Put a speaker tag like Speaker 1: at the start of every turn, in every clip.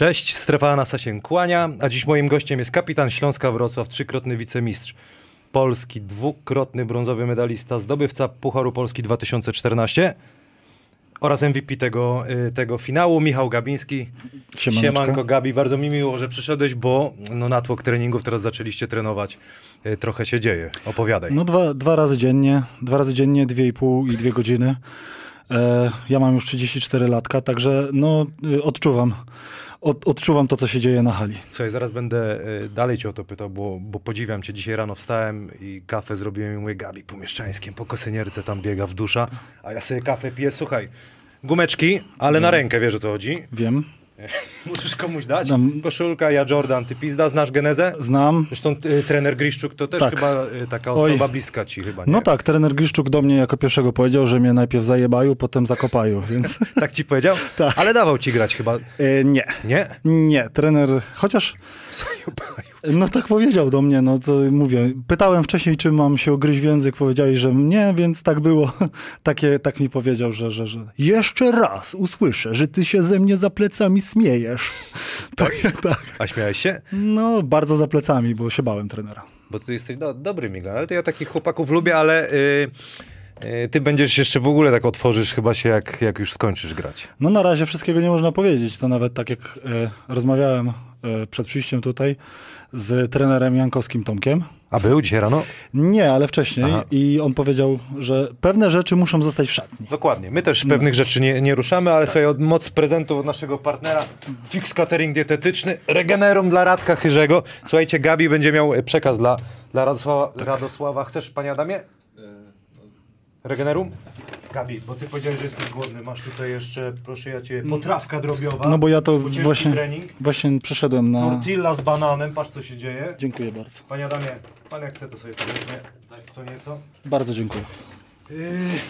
Speaker 1: Cześć, Strefa Anasa się kłania, a dziś moim gościem jest kapitan Śląska Wrocław, trzykrotny wicemistrz Polski, dwukrotny brązowy medalista, zdobywca Pucharu Polski 2014 oraz MVP tego, y, tego finału, Michał Gabiński.
Speaker 2: Siemaneczko.
Speaker 1: Siemanko Gabi, bardzo mi miło, że przyszedłeś, bo no, natłok treningów teraz zaczęliście trenować. Y, Trochę się dzieje. Opowiadaj.
Speaker 2: No dwa, dwa razy dziennie, dwa razy dziennie, dwie i pół i dwie godziny. E, ja mam już 34 latka, także no y, odczuwam, od, odczuwam to, co się dzieje na hali.
Speaker 1: Słuchaj, zaraz będę y, dalej cię o to pytał, bo, bo podziwiam cię. Dzisiaj rano wstałem i kawę zrobiłem i mówię, Gabi po mieszczańskim, po kosynierce tam biega w dusza, a ja sobie kawę piję, słuchaj, gumeczki, ale na rękę, wiesz o co chodzi?
Speaker 2: Wiem,
Speaker 1: Możesz komuś dać?
Speaker 2: Dam.
Speaker 1: Koszulka, ja Jordan, ty pizda, znasz genezę?
Speaker 2: znam.
Speaker 1: Zresztą y, trener Griszczuk to też
Speaker 2: Tak.
Speaker 1: chyba y, taka
Speaker 2: Oj.
Speaker 1: osoba bliska ci chyba, nie?
Speaker 2: No tak, trener Griszczuk do mnie jako pierwszego powiedział, że mnie najpierw zajebaju, potem zakopaju, więc
Speaker 1: Tak ci powiedział?
Speaker 2: Tak.
Speaker 1: Ale dawał ci grać chyba,
Speaker 2: e, nie.
Speaker 1: nie?
Speaker 2: Nie, trener, chociaż
Speaker 1: Zajebaju.
Speaker 2: No tak powiedział do mnie, no to mówię. Pytałem wcześniej, czy mam się ugryźć w język, powiedzieli, że nie, więc tak było. Takie, tak mi powiedział, że, że, że jeszcze raz usłyszę, że ty się ze mnie za plecami śmiejesz. Tak, tak.
Speaker 1: A śmiałeś się?
Speaker 2: No, bardzo za plecami, bo się bałem trenera.
Speaker 1: Bo ty jesteś do, dobry Miga, ale to ja takich chłopaków lubię, ale y, y, ty będziesz jeszcze w ogóle tak otworzysz chyba się, jak, jak już skończysz grać.
Speaker 2: No na razie wszystkiego nie można powiedzieć. To nawet tak jak e, rozmawiałem przed przyjściem tutaj z trenerem Jankowskim Tomkiem.
Speaker 1: A był dzisiaj rano?
Speaker 2: Nie, ale wcześniej.
Speaker 1: Aha.
Speaker 2: I on powiedział, że pewne rzeczy muszą zostać w szatni.
Speaker 1: Dokładnie. My też pewnych rzeczy nie, nie ruszamy, ale słuchaj, od moc prezentów od naszego partnera Fix Catering Dietetyczny, Regenerum dla Radka Chyrzego. Słuchajcie, Gabi będzie miał e, przekaz dla, dla Radosława, Radosława. Chcesz, panie Adamie? Regenerum? Gabi, bo ty powiedziałeś, że jesteś głodny. Masz tutaj jeszcze, proszę ja cię, potrawka drobiowa.
Speaker 2: No bo ja to z- właśnie,
Speaker 1: trening.
Speaker 2: właśnie przeszedłem na...
Speaker 1: Tortilla z bananem, patrz co się dzieje.
Speaker 2: Dziękuję bardzo.
Speaker 1: Panie Adamie, pan jak chce to sobie powiedzmy, co nieco.
Speaker 2: Bardzo dziękuję.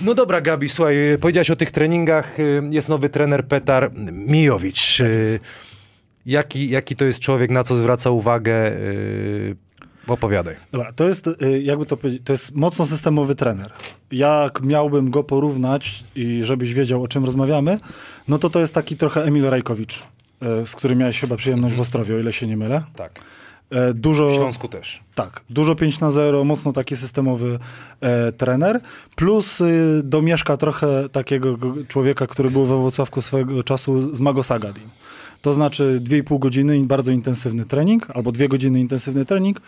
Speaker 1: No dobra, Gabi, słuchaj, y, powiedziałeś o tych treningach. y, Jest nowy trener Petar Mijowicz. Y, Jaki, jaki to jest człowiek, na co zwraca uwagę? Opowiadaj.
Speaker 2: Dobra, to jest, y, jakby to powiedzieć, to jest mocno systemowy trener. Jak miałbym go porównać i żebyś wiedział, o czym rozmawiamy, no to to jest taki trochę Emil Rajkowicz, y, z którym miałeś chyba przyjemność w Ostrowie, o ile się nie mylę.
Speaker 1: Tak.
Speaker 2: E, Dużo...
Speaker 1: W Śląsku też.
Speaker 2: Tak, dużo 5 na 0, mocno taki systemowy e, trener, plus y, domieszka trochę takiego go- człowieka, który był we Wrocławku swego czasu z Mago Sagadin. To znaczy 2,5 godziny bardzo intensywny trening, albo 2 godziny intensywny trening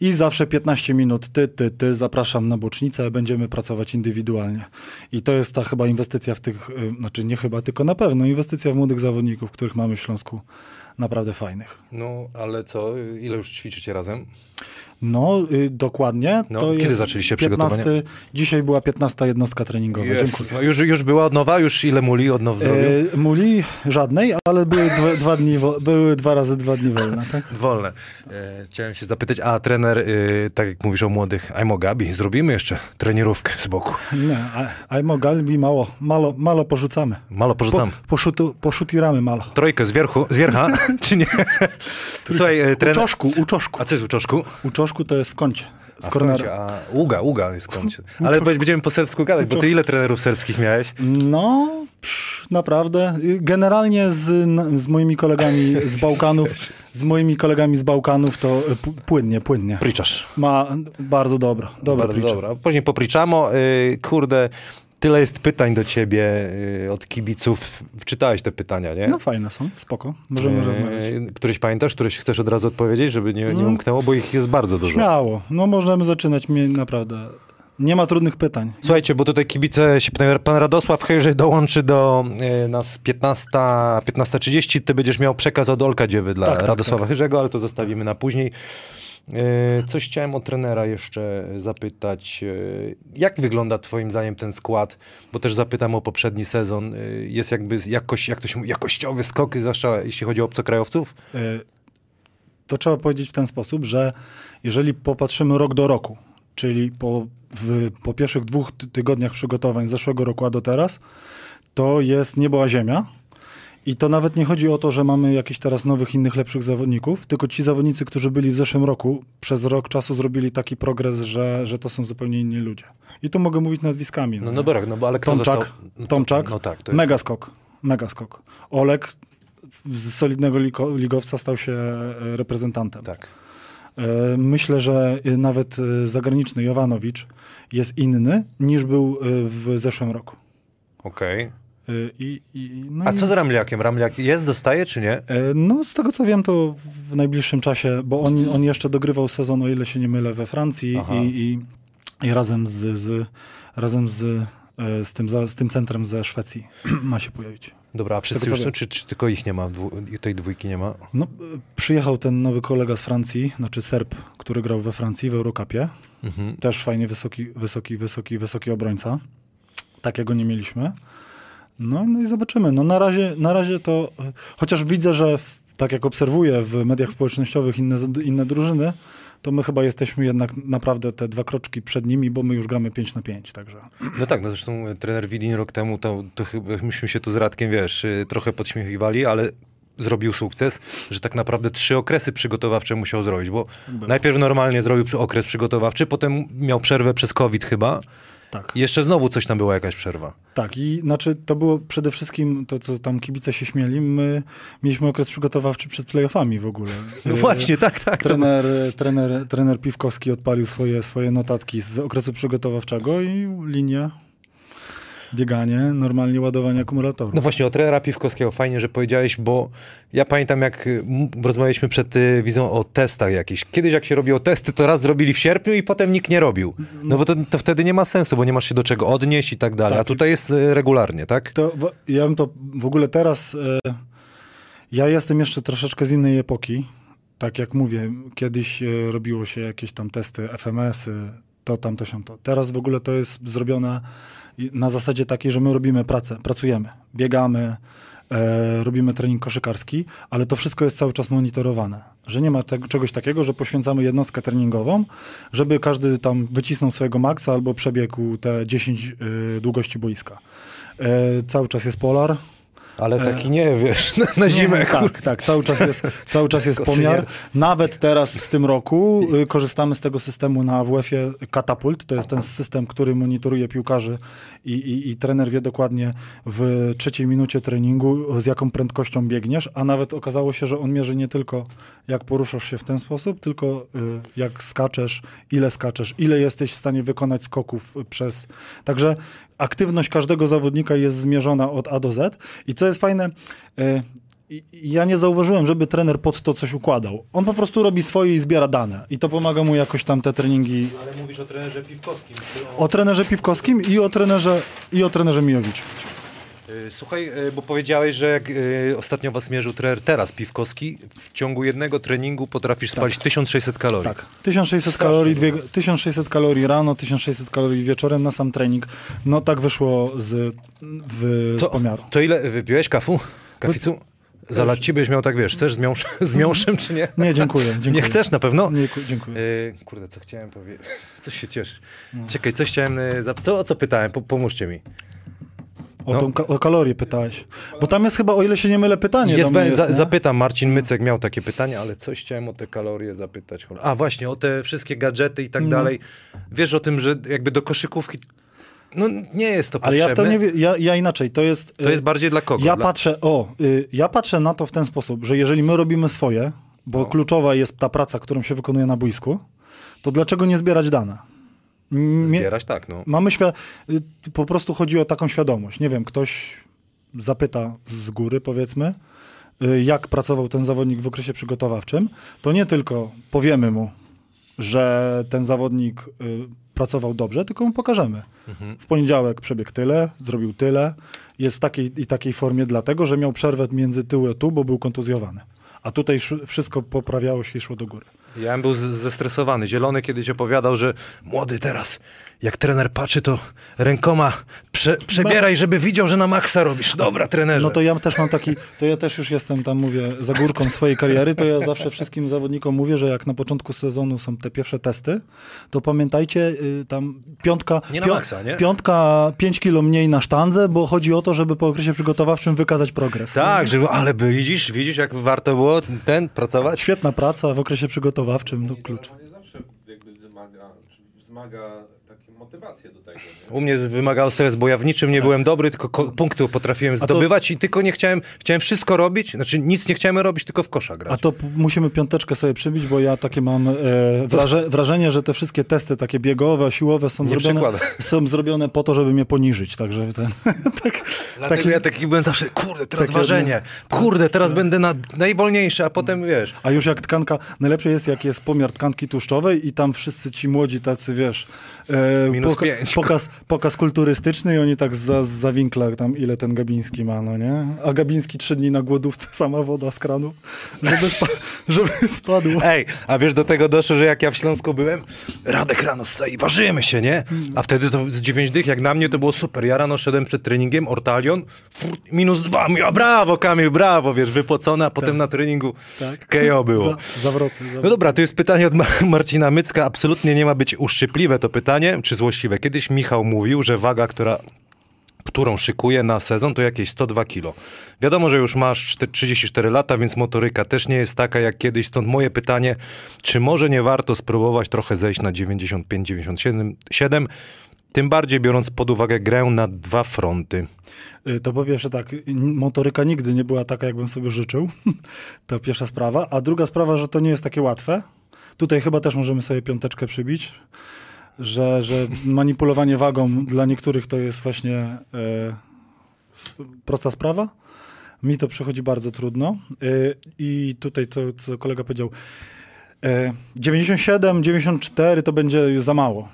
Speaker 2: i zawsze 15 minut ty, ty, ty, zapraszam na bocznicę, będziemy pracować indywidualnie. I to jest ta chyba inwestycja w tych, y, znaczy nie chyba, tylko na pewno inwestycja w młodych zawodników, których mamy w Śląsku naprawdę fajnych.
Speaker 1: No, ale co, ile już ćwiczycie razem?
Speaker 2: No, y, dokładnie.
Speaker 1: No,
Speaker 2: to
Speaker 1: kiedy zaczęliście
Speaker 2: 15,
Speaker 1: przygotowania?
Speaker 2: Dzisiaj była 15 jednostka treningowa. Dziękuję.
Speaker 1: no już, już była od nowa? Już ile muli od now zrobił?
Speaker 2: E, muli żadnej, ale były dwa, dwa dni, były dwa razy dwa dni wolne, tak?
Speaker 1: Wolne. E, chciałem się zapytać, a trener, y, tak jak mówisz o młodych, Ajmo Gabi, zrobimy jeszcze trenierówkę z boku.
Speaker 2: Nie, a- Ajmo Galbi mało, malo, malo porzucamy.
Speaker 1: Malo porzucam.
Speaker 2: Po, poszutu, poszutiramy malo.
Speaker 1: Trójkę z wierchu, z wiercha, czy nie? Słuchaj, e,
Speaker 2: U
Speaker 1: trener...
Speaker 2: czoszku, u czoszku.
Speaker 1: A co jest u czaszku?
Speaker 2: To jest w kącie. Z
Speaker 1: A
Speaker 2: kornera.
Speaker 1: kącie, a Uga, Uga jest w kącie. Ale będziemy po serbsku gadać, bo ty ile trenerów serbskich miałeś?
Speaker 2: No, psz, naprawdę. Y, Generalnie z, z moimi kolegami z Bałkanów, z moimi kolegami z Bałkanów to y, płynnie, płynnie.
Speaker 1: Priczasz.
Speaker 2: Ma bardzo
Speaker 1: Bardzo
Speaker 2: preacher.
Speaker 1: dobra. Później popriczamo. Y, kurde, tyle jest pytań do ciebie y, od kibiców. Wczytałeś te pytania, nie?
Speaker 2: No fajne są, spoko, możemy
Speaker 1: Y,
Speaker 2: rozmawiać.
Speaker 1: Któreś pamiętasz? Któreś chcesz od razu odpowiedzieć, żeby nie, nie
Speaker 2: Mm.
Speaker 1: umknęło, bo ich jest bardzo dużo.
Speaker 2: Śmiało, no możemy zaczynać, mnie naprawdę, nie ma trudnych pytań.
Speaker 1: Słuchajcie, bo tutaj kibice się pytają, pan Radosław Hejrzy dołączy do y, nas 15, 15.30, ty będziesz miał przekaz od Olka Dziewy dla
Speaker 2: Tak, tak,
Speaker 1: Radosława
Speaker 2: tak.
Speaker 1: Hejrzego, ale to zostawimy na później. Y, Coś chciałem o trenera jeszcze zapytać. Y, Jak wygląda twoim zdaniem ten skład? Bo też zapytam o poprzedni sezon. Y, Jest jakby jakoś, jak to się mówi, jakościowy skok, zwłaszcza jeśli chodzi o obcokrajowców?
Speaker 2: To trzeba powiedzieć w ten sposób, że jeżeli popatrzymy rok do roku, czyli po, w, po pierwszych dwóch ty- tygodniach przygotowań zeszłego roku, a do teraz, to jest niebo a ziemia. I to nawet nie chodzi o to, że mamy jakichś teraz nowych, innych, lepszych zawodników, tylko ci zawodnicy, którzy byli w zeszłym roku, przez rok czasu zrobili taki progres, że, że to są zupełnie inni ludzie. I to mogę mówić nazwiskami.
Speaker 1: No,
Speaker 2: nie?
Speaker 1: no dobra, no bo ale kto
Speaker 2: Tomczak,
Speaker 1: został? No, to-
Speaker 2: Tomczak,
Speaker 1: No tak, to jest...
Speaker 2: mega skok, mega skok. Olek z solidnego ligowca stał się e, reprezentantem.
Speaker 1: Tak.
Speaker 2: E, Myślę, że nawet e, zagraniczny Jovanowicz jest inny niż był w zeszłym roku.
Speaker 1: Okej.
Speaker 2: E, I, i, no
Speaker 1: A
Speaker 2: i,
Speaker 1: co z Ramliakiem? Ramliak jest, dostaje czy nie?
Speaker 2: e, No, z tego co wiem, to w najbliższym czasie, bo on, on jeszcze dogrywał sezon, o ile się nie mylę, we Francji i, i, razem, z, z, razem z, e, z, tym, z tym centrem ze Szwecji ma się pojawić.
Speaker 1: Dobra, a wszyscy już są, czy, czy tylko ich nie ma? Dwu, tej dwójki nie ma?
Speaker 2: No, e, przyjechał ten nowy kolega z Francji, znaczy Serb, który grał we Francji w Eurocupie.
Speaker 1: Mhm.
Speaker 2: Też fajnie wysoki, wysoki, wysoki, wysoki obrońca. Takiego nie mieliśmy. No, no i zobaczymy. No na razie, na razie to, e, chociaż widzę, że w, tak jak obserwuję w mediach społecznościowych inne, inne drużyny, to my chyba jesteśmy jednak naprawdę te dwa kroczki przed nimi, bo my już gramy 5 na 5, także.
Speaker 1: No tak, no zresztą e, trener Widin rok temu, to, to chyba myśmy się tu z Radkiem, wiesz, y, trochę podśmiechiwali, ale zrobił sukces, że tak naprawdę trzy okresy przygotowawcze musiał zrobić, bo najpierw normalnie zrobił okres przygotowawczy, potem miał przerwę przez COVID chyba
Speaker 2: Tak.
Speaker 1: i jeszcze znowu coś tam była jakaś przerwa.
Speaker 2: Tak, i znaczy to było przede wszystkim to, co tam kibice się śmieli. My mieliśmy okres przygotowawczy przed playoffami w ogóle.
Speaker 1: No właśnie, tak, tak. To...
Speaker 2: Trener, trener, trener Piwkowski odpalił swoje, swoje notatki z okresu przygotowawczego i linia, bieganie, normalnie ładowanie akumulatorów.
Speaker 1: No właśnie, o trenera Piwkowskiego fajnie, że powiedziałeś, bo ja pamiętam jak y, rozmawialiśmy przed y, wizją o testach jakichś. Kiedyś jak się robiło testy, to raz zrobili w sierpniu i potem nikt nie robił. No bo to, to wtedy nie ma sensu, bo nie masz się do czego odnieść i tak dalej.
Speaker 2: Tak.
Speaker 1: A tutaj jest y, regularnie, tak?
Speaker 2: To, ja bym to w ogóle teraz. E, ja jestem jeszcze troszeczkę z innej epoki. Tak jak mówię, kiedyś e, robiło się jakieś tam testy, FMS-y, to tam, to się to. Teraz w ogóle to jest zrobione na zasadzie takiej, że my robimy pracę, pracujemy, biegamy, e, robimy trening koszykarski, ale to wszystko jest cały czas monitorowane. Że nie ma tego, czegoś takiego, że poświęcamy jednostkę treningową, żeby każdy tam wycisnął swojego maksa albo przebiegł te 10 y, długości boiska. E, cały czas jest polar.
Speaker 1: Ale taki nie, wiesz, na, na zimę.
Speaker 2: Nie,
Speaker 1: kur-
Speaker 2: tak, tak, cały czas jest, cały czas jest pomiar. Nawet teraz w tym roku y, korzystamy z tego systemu na AWF-ie Katapult. To jest ten system, który monitoruje piłkarzy i, i, i trener wie dokładnie w trzeciej minucie treningu, z jaką prędkością biegniesz, a nawet okazało się, że on mierzy nie tylko jak poruszasz się w ten sposób, tylko y, jak skaczesz, ile skaczesz, ile jesteś w stanie wykonać skoków przez... Także aktywność każdego zawodnika jest zmierzona od A do Z i co jest fajne, i- ja nie zauważyłem, żeby trener pod to coś układał. On po prostu robi swoje i zbiera dane. I to pomaga mu jakoś tam te treningi.
Speaker 1: Ale mówisz o trenerze Piwkowskim.
Speaker 2: O trenerze Piwkowskim i o trenerze, i o trenerze Mijowicz.
Speaker 1: Y, Słuchaj, y, bo powiedziałeś, że jak y, ostatnio was mierzył trener teraz Piwkowski, w ciągu jednego treningu potrafisz spalić 1600 kalorii.
Speaker 2: Tak. 1600 kalorii, dwie, 1600 kalorii rano, 1600 kalorii wieczorem na sam trening. No tak wyszło z, w, z
Speaker 1: To,
Speaker 2: pomiaru.
Speaker 1: to ile wypiłeś kafu? Kaficu? Zalać ci byś miał tak, wiesz, chcesz z, miąż, z miąższem, czy nie?
Speaker 2: Nie, dziękuję. dziękuję.
Speaker 1: Nie chcesz na pewno?
Speaker 2: Nie, ku- dziękuję.
Speaker 1: Kurde, co chciałem powiedzieć? Coś się cieszy. Czekaj, coś chciałem... Co, o co pytałem? Po, pomóżcie mi.
Speaker 2: O,
Speaker 1: no.
Speaker 2: tą, o kalorię pytałeś. Bo tam jest chyba, o ile się nie mylę, pytanie
Speaker 1: Jest,
Speaker 2: jest,
Speaker 1: za, zapytam, Marcin Mycek miał takie pytanie, ale coś chciałem o te kalorie zapytać. A właśnie, o te wszystkie gadżety i tak
Speaker 2: No.
Speaker 1: dalej. Wiesz o tym, że jakby do koszykówki... No nie jest to
Speaker 2: Ale ja w
Speaker 1: potrzebne.
Speaker 2: to nie wiem, ja, ja inaczej, to jest...
Speaker 1: To
Speaker 2: y,
Speaker 1: jest bardziej dla kogo?
Speaker 2: Ja
Speaker 1: dla...
Speaker 2: patrzę, o, y, ja patrzę na to w ten sposób, że jeżeli my robimy swoje, bo
Speaker 1: No.
Speaker 2: kluczowa jest ta praca, którą się wykonuje na boisku, to dlaczego nie zbierać dane? Mie-
Speaker 1: Zbierać tak, no.
Speaker 2: Mamy y, po prostu chodzi o taką świadomość. Nie wiem, ktoś zapyta z góry, powiedzmy, y, jak pracował ten zawodnik w okresie przygotowawczym, to nie tylko powiemy mu, że ten zawodnik y, pracował dobrze, tylko mu pokażemy.
Speaker 1: Mhm.
Speaker 2: W poniedziałek przebiegł tyle, zrobił tyle, jest w takiej i takiej formie dlatego, że miał przerwę między tył a tu, bo był kontuzjowany. A tutaj sz- wszystko poprawiało się i szło do góry.
Speaker 1: Ja bym był zestresowany. Zielony kiedyś opowiadał, że młody teraz, jak trener patrzy, to rękoma prze, przebieraj, żeby widział, że na maksa robisz. Dobra, trenerze.
Speaker 2: No to ja też mam taki, to ja też już jestem tam, mówię, za górką swojej kariery, to ja zawsze wszystkim zawodnikom mówię, że jak na początku sezonu są te pierwsze testy, to pamiętajcie, y, tam piątka,
Speaker 1: Nie na maksa, nie?
Speaker 2: piątka 5 kilo mniej na sztandze, bo chodzi o to, żeby po okresie przygotowawczym wykazać progres.
Speaker 1: Tak, żeby, ale by, widzisz, widzisz, jak warto było ten pracować?
Speaker 2: Świetna praca w okresie przygotowawczym, to klucz.
Speaker 3: Nie zawsze jakby wymaga, wzmaga motywację do tego. Nie?
Speaker 1: U mnie wymagał stres, bo ja w niczym nie byłem dobry, tylko ko- punkty potrafiłem
Speaker 2: to-
Speaker 1: zdobywać i tylko nie chciałem, chciałem wszystko robić, znaczy nic nie chciałem robić, tylko w kosza grać.
Speaker 2: A to p- musimy piąteczkę sobie przybić, bo ja takie mam e, wraże, wrażenie, że te wszystkie testy takie biegowe, siłowe są
Speaker 1: Nie
Speaker 2: zrobione, są zrobione po to, żeby mnie poniżyć. Także ten, tak,
Speaker 1: Dlatego
Speaker 2: taki-
Speaker 1: ja taki byłem zawsze, kurde, teraz
Speaker 2: Takie-
Speaker 1: ważenie, kurde, teraz będę na, najwolniejszy, a potem wiesz.
Speaker 2: A już jak tkanka, najlepsze jest jak jest pomiar tkanki tłuszczowej i tam wszyscy ci młodzi tacy, wiesz, e,
Speaker 1: pięć.
Speaker 2: pokaz, pokaz kulturystyczny i oni tak za, za winkla tam ile ten Gabiński ma, no nie? A Gabiński trzy dni na głodówce, sama woda z kranu, żeby, spa, żeby spadł.
Speaker 1: Ej, a wiesz, do tego doszło, że jak ja w Śląsku byłem, Radek rano staje, ważymy się, nie? A wtedy to z dziewięć dych, jak na mnie to było super. Ja rano szedłem przed treningiem, Ortalion, fur, minus dwa, ja brawo Kamil, brawo, wiesz, wypocony, a potem na treningu
Speaker 2: Tak.
Speaker 1: KO było.
Speaker 2: Za, zawroty.
Speaker 1: No
Speaker 2: zawroty.
Speaker 1: dobra, to jest pytanie od Mar- Marcina Mycka. Absolutnie nie ma być uszczypliwe to pytanie, czy złośliwe. Kiedyś Michał mówił, że waga, która, którą szykuje na sezon, to jakieś 102 kilo. Wiadomo, że już masz czte- 34 lata, więc motoryka też nie jest taka jak kiedyś. Stąd moje pytanie, czy może nie warto spróbować trochę zejść na 95-97, 7, tym bardziej biorąc pod uwagę grę na dwa fronty.
Speaker 2: Y, To po pierwsze tak, motoryka nigdy nie była taka, jakbym sobie życzył. to pierwsza sprawa. A druga sprawa, że to nie jest takie łatwe. Tutaj chyba też możemy sobie piąteczkę przybić, że, że manipulowanie wagą dla niektórych to jest właśnie e, prosta sprawa. Mi to przychodzi bardzo trudno. E, I tutaj to, co kolega powiedział, e, 97, 94 to będzie za mało.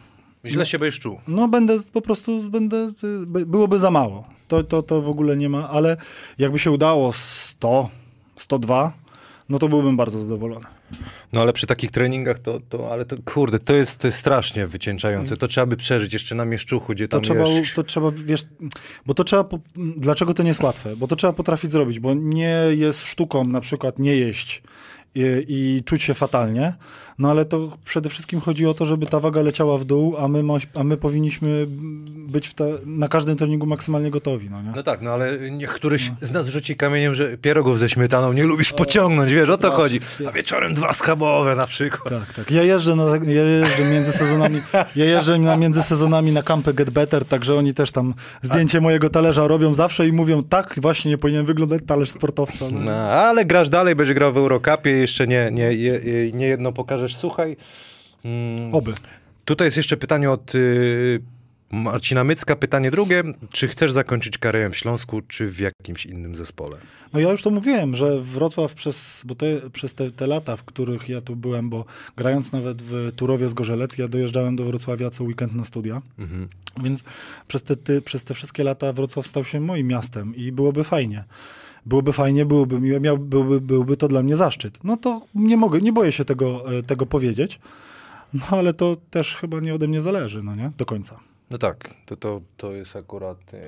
Speaker 1: Źle się będziesz czuł.
Speaker 2: No będę po prostu, będę, by- byłoby za mało. To, to, to w ogóle nie ma, ale jakby się udało 100, 102, no to byłbym bardzo zadowolony.
Speaker 1: No ale przy takich treningach to, to ale to kurde, to jest, to jest strasznie wycieńczające. To trzeba by przeżyć jeszcze na mieszczuchu, gdzie
Speaker 2: To
Speaker 1: tam
Speaker 2: trzeba,
Speaker 1: wiesz,
Speaker 2: to trzeba, wiesz, bo to trzeba, po- dlaczego to nie jest łatwe? Bo to trzeba potrafić zrobić, bo nie jest sztuką na przykład nie jeść i, i czuć się fatalnie, no ale to przede wszystkim chodzi o to, żeby ta waga leciała w dół, a my, ma, a my powinniśmy być te, na każdym treningu maksymalnie gotowi, no nie?
Speaker 1: No tak, no ale niech któryś z nas rzuci kamieniem, że pierogów ze śmietaną nie lubisz pociągnąć, wiesz, o to chodzi. A wieczorem dwa schabowe na przykład.
Speaker 2: Tak, tak. Ja jeżdżę, na, ja jeżdżę między sezonami, ja jeżdżę na, między sezonami na kampę Get Better, także oni też tam zdjęcie mojego talerza robią zawsze i mówią, tak właśnie nie powinien wyglądać talerz sportowca. No.
Speaker 1: No, ale grasz dalej, będziesz grał w Eurocupie, jeszcze nie, nie, nie, nie jedno pokażesz. Słuchaj, mm,
Speaker 2: Oby.
Speaker 1: tutaj jest jeszcze pytanie od y, Marcina Mycka. Pytanie drugie, czy chcesz zakończyć karierę w Śląsku, czy w jakimś innym zespole?
Speaker 2: No ja już to mówiłem, że Wrocław przez, bo te, przez te, te lata, w których ja tu byłem, bo grając nawet w Turowie z Gorzelec, ja dojeżdżałem do Wrocławia co weekend na studia,
Speaker 1: Mhm.
Speaker 2: więc przez te, ty, przez te wszystkie lata Wrocław stał się moim miastem i byłoby fajnie. Byłoby fajnie, byłoby miłe, miał, byłby, byłby to dla mnie zaszczyt. No to nie mogę, nie boję się tego, e, tego powiedzieć, no ale to też chyba nie ode mnie zależy, no nie? Do końca.
Speaker 1: No tak, to, to, to jest akurat... e,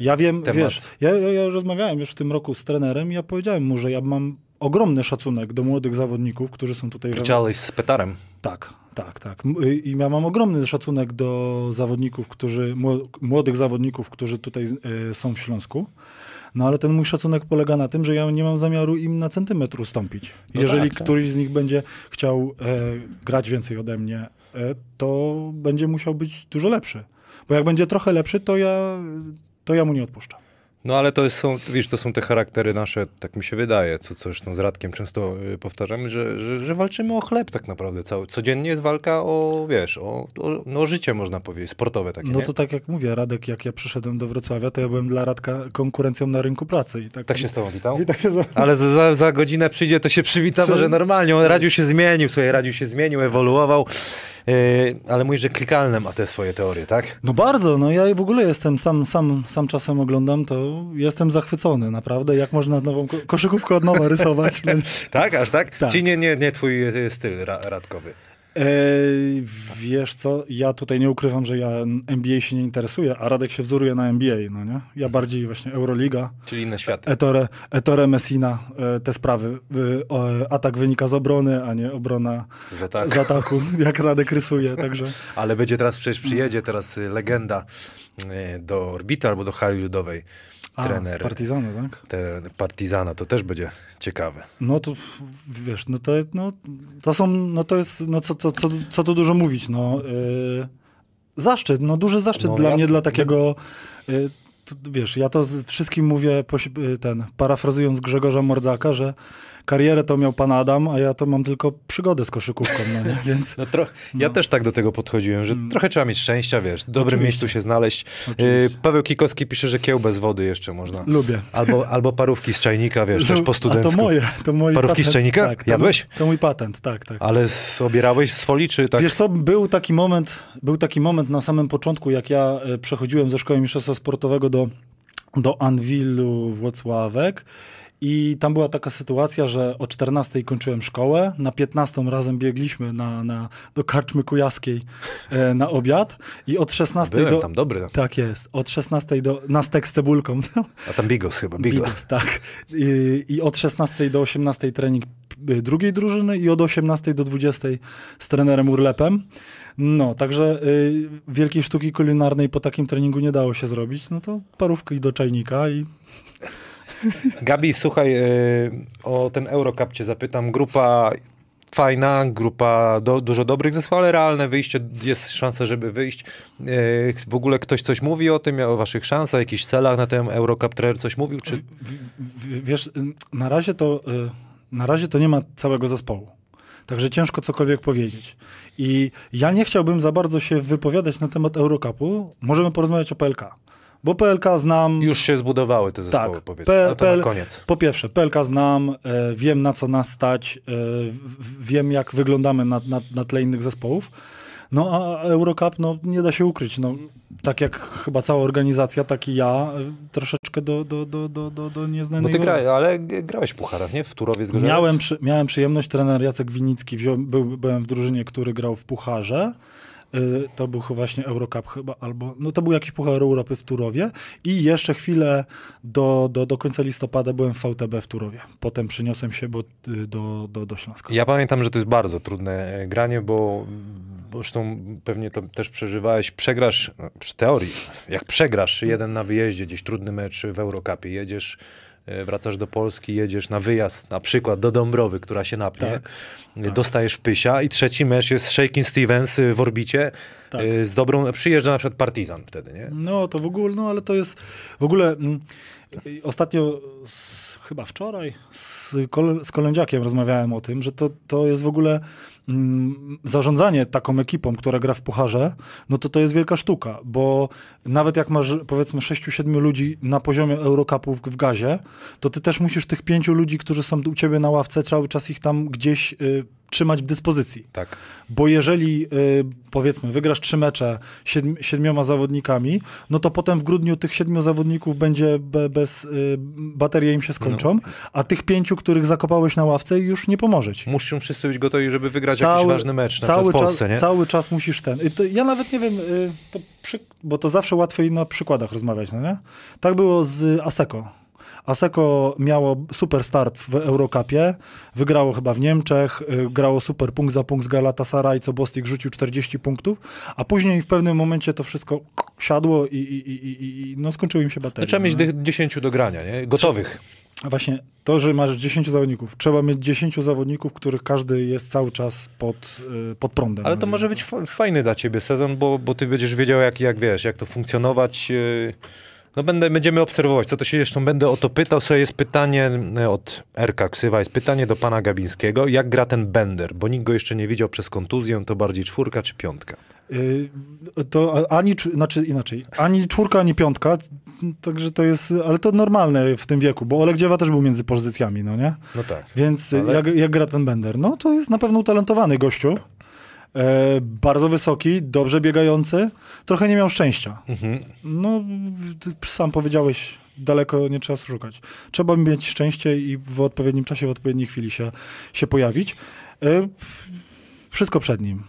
Speaker 2: Ja wiem,
Speaker 1: Temat.
Speaker 2: wiesz, ja, ja, rozmawiałem już w tym roku z trenerem i ja powiedziałem mu, że ja mam ogromny szacunek do młodych zawodników, którzy są tutaj...
Speaker 1: Chciałeś z Petarem.
Speaker 2: Tak, tak, tak. M- I ja mam ogromny szacunek do zawodników, którzy, mło- młodych zawodników, którzy tutaj e, są w Śląsku. No ale ten mój szacunek polega na tym, że ja nie mam zamiaru im na centymetr ustąpić.
Speaker 1: No
Speaker 2: Jeżeli
Speaker 1: tak, tak.
Speaker 2: któryś z nich będzie chciał e, grać więcej ode mnie, e, to będzie musiał być dużo lepszy. Bo jak będzie trochę lepszy, to ja, to ja mu nie odpuszczam.
Speaker 1: No ale to jest, są, wiesz, to są te charaktery nasze, tak mi się wydaje, co, co zresztą z Radkiem często y, powtarzamy, że, że, że walczymy o chleb tak naprawdę. Cały, codziennie jest walka o, wiesz, o, o, no, życie można powiedzieć, sportowe takie,
Speaker 2: No
Speaker 1: nie?
Speaker 2: to tak jak mówię, Radek, jak ja przyszedłem do Wrocławia, to ja byłem dla Radka konkurencją na rynku pracy. I tak,
Speaker 1: Tak się z tobą witał?
Speaker 2: Tak się za...
Speaker 1: Ale za, za, za godzinę przyjdzie, to się przywita
Speaker 2: Czy-
Speaker 1: może normalnie. On Radziu się zmienił, słuchaj, Radziu się zmienił, ewoluował. Yy, ale mówisz, że klikalne ma te swoje teorie, tak?
Speaker 2: No bardzo, no ja w ogóle jestem, sam, sam, sam czasem oglądam, to jestem zachwycony, naprawdę, jak można nową ko- koszykówkę od nowa rysować.
Speaker 1: Tak, aż tak?
Speaker 2: Tak.
Speaker 1: Czy nie, nie, nie twój y, styl ra, radkowy?
Speaker 2: Ej, wiesz co, ja tutaj nie ukrywam, że ja NBA się nie interesuję, a Radek się wzoruje na NBA, no nie? Ja bardziej właśnie Euroliga,
Speaker 1: Czyli inne światy.
Speaker 2: Ettore, Ettore Messina, e, te sprawy. E, Atak wynika z obrony, a nie obrona
Speaker 1: Za tak.
Speaker 2: z ataku, jak Radek rysuje, także...
Speaker 1: Ale będzie teraz, przecież przyjedzie teraz legenda do Orbity albo do hali ludowej.
Speaker 2: A, z
Speaker 1: trener
Speaker 2: Partizanu, tak?
Speaker 1: te, Partizana, to też będzie ciekawe.
Speaker 2: No to wiesz, no to, no, to są, no to jest, no co, co, co, co tu dużo mówić, no yy, zaszczyt, no duży zaszczyt
Speaker 1: No
Speaker 2: dla
Speaker 1: jasne.
Speaker 2: mnie, dla takiego, yy, to, wiesz, ja to z wszystkim mówię, yy, ten, parafrazując Grzegorza Mordzaka, że karierę to miał pan Adam, a ja to mam tylko przygodę z koszykówką, no nie, więc
Speaker 1: No trochę, ja
Speaker 2: No.
Speaker 1: też tak do tego podchodziłem, że trochę trzeba mieć szczęścia, wiesz, w dobrym
Speaker 2: Oczywiście.
Speaker 1: miejscu się znaleźć.
Speaker 2: Oczywiście.
Speaker 1: Y, Paweł Kikowski pisze, że kieł bez wody jeszcze można.
Speaker 2: lubię.
Speaker 1: Albo, albo parówki z czajnika, wiesz, też po
Speaker 2: A
Speaker 1: studencku.
Speaker 2: to moje, to mój
Speaker 1: Parówki z
Speaker 2: patent,
Speaker 1: czajnika?
Speaker 2: Tak,
Speaker 1: Jadłeś?
Speaker 2: To mój patent, tak, tak.
Speaker 1: Ale z, obierałeś z folii, czy tak?
Speaker 2: Wiesz co, był taki moment, był taki moment na samym początku, jak ja e, przechodziłem ze szkoły mistrzostwa sportowego do, do Anwilu Włocławek i tam była taka sytuacja, że o 14 kończyłem szkołę, na 15 razem biegliśmy na, na, do karczmy kujaskiej e, na obiad i od 16
Speaker 1: Byłem
Speaker 2: do...
Speaker 1: tam, dobry.
Speaker 2: Tak jest, od 16 do... na stek z cebulką.
Speaker 1: A tam Bigos chyba, Bigos.
Speaker 2: Bigos, tak. I, I od 16 do 18 trening y, drugiej drużyny i od 18 do 20 z trenerem Urlepem. No, także y, wielkiej sztuki kulinarnej po takim treningu nie dało się zrobić. No to parówki do czajnika i
Speaker 1: Gabi, słuchaj, y, o ten Eurocup cię zapytam. Grupa fajna, grupa do, dużo dobrych zespołów, ale realne wyjście, jest szansa, żeby wyjść. Y, w ogóle ktoś coś mówi o tym, o waszych szansach, jakichś celach na ten Eurocup? Trener coś mówił? Czy...
Speaker 2: w, w, wiesz, y, na razie to y, na razie to nie ma całego zespołu. Także ciężko cokolwiek powiedzieć. I ja nie chciałbym za bardzo się wypowiadać na temat Eurocupu. Możemy porozmawiać o PLK. Bo PLK znam.
Speaker 1: Już się zbudowały te zespoły,
Speaker 2: Tak,
Speaker 1: powiedzmy.
Speaker 2: P- PL
Speaker 1: na koniec.
Speaker 2: Po pierwsze, PLK znam, e, wiem na co nas stać, e, wiem jak wyglądamy na, na, na tle innych zespołów. No a Eurocup, no nie da się ukryć. No, tak jak chyba cała organizacja, tak i ja, e, troszeczkę do, do, do, do, do, do
Speaker 1: Bo
Speaker 2: nieznanej
Speaker 1: ty
Speaker 2: góry.
Speaker 1: gra, ale grałeś w pucharach, nie? W Turowie z?
Speaker 2: Miałem, przy, miałem przyjemność, trener Jacek Winicki, wziął, był, byłem w drużynie, który grał w Pucharze. Y, To był właśnie Eurocup chyba, albo, no to był jakiś Puchar Europy w Turowie i jeszcze chwilę do, do, do końca listopada byłem w VTB w Turowie. Potem przyniosłem się bo, y, do, do, do Śląska.
Speaker 1: Ja pamiętam, że to jest bardzo trudne e, granie, bo bo zresztą pewnie to też przeżywałeś. Przegrasz, no, w teorii, jak przegrasz jeden na wyjeździe, gdzieś trudny mecz w Eurocupie, jedziesz, wracasz do Polski, jedziesz na wyjazd, na przykład do Dąbrowy, która się napnie,
Speaker 2: Tak,
Speaker 1: e,
Speaker 2: tak.
Speaker 1: dostajesz pysia i trzeci mecz jest Shakin Stevens e, w orbicie,
Speaker 2: Tak.
Speaker 1: e, z dobrą, przyjeżdża na przykład Partizan wtedy, nie?
Speaker 2: No to w ogóle, no ale to jest w ogóle mm, y, ostatnio, z, chyba wczoraj, z, kole, z kolędziakiem rozmawiałem o tym, że to, to jest w ogóle mm, zarządzanie taką ekipą, która gra w pucharze, no to to jest wielka sztuka, bo nawet jak masz powiedzmy 6-7 ludzi na poziomie Eurocupu w, w gazie, to ty też musisz tych pięciu ludzi, którzy są u ciebie na ławce, cały czas ich tam gdzieś y, trzymać w dyspozycji.
Speaker 1: Tak.
Speaker 2: Bo jeżeli y, powiedzmy wygrasz trzy mecze siedm, siedmioma zawodnikami, no to potem w grudniu tych siedmiu zawodników będzie be, bez, y, baterie im się skończą, a tych pięciu, których zakopałeś na ławce już nie pomoże ci.
Speaker 1: Muszą wszyscy być gotowi, żeby wygrać jakiś ważny mecz, na
Speaker 2: cały,
Speaker 1: w Polsce,
Speaker 2: czas,
Speaker 1: nie?
Speaker 2: cały czas musisz ten. To ja nawet nie wiem, y, to przy, bo to zawsze łatwiej na przykładach rozmawiać, no nie? Tak było z Aseko. Aseko miało super start w Eurocupie, wygrało chyba w Niemczech, y, grało super punkt za punkt z Galatasaray, co Bostik rzucił 40 punktów, a później w pewnym momencie to wszystko siadło i, i, i, i, no skończyły im się
Speaker 1: No,
Speaker 2: baterie.
Speaker 1: trzeba mieć
Speaker 2: no.
Speaker 1: dy- 10 do grania, nie? Gotowych.
Speaker 2: A Właśnie to, że masz 10 zawodników, trzeba mieć 10 zawodników, których każdy jest cały czas pod, y, pod prądem.
Speaker 1: Ale to może być fa- fajny dla ciebie sezon, bo, bo ty będziesz wiedział, jak, jak wiesz, jak to funkcjonować. yy. No będę, będziemy obserwować, co to się zresztą będę o to pytał. Sobie jest pytanie yy, od Erka Ksywa, jest pytanie do pana Gabińskiego, jak gra ten Bender, bo nikt go jeszcze nie widział przez kontuzję, to bardziej czwórka czy piątka?
Speaker 2: Y, To ani, cz- znaczy inaczej, ani czwórka, ani piątka, także to jest, ale to normalne w tym wieku, bo Oleg Dziewa też był między pozycjami, no nie?
Speaker 1: No tak.
Speaker 2: Więc
Speaker 1: Ale-
Speaker 2: jak, jak gra ten Bender? No to jest na pewno utalentowany gościu, e, bardzo wysoki, dobrze biegający, trochę nie miał szczęścia.
Speaker 1: Mhm.
Speaker 2: No, sam powiedziałeś, daleko nie trzeba szukać. Trzeba mieć szczęście i w odpowiednim czasie, w odpowiedniej chwili się, się pojawić. E, Wszystko przed nim.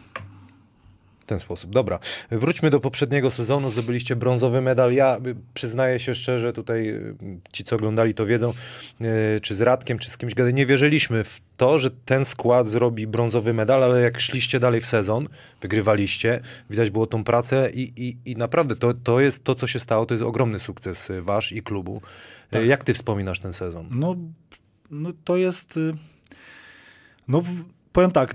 Speaker 1: W ten sposób. Dobra. Wróćmy do poprzedniego sezonu. Zdobyliście brązowy medal. Ja y, przyznaję się szczerze, tutaj y, ci, co oglądali, to wiedzą, y, czy z Radkiem, czy z kimś gadali, nie wierzyliśmy w to, że ten skład zrobi brązowy medal, ale jak szliście dalej w sezon, wygrywaliście, widać było tą pracę i, i, i naprawdę to, to jest to, co się stało, to jest ogromny sukces wasz i klubu. Y, Jak ty wspominasz ten sezon?
Speaker 2: No, no to jest. No, powiem tak.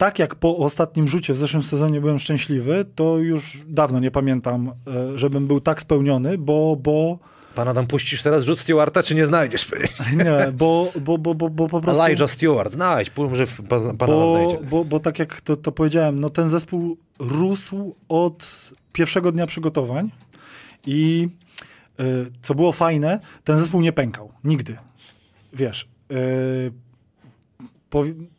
Speaker 2: Tak jak po ostatnim rzucie w zeszłym sezonie byłem szczęśliwy, to już dawno nie pamiętam, e, żebym był tak spełniony, bo, bo
Speaker 1: Pan Adam, puścisz teraz rzut Stewarta, czy nie znajdziesz?
Speaker 2: nie, bo, bo, bo, bo, bo po prostu.
Speaker 1: Elijah Stewart, znajdź, może w- pan, pan Adam
Speaker 2: bo,
Speaker 1: znajdzie.
Speaker 2: bo, bo tak jak to, to powiedziałem, no ten zespół rósł od pierwszego dnia przygotowań i y, co było fajne, ten zespół nie pękał. Nigdy. Wiesz, y,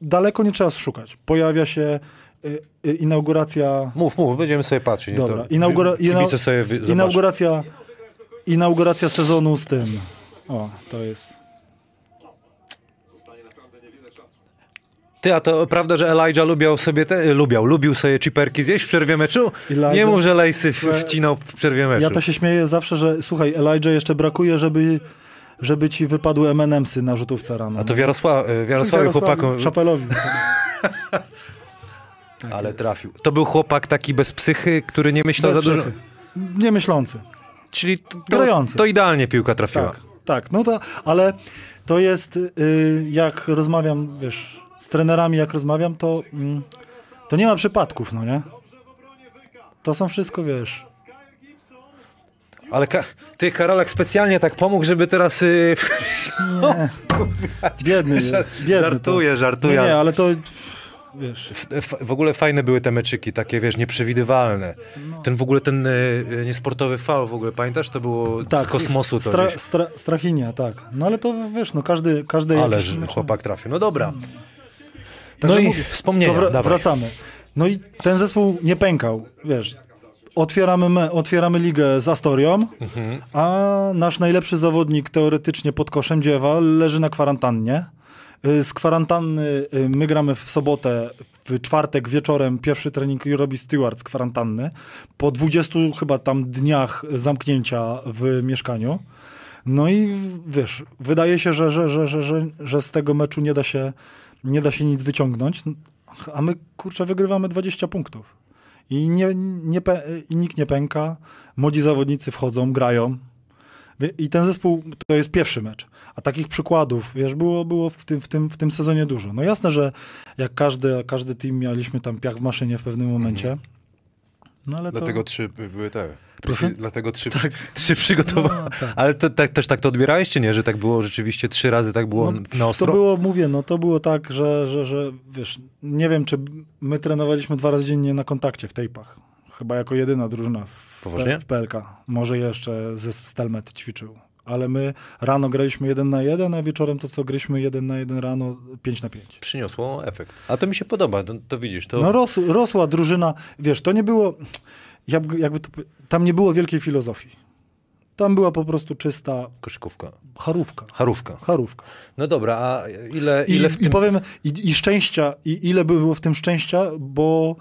Speaker 2: daleko nie trzeba szukać. Pojawia się y, y, inauguracja
Speaker 1: Mów, mów, będziemy sobie patrzeć.
Speaker 2: Dobra,
Speaker 1: To
Speaker 2: inaugura-
Speaker 1: sobie wy-
Speaker 2: inauguracja, inauguracja sezonu z tym. O, to jest.
Speaker 1: Ty, a to prawda, że Elijah lubiał sobie te, lubiał, lubił sobie chiperki zjeść w przerwie meczu?
Speaker 2: Elijah-
Speaker 1: Nie mów, że lejsy w- wcinał w przerwie meczu.
Speaker 2: Ja to się śmieję zawsze, że słuchaj, Elijah jeszcze brakuje, żeby, żeby ci wypadły M&M'sy na rzutówce rano.
Speaker 1: A to Wiarosła, y, Wiarosławie chłopakom,
Speaker 2: Szapelowi.
Speaker 1: ale trafił. To był chłopak taki bez psychy, który nie myślał za dużo.
Speaker 2: Nie myślący.
Speaker 1: Czyli to, to,
Speaker 2: Grający.
Speaker 1: to idealnie piłka trafiła.
Speaker 2: Tak, tak. No to, ale to jest, y, jak rozmawiam, wiesz, z trenerami jak rozmawiam, to, mm, to nie ma przypadków, no nie? To są wszystko, wiesz,
Speaker 1: Ale ka- ty, Karolek, specjalnie tak pomógł, żeby teraz... Y-
Speaker 2: biedny, biedny.
Speaker 1: żartuję,
Speaker 2: to.
Speaker 1: żartuję.
Speaker 2: Nie, nie, ale to, wiesz,
Speaker 1: W, w ogóle fajne były te meczyki, takie wiesz, nieprzewidywalne.
Speaker 2: No.
Speaker 1: Ten w ogóle ten y, y, niesportowy faul w ogóle, pamiętasz? To było z kosmosu to
Speaker 2: Tak, stra, stra, Strachinia, tak. No ale to, wiesz, no każdy, każdy
Speaker 1: Ale że chłopak trafił. No dobra.
Speaker 2: Także
Speaker 1: no i
Speaker 2: mówię,
Speaker 1: wspomnienia,
Speaker 2: wra-
Speaker 1: dawaj.
Speaker 2: wracamy. No i ten zespół nie pękał, wiesz. Otwieramy, otwieramy ligę z Astorią,
Speaker 1: Mhm.
Speaker 2: a nasz najlepszy zawodnik teoretycznie pod koszem dziewa leży na kwarantannie. Y, Z kwarantanny y, my gramy w sobotę, w czwartek wieczorem pierwszy trening robi Stewart z kwarantanny. Po 20 chyba tam dniach zamknięcia w mieszkaniu. No i wiesz, wydaje się, że, że, że, że, że, że z tego meczu nie da się, nie da się nic wyciągnąć, a my kurczę wygrywamy 20 punktów. I, nie, nie, i nikt nie pęka, młodzi zawodnicy wchodzą, grają. I ten zespół to jest pierwszy mecz. A takich przykładów, wiesz, było, było w, tym, w, tym, w tym sezonie dużo. No jasne, że jak każdy, każdy team mieliśmy tam piach w maszynie w pewnym momencie. No ale
Speaker 1: Dlatego
Speaker 2: to...
Speaker 1: trzy były te.
Speaker 2: Proszę?
Speaker 1: Dlatego trzy, trzy przygotowania.
Speaker 2: No, tak.
Speaker 1: Ale to, tak, też tak to odbierałeś, czy nie? Że tak było rzeczywiście trzy razy tak było
Speaker 2: No,
Speaker 1: na ostro?
Speaker 2: To było, mówię, no to było tak, że, że, że wiesz, nie wiem, czy my trenowaliśmy dwa razy dziennie na kontakcie w tejpach. Chyba jako jedyna drużyna w,
Speaker 1: Poważnie?
Speaker 2: w PLK. Może jeszcze ze Stelmet ćwiczył. Ale my rano graliśmy jeden na jeden, a wieczorem to co graliśmy jeden na jeden rano, pięć na pięć.
Speaker 1: Przyniosło efekt. A to mi się podoba, to, to widzisz. To...
Speaker 2: No ros, rosła drużyna, wiesz, to nie było, jakby, jakby to, tam nie było wielkiej filozofii. Tam była po prostu czysta
Speaker 1: Koszykówka.
Speaker 2: charówka.
Speaker 1: Charówka.
Speaker 2: Charówka.
Speaker 1: No dobra, a ile,
Speaker 2: I,
Speaker 1: ile w
Speaker 2: I
Speaker 1: tym...
Speaker 2: powiem, i, i szczęścia, i ile by było w tym szczęścia, bo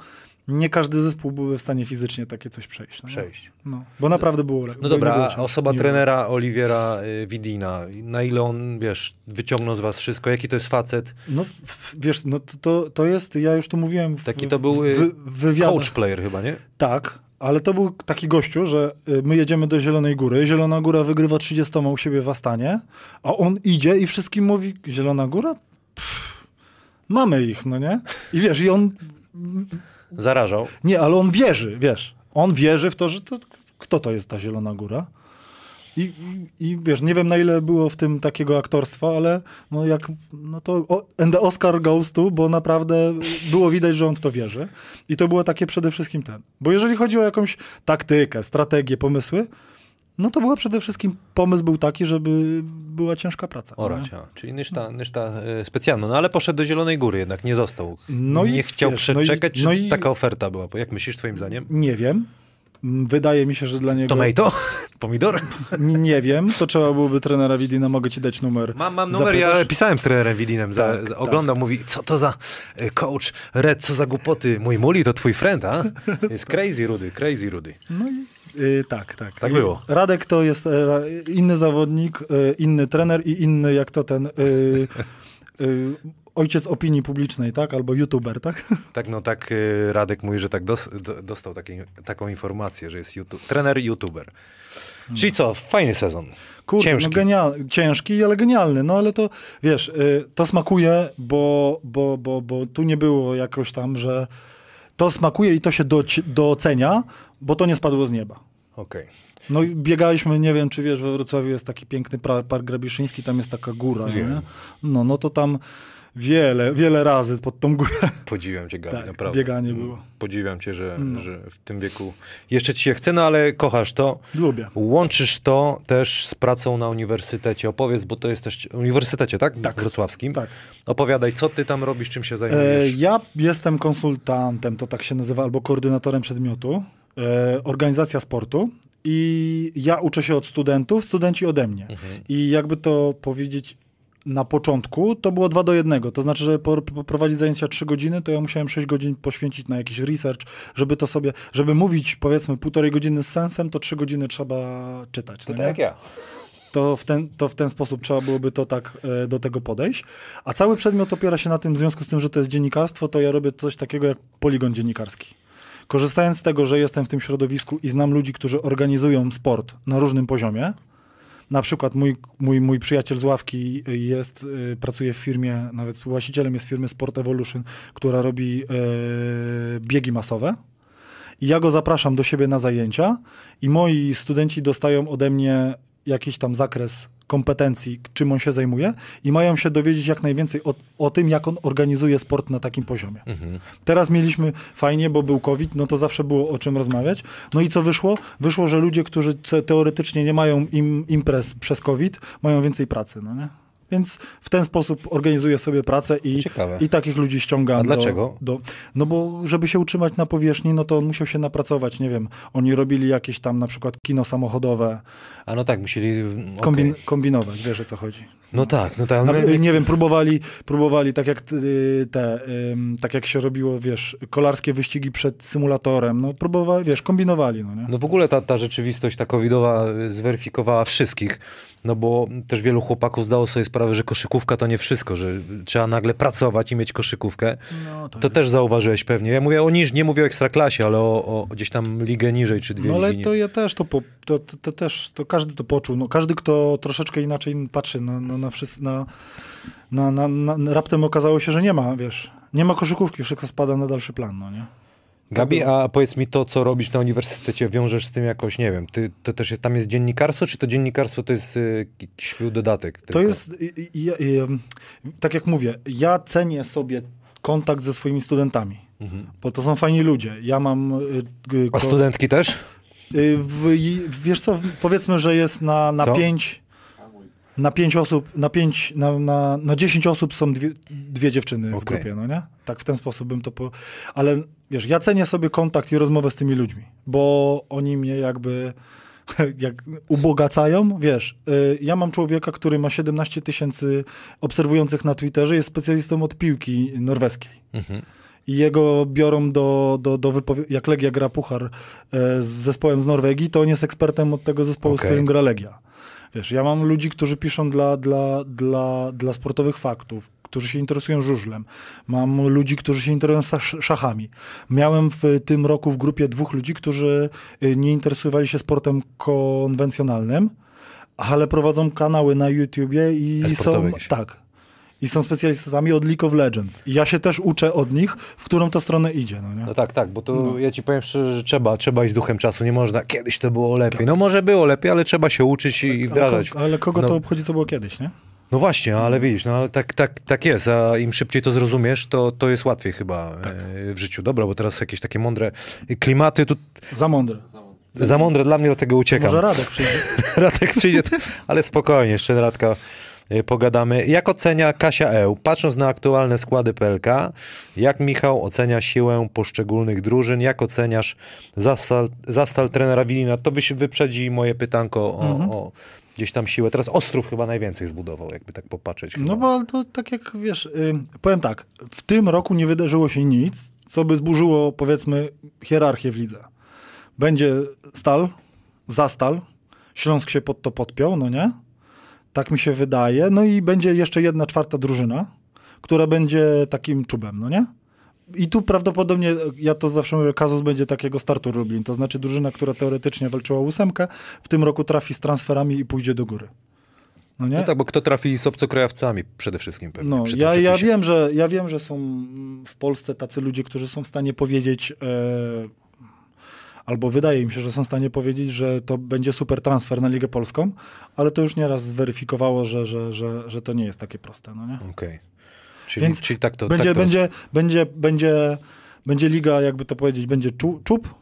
Speaker 2: nie każdy zespół byłby w stanie fizycznie takie coś przejść. No,
Speaker 1: Przejść.
Speaker 2: No, bo naprawdę było lepiej.
Speaker 1: No dobra, a osoba trenera Oliwiera y, Widina, na ile on, wiesz, wyciągnął z was wszystko, jaki to jest facet?
Speaker 2: No wiesz, no to, to, jest, ja już to mówiłem w,
Speaker 1: Taki to był,
Speaker 2: w,
Speaker 1: y. Coach player chyba, nie?
Speaker 2: Tak, ale to był taki gościu, że y, my jedziemy do Zielonej Góry, Zielona Góra wygrywa 30 u siebie w Astanie, a on idzie i wszystkim mówi, Zielona Góra? Pff, mamy ich, no nie? I wiesz, i on,
Speaker 1: Zarażał.
Speaker 2: nie, ale on wierzy, wiesz, on wierzy w to, że to, kto to jest ta Zielona Góra? I, i, wiesz, nie wiem na ile było w tym takiego aktorstwa, ale no jak, no to o, and the Oscar goes to, bo naprawdę było widać, że on w to wierzy. I to było takie przede wszystkim ten. Bo jeżeli chodzi o jakąś taktykę, strategię, pomysły, no to była przede wszystkim, pomysł był taki, żeby była ciężka praca. no
Speaker 1: Orać,
Speaker 2: nie?
Speaker 1: a. czyli nyszta, nyszta y, specjalna. No ale poszedł do Zielonej Góry jednak, nie został.
Speaker 2: No i
Speaker 1: nie chciał
Speaker 2: wiesz, no i-
Speaker 1: przeczekać, czy
Speaker 2: no i-
Speaker 1: taka oferta była? Jak myślisz, twoim zdaniem?
Speaker 2: Nie wiem. Mm, Wydaje mi się, że dla niego...
Speaker 1: Tomato? Pomidor?
Speaker 2: N- Nie wiem, to trzeba byłoby trenera Widina, mogę ci dać numer.
Speaker 1: Mam, mam numer, ja pisałem z trenerem Widinem,
Speaker 2: Tak, tak.
Speaker 1: oglądał, mówi, co to za y, coach, Red, co za głupoty, mój Muli to twój friend, a? Jest crazy Rudy, crazy Rudy.
Speaker 2: No i y, tak, tak.
Speaker 1: Tak było.
Speaker 2: Radek to jest e, inny zawodnik, e, inny trener i inny jak to ten y, ojciec opinii publicznej, tak? Albo youtuber, tak?
Speaker 1: Tak, no tak Radek mówi, że tak dos, do, dostał takie, taką informację, że jest YouTube, trener YouTuber. Czyli co, fajny sezon.
Speaker 2: Kurde,
Speaker 1: Ciężki.
Speaker 2: no genial, ciężki, ale genialny. No ale to, wiesz, to smakuje, bo, bo, bo, bo tu nie było jakoś tam, że to smakuje i to się doci- docenia, bo to nie spadło z nieba.
Speaker 1: Okej.
Speaker 2: No i biegaliśmy, nie wiem, czy wiesz, we Wrocławiu jest taki piękny Park Grabiszyński, tam jest taka góra,
Speaker 1: Wiem.
Speaker 2: nie? No, no to tam wiele, wiele razy pod tą górę.
Speaker 1: Podziwiam cię, Gabi,
Speaker 2: Tak,
Speaker 1: naprawdę.
Speaker 2: bieganie było.
Speaker 1: Podziwiam cię, że,
Speaker 2: No.
Speaker 1: że w tym wieku jeszcze ci się chce, no ale kochasz to.
Speaker 2: Lubię.
Speaker 1: Łączysz to też z pracą na uniwersytecie. Opowiedz, bo to jest też uniwersytecie, tak?
Speaker 2: Tak.
Speaker 1: Wrocławskim.
Speaker 2: Tak.
Speaker 1: Opowiadaj, co ty tam robisz, czym się
Speaker 2: E,
Speaker 1: zajmujesz.
Speaker 2: ja jestem konsultantem, to tak się nazywa, albo koordynatorem przedmiotu, e, organizacja sportu i ja uczę się od studentów, studenci ode mnie.
Speaker 1: Mhm.
Speaker 2: I jakby to powiedzieć na początku, to było dwa do jednego. To znaczy, żeby poprowadzić zajęcia 3 godziny, to ja musiałem 6 godzin poświęcić na jakiś research, żeby to sobie, żeby mówić powiedzmy półtorej godziny z sensem, to 3 godziny trzeba czytać.
Speaker 1: To
Speaker 2: no
Speaker 1: tak jak ja.
Speaker 2: to w, ten, to w ten sposób trzeba byłoby to tak e, do tego podejść. A cały przedmiot opiera się na tym, w związku z tym, że to jest dziennikarstwo, to ja robię coś takiego jak poligon dziennikarski. Korzystając z tego, że jestem w tym środowisku i znam ludzi, którzy organizują sport na różnym poziomie, na przykład mój, mój, mój przyjaciel z ławki jest, y, pracuje w firmie, nawet współwłaścicielem jest firmy Sport Evolution, która robi y, biegi masowe. I ja go zapraszam do siebie na zajęcia i moi studenci dostają ode mnie jakiś tam zakres kompetencji, czym on się zajmuje i mają się dowiedzieć jak najwięcej o, o tym, jak on organizuje sport na takim poziomie.
Speaker 1: Mhm.
Speaker 2: Teraz mieliśmy fajnie, bo był COVID, no to zawsze było o czym rozmawiać. No i co wyszło? Wyszło, że ludzie, którzy teoretycznie nie mają im, imprez przez COVID, mają więcej pracy, no nie? Więc w ten sposób organizuję sobie pracę i,
Speaker 1: Ciekawe.
Speaker 2: i takich ludzi ściągam.
Speaker 1: A
Speaker 2: do-
Speaker 1: dlaczego?
Speaker 2: Do, no bo żeby się utrzymać na powierzchni, no to on musiał się napracować, nie wiem, oni robili jakieś tam na przykład kino samochodowe,
Speaker 1: A no tak, musieli...
Speaker 2: kombin,
Speaker 1: okej.
Speaker 2: kombinować, wiesz o co chodzi.
Speaker 1: No tak, no tak. My-
Speaker 2: nie wiem, próbowali, próbowali tak jak y, te, tak jak się robiło, wiesz, kolarskie wyścigi przed symulatorem, no próbowali, wiesz, kombinowali, no nie?
Speaker 1: No w ogóle ta, ta rzeczywistość ta covidowa y, zweryfikowała wszystkich, no bo też wielu chłopaków zdało sobie sprawę, że koszykówka to nie wszystko, że trzeba nagle pracować i mieć koszykówkę.
Speaker 2: No,
Speaker 1: To też zauważyłeś pewnie. Ja mówię o niż, nie mówię o ekstraklasie, ale o, o gdzieś tam ligę niżej, czy dwie
Speaker 2: No ale to ja też to, po, to, to, to też, to każdy to poczuł. No, każdy, kto troszeczkę inaczej patrzy na, na, na, na, na, na, na, raptem okazało się, że nie ma, wiesz, nie ma koszykówki, wszystko spada na dalszy plan, no nie?
Speaker 1: Gabi, a powiedz mi to, co robisz na uniwersytecie, wiążesz z tym jakoś, nie wiem, ty, to też jest, tam jest dziennikarstwo, czy to dziennikarstwo to jest y, jakiś dodatek?
Speaker 2: To
Speaker 1: tylko?
Speaker 2: jest, i, i, i, em, tak jak mówię, ja cenię sobie kontakt ze swoimi studentami,
Speaker 1: Mhm.
Speaker 2: bo to są fajni ludzie. Ja mam... y, y,
Speaker 1: A studentki też?
Speaker 2: y, w, wiesz co, powiedzmy, że jest na, na
Speaker 1: Co?
Speaker 2: pięć... Na pięć osób, na pięć, na, na, na dziesięć osób są dwie, dwie dziewczyny w
Speaker 1: Okej.
Speaker 2: grupie, no nie? Tak w ten sposób bym to po... Ale wiesz, ja cenię sobie kontakt i rozmowę z tymi ludźmi, bo oni mnie jakby jak ubogacają, wiesz, y, ja mam człowieka, który ma 17 tysięcy obserwujących na Twitterze, jest specjalistą od piłki norweskiej.
Speaker 1: Mhm.
Speaker 2: I jego biorą do, do, do wypowie- jak Legia gra puchar e, z zespołem z Norwegii, to on jest ekspertem od tego zespołu,
Speaker 1: Okej.
Speaker 2: z którym gra Legia. Wiesz, ja mam ludzi, którzy piszą dla, dla, dla, dla sportowych faktów, którzy się interesują żużlem. Mam ludzi, którzy się interesują sz- szachami. Miałem w tym roku w grupie dwóch ludzi, którzy y, nie interesowali się sportem konwencjonalnym, ale prowadzą kanały na YouTubie i są...
Speaker 1: jakieś.
Speaker 2: Tak. I są specjalistami od League of Legends. I ja się też uczę od nich, w którą to stronę idzie. No nie?
Speaker 1: No tak, tak, bo to
Speaker 2: No.
Speaker 1: ja ci powiem szczerze, że trzeba, trzeba iść z duchem czasu, nie można, kiedyś to było lepiej. No może było lepiej, ale trzeba się uczyć i, i
Speaker 2: ale,
Speaker 1: wdrażać.
Speaker 2: ko- ale kogo
Speaker 1: No.
Speaker 2: to obchodzi, co było kiedyś, nie?
Speaker 1: No właśnie, ale widzisz, no ale tak, tak, tak jest, a im szybciej to zrozumiesz, to, to jest łatwiej chyba
Speaker 2: Tak.
Speaker 1: e, w życiu. Dobra, bo teraz jakieś takie mądre klimaty, tu
Speaker 2: Za mądre.
Speaker 1: za mądre dla mnie do tego uciekam.
Speaker 2: Może Radek przyjdzie.
Speaker 1: Radek przyjdzie, to, ale spokojnie, jeszcze Radka y, pogadamy. Jak ocenia Kasia Eł, patrząc na aktualne składy PLK, jak Michał ocenia siłę poszczególnych drużyn, jak oceniasz zastal, zastal trenera Wilina? To wyprzedzi moje pytanko o,
Speaker 2: Mhm.
Speaker 1: o gdzieś tam siłę. Teraz Ostrów chyba najwięcej zbudował, jakby tak popatrzeć.
Speaker 2: No
Speaker 1: chyba.
Speaker 2: bo to tak jak wiesz, y, powiem tak, w tym roku nie wydarzyło się nic, co by zburzyło powiedzmy hierarchię w lidze. Będzie stal, zastal, Śląsk się pod to podpiął, no nie? Tak mi się wydaje. No i będzie jeszcze jedna czwarta drużyna, która będzie takim czubem, no nie? I tu prawdopodobnie, ja to zawsze mówię, kazus będzie takiego startu Lublin. To znaczy drużyna, która teoretycznie walczyła o ósemkę, w tym roku trafi z transferami i pójdzie do góry. No nie?
Speaker 1: No tak, bo kto trafi z obcokrajowcami przede wszystkim pewnie.
Speaker 2: No, ja, ja, wiem, że, ja wiem, że są w Polsce tacy ludzie, którzy są w stanie powiedzieć, e, albo wydaje mi się, że są w stanie powiedzieć, że to będzie super transfer na Ligę Polską, ale to już nieraz zweryfikowało, że, że, że, że to nie jest takie proste. No nie?
Speaker 1: Okej. Czyli,
Speaker 2: Więc
Speaker 1: czyli tak to
Speaker 2: będzie,
Speaker 1: tak to
Speaker 2: będzie, będzie, będzie, będzie liga, jakby to powiedzieć, będzie czu, czub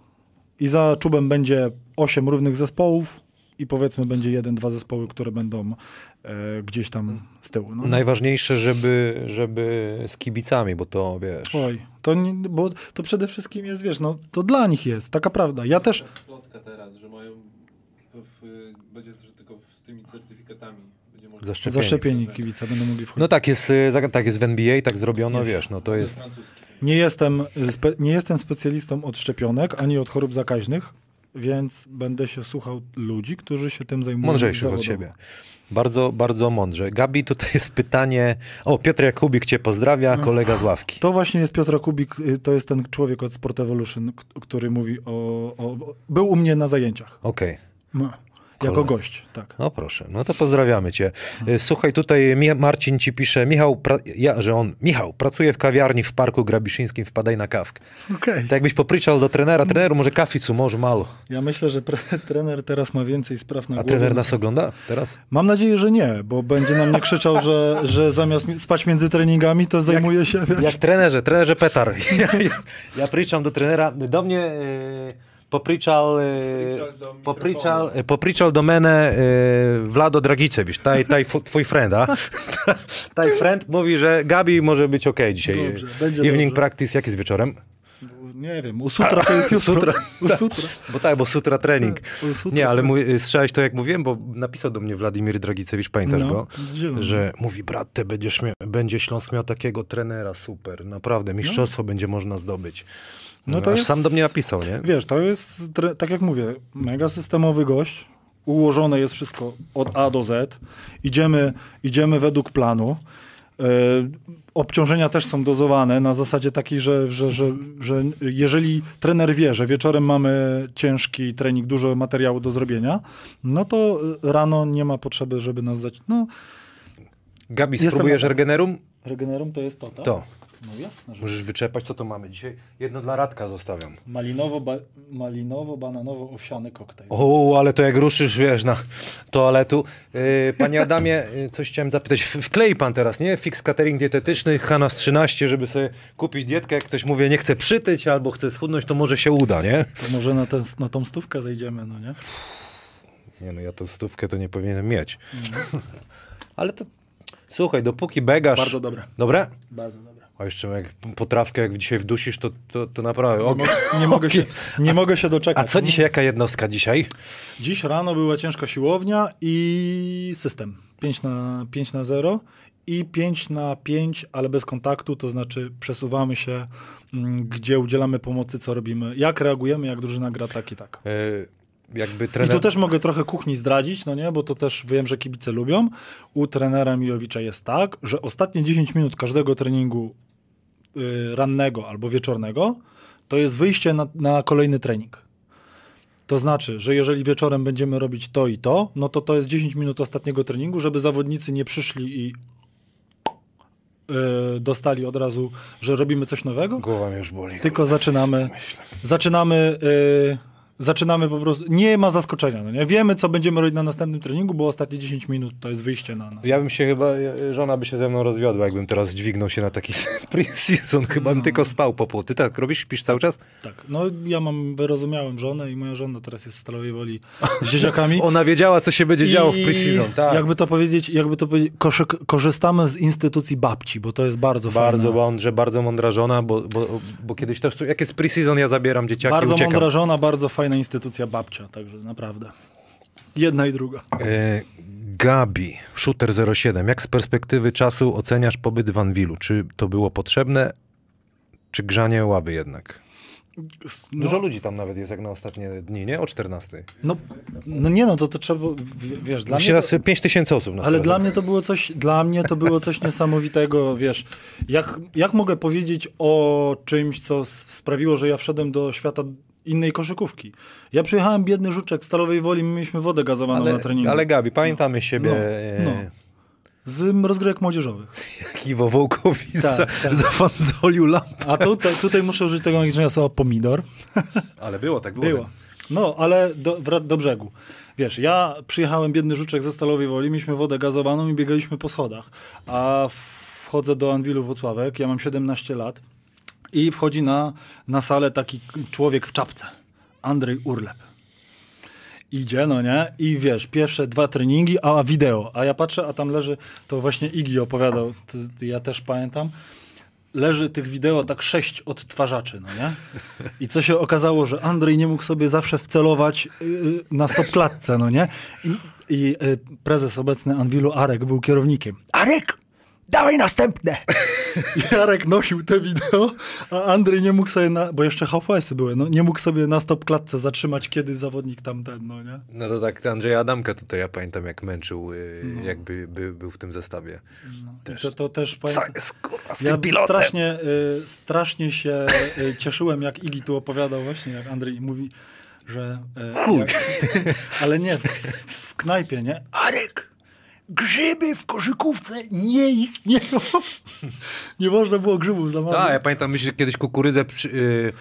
Speaker 2: i za czubem będzie osiem równych zespołów i powiedzmy będzie jeden, dwa zespoły, które będą e, gdzieś tam z tyłu. No.
Speaker 1: Najważniejsze, żeby, żeby z kibicami, bo to wiesz.
Speaker 2: Oj, to, nie, bo to przede wszystkim jest, wiesz, no to dla nich jest, taka prawda. Ja też,
Speaker 3: Jest plotka teraz, że mają, w, w, będzie że tylko z tymi certyfikatami.
Speaker 1: Zaszczepieni.
Speaker 2: zaszczepieni kibice będą mogli wchodzić.
Speaker 1: No tak jest, y, tak jest w NBA, tak zrobiono, wiesz, no to jest.
Speaker 2: Nie, jestem, nie jestem specjalistą od szczepionek, ani od chorób zakaźnych, więc będę się słuchał ludzi, którzy się tym zajmują
Speaker 1: Mądrzejszych od siebie. Bardzo, bardzo mądrze. Gabi, tutaj jest pytanie. O, Piotr Jakubik cię pozdrawia, kolega z ławki.
Speaker 2: To właśnie jest Piotr Kubik, y, to jest ten człowiek od Sport Evolution, który mówi o, o... Był u mnie na zajęciach.
Speaker 1: Okej.
Speaker 2: No, jako gość, tak.
Speaker 1: No proszę, no to pozdrawiamy cię. Y, Słuchaj, tutaj Marcin ci pisze, Michał, ja, że on, Michał, pracuje w kawiarni w Parku Grabiszyńskim, wpadaj na kawkę.
Speaker 2: Okej.
Speaker 1: Tak jakbyś popryczał do trenera, treneru może kaficu, może mało.
Speaker 2: Ja myślę, że trener teraz ma więcej spraw na
Speaker 1: A
Speaker 2: głowie.
Speaker 1: trener nas ogląda teraz?
Speaker 2: Mam nadzieję, że nie, bo będzie na mnie krzyczał, że, że zamiast mi- spać między treningami, to zajmuje się... Wiesz,
Speaker 1: Jak trenerze, trenerze Petar. Ja, ja, ja pričam do trenera, do mnie e, popričal,
Speaker 3: Popričal do
Speaker 1: popričal, do mene e, Vlado Dragicewicz, taj, taj twój friend, a? taj friend mówi, że Gabi może być ok dzisiaj.
Speaker 2: Dobrze,
Speaker 1: Evening
Speaker 2: dobrze.
Speaker 1: practice, jak jest wieczorem?
Speaker 2: Nie wiem, u sutra to jest jutro.
Speaker 1: Sutra.
Speaker 2: U sutra.
Speaker 1: Bo tak, bo sutra trening.
Speaker 2: U sutra
Speaker 1: Nie, ale mój, słyszałeś to jak mówiłem, bo napisał do mnie Wladimir Dragicewicz, pamiętasz
Speaker 2: No,
Speaker 1: go? Że mówi, brat, ty będziesz mia- będzie Śląsk miał takiego trenera, super, naprawdę, mistrzostwo będzie można zdobyć.
Speaker 2: No
Speaker 1: No
Speaker 2: to
Speaker 1: Aż
Speaker 2: jest-
Speaker 1: sam do mnie napisał, nie?
Speaker 2: Wiesz, to jest, tak jak mówię, mega systemowy gość. Ułożone jest wszystko od A do Z. Idziemy, idziemy według planu. E, obciążenia też są dozowane na zasadzie takiej, że, że, że, że jeżeli trener wie, że wieczorem mamy ciężki trening, dużo materiału do zrobienia, no to rano nie ma potrzeby, żeby nas zać... No,
Speaker 1: Gabi,
Speaker 2: Jestem
Speaker 1: spróbujesz
Speaker 2: na-
Speaker 1: Regenerum?
Speaker 2: Regenerum to jest to, tak?
Speaker 1: To.
Speaker 2: No jasne, że
Speaker 1: Możesz wyczepać, co to mamy dzisiaj. Jedno dla Radka zostawiam.
Speaker 2: malinowo, ba- malinowo-bananowo-owsiany koktajl.
Speaker 1: O, ale to jak ruszysz, wiesz, na toaletu. Yy, panie Adamie, yy, coś chciałem zapytać. W- Wklei pan teraz, nie? Fix catering dietetyczny, Hanas 13, żeby sobie kupić dietkę. Jak ktoś mówi, nie chce przytyć albo chce schudnąć, to może się uda, nie?
Speaker 2: To może na, ten, na tą stówkę zejdziemy, no nie?
Speaker 1: Nie no, ja to stówkę to nie powinienem mieć. ale to, słuchaj, dopóki begasz...
Speaker 2: Bardzo dobre.
Speaker 1: Dobre?
Speaker 2: Bardzo dobre.
Speaker 1: A jeszcze jak potrawkę, jak dzisiaj wdusisz, to, to, to naprawdę...
Speaker 2: Nie, nie, mogę się, nie mogę się
Speaker 1: A
Speaker 2: doczekać.
Speaker 1: co dzisiaj, jaka jednostka dzisiaj?
Speaker 2: Dziś rano była ciężka siłownia i system. 5 na, 5 na 0 i 5 na 5, ale bez kontaktu, to znaczy przesuwamy się, mm, gdzie udzielamy pomocy, co robimy, jak reagujemy, jak drużyna gra tak i tak.
Speaker 1: Yy, jakby
Speaker 2: I
Speaker 1: trener...
Speaker 2: tu też mogę trochę kuchni zdradzić, no nie, bo to też wiem, że kibice lubią. U trenera Mijowicza jest tak, że ostatnie 10 minut każdego treningu y, rannego albo wieczornego to jest wyjście na, na kolejny trening. To znaczy, że jeżeli wieczorem będziemy robić to i to, no to to jest 10 minut ostatniego treningu, żeby zawodnicy nie przyszli i y, dostali od razu, że robimy coś nowego,
Speaker 1: Głowa mnie już boli.
Speaker 2: tylko zaczynamy, zaczynamy y, zaczynamy po prostu, nie ma zaskoczenia, no nie? Wiemy, co będziemy robić na następnym treningu, bo ostatnie 10 minut to jest wyjście na... na.
Speaker 1: Ja bym się chyba, żona by się ze mną rozwiodła, jakbym teraz dźwignął się na taki pre-season. Chyba bym tylko spał po pół. Ty tak robisz? Śpisz cały czas?
Speaker 2: Tak, no ja mam, wyrozumiałem żonę i moja żona teraz jest w Stalowej Woli z dzieciakami.
Speaker 1: Ona wiedziała, co się będzie działo w
Speaker 2: I
Speaker 1: pre-season. Tak.
Speaker 2: Jakby to powiedzieć, jakby to powiedzieć, korzystamy z instytucji babci, bo to jest bardzo,
Speaker 1: Bardzo
Speaker 2: fajne.
Speaker 1: mądrze, bardzo mądra żona, bo, bo, bo kiedyś też, jak jest pre-season, ja zabieram dzieciaki i
Speaker 2: Bardzo mądra żona, bardzo fajna instytucja babcia, także naprawdę. Jedna i druga.
Speaker 1: E, Gabi, Shooter 07. Jak z perspektywy czasu oceniasz pobyt w Anwilu? Czy to było potrzebne, czy grzanie ławy jednak?
Speaker 2: No,
Speaker 1: Dużo ludzi tam nawet jest jak na ostatnie dni, nie? O 14.
Speaker 2: no, no nie no, to, to trzeba, w- wiesz, dla mnie
Speaker 1: Się raz
Speaker 2: to,
Speaker 1: 5 tysięcy osób na
Speaker 2: ale
Speaker 1: stronę.
Speaker 2: dla mnie to było coś, dla mnie to było coś niesamowitego, wiesz, jak, jak mogę powiedzieć o czymś, co sprawiło, że ja wszedłem do świata innej koszykówki. Ja przyjechałem biedny żuczek z Stalowej Woli, my mieliśmy wodę gazowaną na
Speaker 1: ale,
Speaker 2: treningu.
Speaker 1: ale Gabi, pamiętamy siebie.
Speaker 2: No,
Speaker 1: e,
Speaker 2: no. Z rozgrywek młodzieżowych.
Speaker 1: Iwo Wołkowica
Speaker 2: Tak, tak.
Speaker 1: zafanzolił lampę.
Speaker 2: A tutaj, tutaj muszę użyć tego magicznego słowa pomidor.
Speaker 1: Ale było tak, było.
Speaker 2: Było.
Speaker 1: tak.
Speaker 2: No, ale do, do brzegu. Wiesz, ja przyjechałem biedny żuczek ze Stalowej Woli, mieliśmy wodę gazowaną i biegaliśmy po schodach. A wchodzę do Anwilu Włocławek, ja mam 17 lat i wchodzi na, na salę taki człowiek w czapce. Andrzej Urlep. Idzie, no nie? I wiesz, pierwsze dwa treningi, a wideo. A ja patrzę, a tam leży, to właśnie Igi opowiadał, ja też pamiętam, leży tych wideo tak sześć odtwarzaczy, no nie? I co się okazało, że Andrzej nie mógł sobie zawsze wcelować yy, na stopklatce, no nie? I, i yy, prezes obecny Anwilu, Arek, był kierownikiem. Arek! Dawaj następne! I Arek nosił te wideo, a Andrzej nie mógł sobie, na, bo jeszcze VHS-y były, no, nie mógł sobie na stopklatce zatrzymać, kiedy zawodnik tamten, no nie?
Speaker 1: No to tak Andrzeja Adamka tutaj ja pamiętam jak męczył, y,
Speaker 2: No.
Speaker 1: jakby by, był w tym zestawie.
Speaker 2: I To, to też
Speaker 1: Co
Speaker 2: pamiętam.
Speaker 1: jest kurwa z
Speaker 2: Ja
Speaker 1: tym pilotem?
Speaker 2: strasznie, y, strasznie się y, cieszyłem, jak Igi tu opowiadał właśnie, jak Andrzej mówi, że... Y, jak, ale nie, w, w knajpie, nie? Arek, grzyby w koszykówce nie istnieją. nie można było grzybów zamawiać.
Speaker 1: Tak, ja pamiętam, myśmy kiedyś kukurydzę przy, y,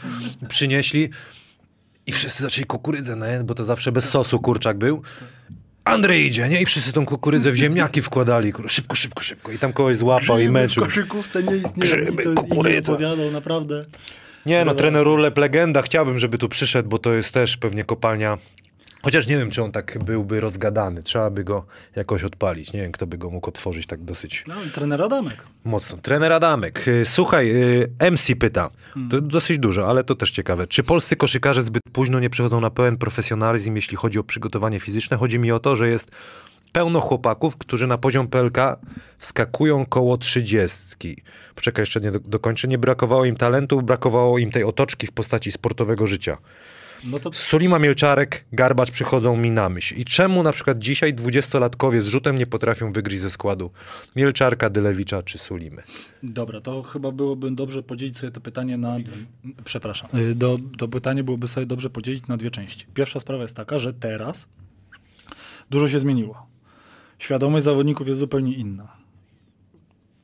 Speaker 1: przynieśli i wszyscy zaczęli kukurydzę, nie? bo to zawsze bez sosu kurczak był. Andrzej idzie, nie? I wszyscy tą kukurydzę w ziemniaki wkładali. Szybko, szybko, szybko. I tam kogoś złapał i
Speaker 2: Grzyby w koszykówce nie istnieją.
Speaker 1: Grzyby,
Speaker 2: to
Speaker 1: kukurydza.
Speaker 2: opowiadał, naprawdę.
Speaker 1: Nie, no trener Urlep legenda. Chciałbym, żeby tu przyszedł, bo to jest też pewnie kopalnia. Chociaż nie wiem, czy on tak byłby rozgadany. Trzeba by go jakoś odpalić. Nie wiem, kto by go mógł otworzyć tak dosyć
Speaker 2: No trener Adamek.
Speaker 1: Mocno. Trener Adamek. Y, Słuchaj, y, MC pyta. To dosyć dużo, ale to też ciekawe. Czy polscy koszykarze zbyt późno nie przechodzą na pełen profesjonalizm, jeśli chodzi o przygotowanie fizyczne? Chodzi mi o to, że jest pełno chłopaków, którzy na poziom PLK skakują koło trzydziestki. Poczekaj, jeszcze nie do, dokończę. Nie brakowało im talentu, brakowało im tej otoczki w postaci sportowego życia.
Speaker 2: No to
Speaker 1: Sulima Mielczarek, Garbacz przychodzą mi na myśl. I czemu na przykład dzisiaj dwudziestolatkowie z rzutem nie potrafią wygryźć ze składu Mielczarka, Dylewicza czy Sulimy?
Speaker 2: Dobra, to chyba byłoby dobrze podzielić sobie to pytanie na. Przepraszam. Y, Do, to pytanie byłoby sobie dobrze podzielić na dwie części. Pierwsza sprawa jest taka, że teraz dużo się zmieniło. Świadomość zawodników jest zupełnie inna.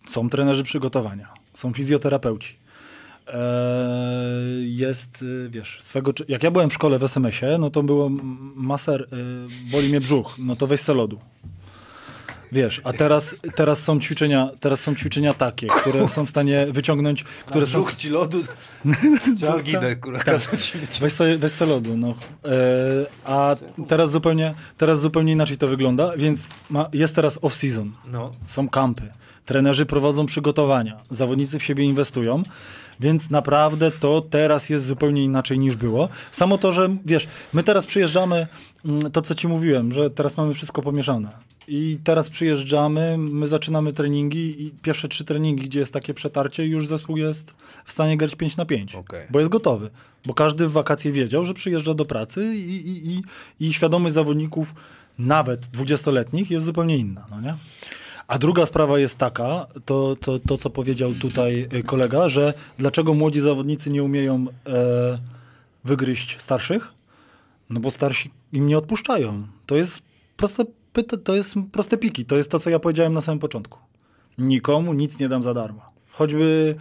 Speaker 2: Są trenerzy przygotowania, są fizjoterapeuci. Eee, Jest, y, wiesz, swego, jak ja byłem w szkole w SMS-ie, no to było maser, y, boli mnie brzuch, no to weź se lodu. Wiesz, a teraz, teraz, są ćwiczenia, teraz są ćwiczenia takie, które są w stanie wyciągnąć, które są...
Speaker 1: ci lodu. Algidę, kurwa.
Speaker 2: Weź sobie, weź sobie lodu, no. E, a teraz zupełnie, teraz zupełnie inaczej to wygląda, więc ma, jest teraz off-season.
Speaker 1: No.
Speaker 2: Są kampy. Trenerzy prowadzą przygotowania. Zawodnicy w siebie inwestują. Więc naprawdę to teraz jest zupełnie inaczej niż było. Samo to, że wiesz, my teraz przyjeżdżamy, mm, to co ci mówiłem, że teraz mamy wszystko pomieszane. I teraz przyjeżdżamy, my zaczynamy treningi i pierwsze trzy treningi, gdzie jest takie przetarcie, już zespół jest w stanie grać 5 na 5.
Speaker 1: Okej.
Speaker 2: Bo jest gotowy. Bo każdy w wakacje wiedział, że przyjeżdża do pracy i, i, i, i świadomość zawodników, nawet 20-letnich, jest zupełnie inna. No nie? A druga sprawa jest taka, to, to, to co powiedział tutaj y, kolega, że dlaczego młodzi zawodnicy nie umieją e, wygryźć starszych? No bo starsi im nie odpuszczają. To jest proste, to jest proste piki. To jest to, co ja powiedziałem na samym początku. Nikomu nic nie dam za darmo. Choćby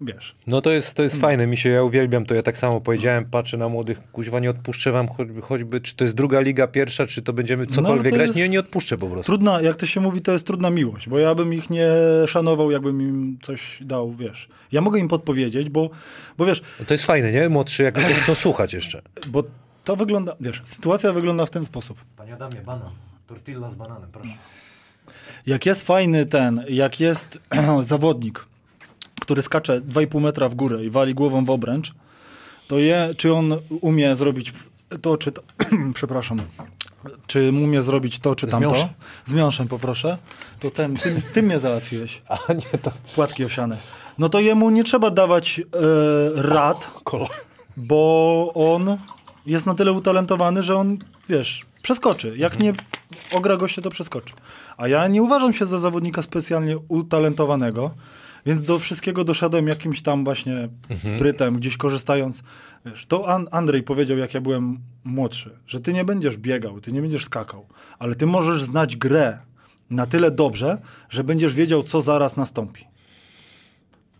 Speaker 2: wiesz.
Speaker 1: No to jest, to jest fajne, mi się, ja uwielbiam to, ja tak samo powiedziałem, patrzę na młodych, kuźwa, nie odpuszczę wam choćby, choćby, czy to jest druga liga, pierwsza, czy to będziemy cokolwiek
Speaker 2: No, to
Speaker 1: grać,
Speaker 2: jest-
Speaker 1: nie, nie odpuszczę po prostu.
Speaker 2: Trudna, jak to się mówi, to jest trudna miłość, bo ja bym ich nie szanował, jakbym im coś dał, wiesz. Ja mogę im podpowiedzieć, bo, bo wiesz,
Speaker 1: No to jest fajne, nie? Młodszy, jak to chcą słuchać jeszcze.
Speaker 2: bo to wygląda, wiesz, sytuacja wygląda w ten sposób.
Speaker 1: Panie Adamie, banan. Tortilla z bananem, proszę.
Speaker 2: Jak jest fajny ten, jak jest zawodnik, który skacze 2,5 metra w górę i wali głową w obręcz, to je, czy on umie zrobić to, czy to, przepraszam, czy umie zrobić to, czy tamto.
Speaker 1: miąższem?
Speaker 2: Z miąższem poproszę. To ten, ty, ty mnie załatwiłeś.
Speaker 1: A nie, to
Speaker 2: Płatki owsiane. No to jemu nie trzeba dawać e, rad, bo on jest na tyle utalentowany, że on, wiesz, przeskoczy. Jak nie ogra goście, to przeskoczy. A ja nie uważam się za zawodnika specjalnie utalentowanego, więc do wszystkiego doszedłem jakimś tam właśnie sprytem, gdzieś korzystając. Wiesz, to An- Andrzej powiedział, jak ja byłem młodszy, że ty nie będziesz biegał, ty nie będziesz skakał, ale ty możesz znać grę na tyle dobrze, że będziesz wiedział, co zaraz nastąpi.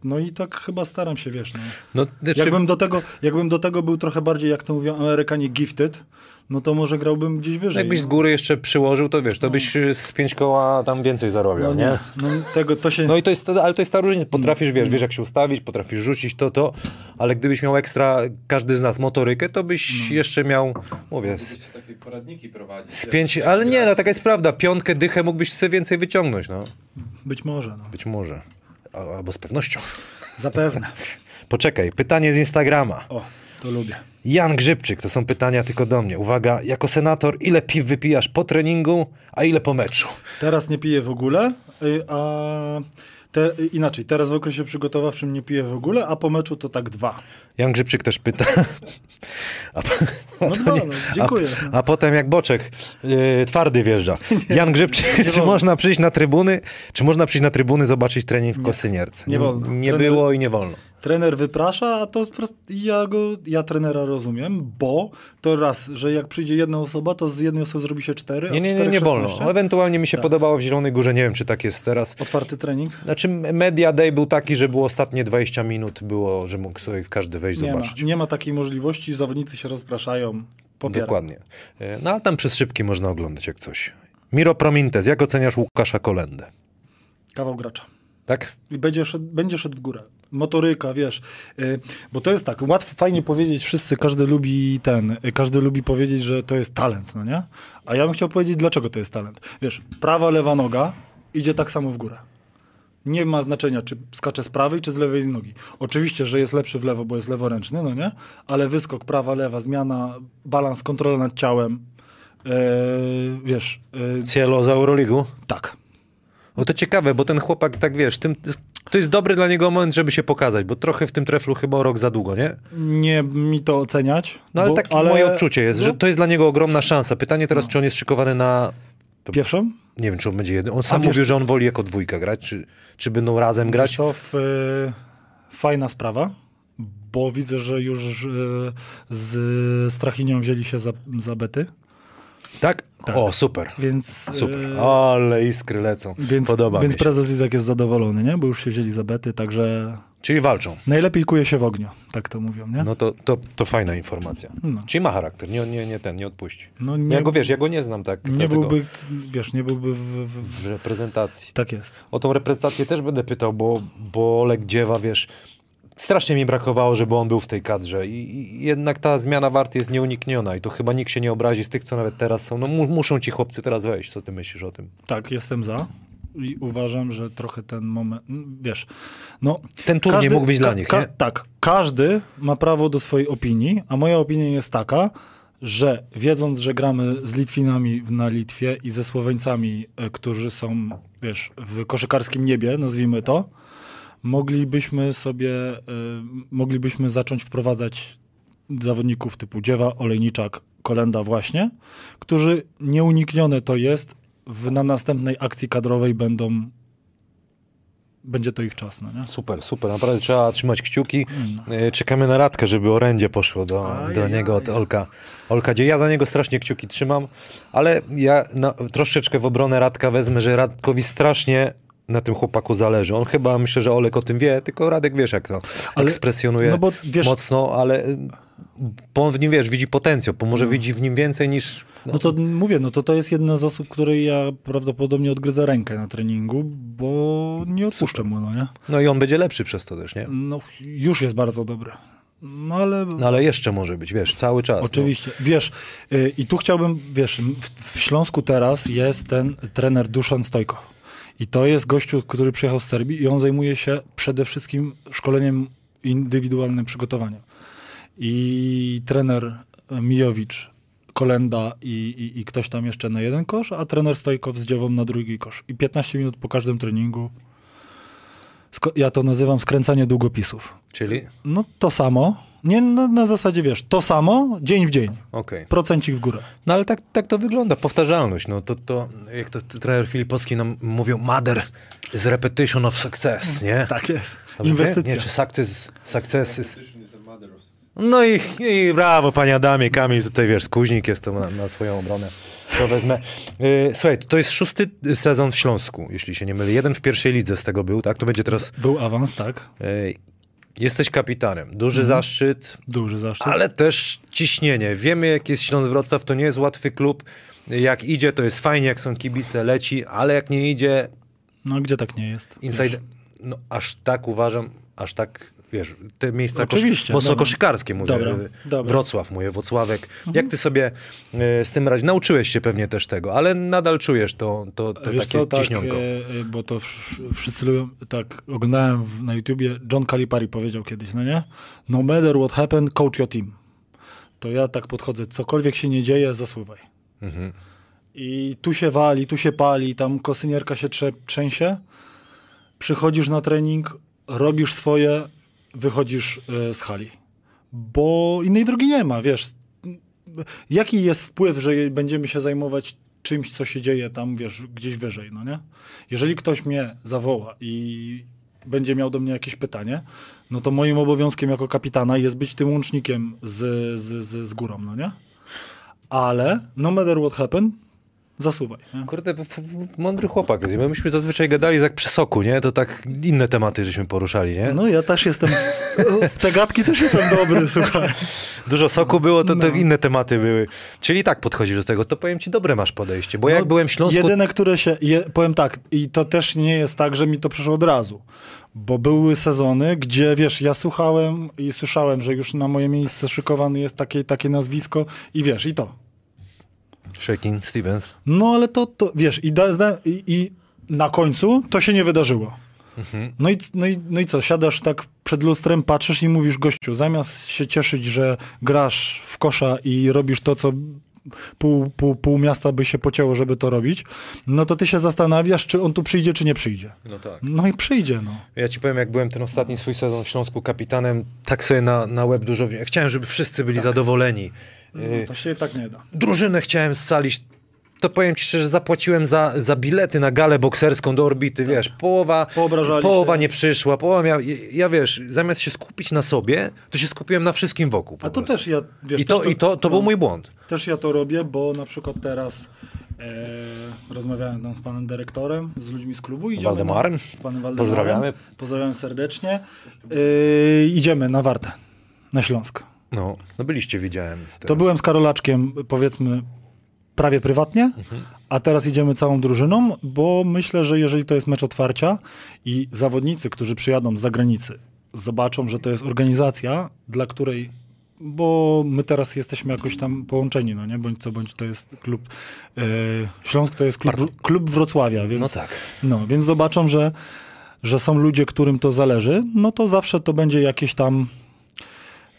Speaker 2: No i tak chyba staram się, wiesz, no.
Speaker 1: No, znaczy,
Speaker 2: Jakbym do, tego, jakbym do tego był trochę bardziej, jak to mówią Amerykanie, gifted, no to może grałbym gdzieś wyżej.
Speaker 1: jakbyś z góry jeszcze przyłożył, to wiesz, to byś y, z pięć koła tam więcej zarobiał,
Speaker 2: No
Speaker 1: nie?
Speaker 2: nie, no tego to się...
Speaker 1: No i to jest, ale to jest ta różnica. Potrafisz, wiesz, wiesz jak się ustawić, potrafisz rzucić to, to, ale gdybyś miał ekstra, każdy z nas motorykę, to byś jeszcze miał, mówię, z,
Speaker 3: takie poradniki prowadzić.
Speaker 1: z pięć, ale nie, no taka jest prawda, piątkę, dychę mógłbyś sobie więcej wyciągnąć, no.
Speaker 2: Być może, no.
Speaker 1: Być może. Albo z pewnością.
Speaker 2: Zapewne.
Speaker 1: Poczekaj, pytanie z Instagrama.
Speaker 2: O, to lubię.
Speaker 1: Jan Grzybczyk, to są pytania tylko do mnie. Uwaga, jako senator, ile piw wypijasz po treningu, a ile po meczu?
Speaker 2: Teraz nie piję w ogóle, y, a te, inaczej, teraz w okresie przygotowawczym nie piję w ogóle, a po meczu to tak dwa.
Speaker 1: Jan Grzybczyk też pyta. A, po-
Speaker 2: No dwa, no, dziękuję.
Speaker 1: A, a potem jak Boczek yy, twardy wjeżdża. Jan Grzybczyk, czy
Speaker 2: wolno.
Speaker 1: można przyjść na trybuny, czy można przyjść na trybuny zobaczyć trening w Kosynierce?
Speaker 2: nie wolno.
Speaker 1: Nie
Speaker 2: Trener-
Speaker 1: było i nie wolno.
Speaker 2: Trener wyprasza, a to ja go, ja trenera rozumiem, bo to raz, że jak przyjdzie jedna osoba, to z jednej osoby zrobi się cztery, a
Speaker 1: Nie,
Speaker 2: z
Speaker 1: nie, nie, nie wolno.
Speaker 2: 16.
Speaker 1: Ewentualnie mi się
Speaker 2: Tak.
Speaker 1: podobało w Zielonej Górze, nie wiem czy tak jest teraz.
Speaker 2: Otwarty trening?
Speaker 1: Znaczy Media Day był taki, że było ostatnie 20 minut, było, że mógł sobie każdy wejść,
Speaker 2: Nie ma,
Speaker 1: zobaczyć.
Speaker 2: nie ma takiej możliwości, zawodnicy się rozpraszają. Popieram.
Speaker 1: Dokładnie. E, No ale tam przez szybki można oglądać jak coś. Miro Promintes, jak oceniasz Łukasza Kolendę?
Speaker 2: Kawał gracza.
Speaker 1: Tak?
Speaker 2: I będzie szedł, będzie szedł w górę. Motoryka, wiesz. y, bo to jest tak, łatwo, fajnie powiedzieć wszyscy, każdy lubi ten, y, każdy lubi powiedzieć, że to jest talent, no nie? A ja bym chciał powiedzieć, dlaczego to jest talent. Wiesz, prawa, lewa noga idzie tak samo w górę. Nie ma znaczenia, czy skacze z prawej, czy z lewej nogi. Oczywiście, że jest lepszy w lewo, bo jest leworęczny, no nie? Ale wyskok prawa, lewa, zmiana, balans, kontrola nad ciałem, yy, wiesz, yy,
Speaker 1: Cielo z Euroligu?
Speaker 2: tak.
Speaker 1: No to ciekawe, bo ten chłopak, tak wiesz, tym, to jest dobry dla niego moment, żeby się pokazać, bo trochę w tym treflu chyba rok za długo, nie?
Speaker 2: Nie mi to oceniać.
Speaker 1: No ale
Speaker 2: bo,
Speaker 1: takie moje odczucie jest, że
Speaker 2: no,
Speaker 1: to jest dla niego ogromna szansa. Pytanie teraz, czy on jest szykowany na...
Speaker 2: Pierwszą?
Speaker 1: Nie wiem, czy on będzie jeden. On sam
Speaker 2: wiesz
Speaker 1: mówił, że on woli jako dwójka grać, czy, czy będą razem
Speaker 2: Wiesz
Speaker 1: grać.
Speaker 2: co, w, y, fajna sprawa, bo widzę, że już y, z Strachinią wzięli się za, za bety,
Speaker 1: Tak?
Speaker 2: Tak.
Speaker 1: O, super.
Speaker 2: więc...
Speaker 1: Super. Ale iskry lecą.
Speaker 2: Więc,
Speaker 1: Podoba
Speaker 2: więc
Speaker 1: mi się.
Speaker 2: prezes Izak jest zadowolony, nie? Bo już się wzięli za bety, także
Speaker 1: Czyli walczą.
Speaker 2: najlepiej kuje się w ogniu, tak to mówią, nie?
Speaker 1: No to, to, to fajna informacja.
Speaker 2: No.
Speaker 1: Czyli ma charakter, nie, nie, nie ten, nie odpuści.
Speaker 2: No
Speaker 1: Ja go wiesz, ja go nie znam tak.
Speaker 2: nie
Speaker 1: dlatego
Speaker 2: byłby, wiesz, nie byłby w, w, w,
Speaker 1: w reprezentacji.
Speaker 2: Tak jest.
Speaker 1: O tą reprezentację też będę pytał, bo, bo Olek Dziewa, wiesz, strasznie mi brakowało, żeby on był w tej kadrze i, jednak ta zmiana warty jest nieunikniona i to chyba nikt się nie obrazi z tych, co nawet teraz są. No mu, muszą ci chłopcy teraz wejść. Co ty myślisz o tym?
Speaker 2: Tak, jestem za. I uważam, że trochę ten moment, wiesz, no...
Speaker 1: Ten turniej mógł być dla nich, nie?
Speaker 2: Tak, każdy ma prawo do swojej opinii, a moja opinia jest taka, że wiedząc, że gramy z Litwinami na Litwie i ze Słoweńcami, e, którzy są, wiesz, w koszykarskim niebie, nazwijmy to, moglibyśmy sobie, e, moglibyśmy zacząć wprowadzać zawodników typu Dziewa, Olejniczak, Kolenda właśnie, którzy nieuniknione to jest, w, na następnej akcji kadrowej będą, będzie to ich czas, no nie?
Speaker 1: Super, super. Naprawdę trzeba trzymać kciuki.
Speaker 2: No.
Speaker 1: E, Czekamy na Radkę, żeby orędzie poszło do, do niego od Olka. Olka, gdzie ja za niego strasznie kciuki trzymam, ale ja na, troszeczkę w obronę Radka wezmę, że Radkowi strasznie na tym chłopaku zależy. On chyba, myślę, że Olek o tym wie, tylko Radek wiesz jak to
Speaker 2: Ale-
Speaker 1: ekspresjonuje
Speaker 2: no bo wiesz-
Speaker 1: mocno, ale y, bo on w nim, wiesz, widzi potencjał, bo może widzi w nim więcej niż...
Speaker 2: No to mówię, no to to jest jedna z osób, której ja prawdopodobnie odgryzę rękę na treningu, bo nie odpuszczę mu, no nie?
Speaker 1: No i on będzie lepszy przez to też, nie?
Speaker 2: No już jest bardzo dobry. No ale
Speaker 1: No ale jeszcze może być, wiesz, cały czas.
Speaker 2: Oczywiście. Wiesz, y, i tu chciałbym, wiesz, w, w Śląsku teraz jest ten trener Duszan Stojko. I to jest gościu, który przyjechał z Serbii i on zajmuje się przede wszystkim szkoleniem indywidualnym przygotowaniem. I trener Mijowicz, Kolenda i, i, i ktoś tam jeszcze na jeden kosz, a trener Stojkow z dziewą na drugi kosz. I 15 minut po każdym treningu. Ja to nazywam skręcanie długopisów.
Speaker 1: Czyli?
Speaker 2: No to samo. Nie na, na zasadzie, wiesz, to samo, dzień w dzień.
Speaker 1: Okej.
Speaker 2: Procencik w górę.
Speaker 1: No ale tak, tak to wygląda, powtarzalność. No to, to jak to trener Filipowski nam mówił, mother is repetition of success, nie?
Speaker 2: Tak jest.
Speaker 1: Dobrze
Speaker 2: Inwestycja.
Speaker 1: Nie, czy success, success is... No i, i brawo, panie Adamie, Kamil, tutaj wiesz, skuźnik jest to na, na swoją obronę. To wezmę. Yy, słuchaj, to jest szósty sezon w Śląsku, jeśli się nie mylę. Jeden w pierwszej lidze z tego był, tak? To będzie teraz...
Speaker 2: Był awans, tak.
Speaker 1: Jesteś kapitanem, duży zaszczyt,
Speaker 2: Duży zaszczyt.
Speaker 1: ale też ciśnienie. Wiemy, jak jest Śląsk Wrocław, to nie jest łatwy klub. Jak idzie, to jest fajnie, jak są kibice, leci, ale jak nie idzie,
Speaker 2: No gdzie tak nie jest?
Speaker 1: inside,
Speaker 2: Wiesz.
Speaker 1: no aż tak uważam, aż tak, wiesz, te miejsca
Speaker 2: Oczywiście,
Speaker 1: mocno
Speaker 2: dobra.
Speaker 1: koszykarskie mówię,
Speaker 2: Dobra, dobra.
Speaker 1: Wrocław, mówię, Włocławek. Jak ty sobie y, z tym radzisz? Nauczyłeś się pewnie też tego, ale nadal czujesz to, to, to
Speaker 2: Wiesz
Speaker 1: takie
Speaker 2: co, tak,
Speaker 1: ciśnionko.
Speaker 2: e, e, bo to wsz- wszyscy lubią, tak, oglądałem na YouTubie, John Calipari powiedział kiedyś, no nie? No matter what happen, coach your team. To ja tak podchodzę, cokolwiek się nie dzieje, zasuwaj.
Speaker 1: Mhm.
Speaker 2: I tu się wali, tu się pali, tam kosynierka się trzęsie, przychodzisz na trening, robisz swoje, wychodzisz e, z hali. Bo innej drogi nie ma, wiesz. Jaki jest wpływ, że będziemy się zajmować czymś, co się dzieje tam, wiesz, gdzieś wyżej, no nie? Jeżeli ktoś mnie zawoła i będzie miał do mnie jakieś pytanie, no to moim obowiązkiem jako kapitana jest być tym łącznikiem z, z, z, z górą, no nie? Ale no matter what happen, zasuwaj. Nie?
Speaker 1: Kurde, p- p- mądry chłopak. jest. My myśmy zazwyczaj gadali jak przy soku, nie? To tak inne tematy żeśmy poruszali, nie?
Speaker 2: No ja też jestem, w te gadki też jestem dobry, słuchaj.
Speaker 1: Dużo soku było, to, to
Speaker 2: No.
Speaker 1: inne tematy były. Czyli tak podchodzisz do tego, to powiem ci, dobre masz podejście, bo jak
Speaker 2: No,
Speaker 1: byłem w Śląsku...
Speaker 2: Jedyne, które się, je, powiem tak, i to też nie jest tak, że mi to przyszło od razu. Bo były sezony, gdzie wiesz, ja słuchałem i słyszałem, że już na moje miejsce szykowany jest takie, takie nazwisko i wiesz, i to.
Speaker 1: Shaking Stevens.
Speaker 2: No ale to, to wiesz, i, da, i, i na końcu to się nie wydarzyło. No, i, no, i, no i co, siadasz tak przed lustrem, patrzysz i mówisz, gościu, zamiast się cieszyć, że grasz w kosza i robisz to, co pół, pół, pół miasta by się pocięło, żeby to robić, no to ty się zastanawiasz, czy on tu przyjdzie, czy nie przyjdzie.
Speaker 1: No tak.
Speaker 2: No i przyjdzie, no.
Speaker 1: Ja ci powiem, jak byłem ten ostatni swój sezon w Śląsku kapitanem, tak sobie na, na łeb dużo... Chciałem, żeby wszyscy byli zadowoleni.
Speaker 2: No
Speaker 1: Y,
Speaker 2: to się tak nie da.
Speaker 1: drużynę chciałem scalić. To powiem ci szczerze, zapłaciłem za, za bilety na galę bokserską do orbity, wiesz, połowa, połowa
Speaker 2: się.
Speaker 1: nie przyszła, połowa miała, ja, ja wiesz, zamiast się skupić na sobie, to się skupiłem na wszystkim wokół
Speaker 2: A to
Speaker 1: prostu.
Speaker 2: też ja, wiesz,
Speaker 1: I to,
Speaker 2: też
Speaker 1: i to, to
Speaker 2: no.
Speaker 1: był mój błąd.
Speaker 2: Też ja to robię, bo na przykład teraz e, rozmawiałem tam z panem dyrektorem, z ludźmi z klubu. Idziemy
Speaker 1: Waldemarem?
Speaker 2: Na, z panem Waldemarem.
Speaker 1: Pozdrawiamy.
Speaker 2: Pozdrawiam serdecznie. E, idziemy na Wartę, na Śląsk.
Speaker 1: No, no byliście, widziałem.
Speaker 2: To
Speaker 1: teraz.
Speaker 2: byłem z Karolaczkiem, powiedzmy, prawie prywatnie,
Speaker 1: Mhm.
Speaker 2: a teraz idziemy całą drużyną, bo myślę, że jeżeli to jest mecz otwarcia i zawodnicy, którzy przyjadą z zagranicy, zobaczą, że to jest organizacja, dla której bo my teraz jesteśmy jakoś tam połączeni, no nie? Bądź co, bądź to jest klub e, Śląsk to jest klub, klub Wrocławia, więc,
Speaker 1: No tak.
Speaker 2: no, więc zobaczą, że, że są ludzie, którym to zależy, no to zawsze to będzie jakieś tam,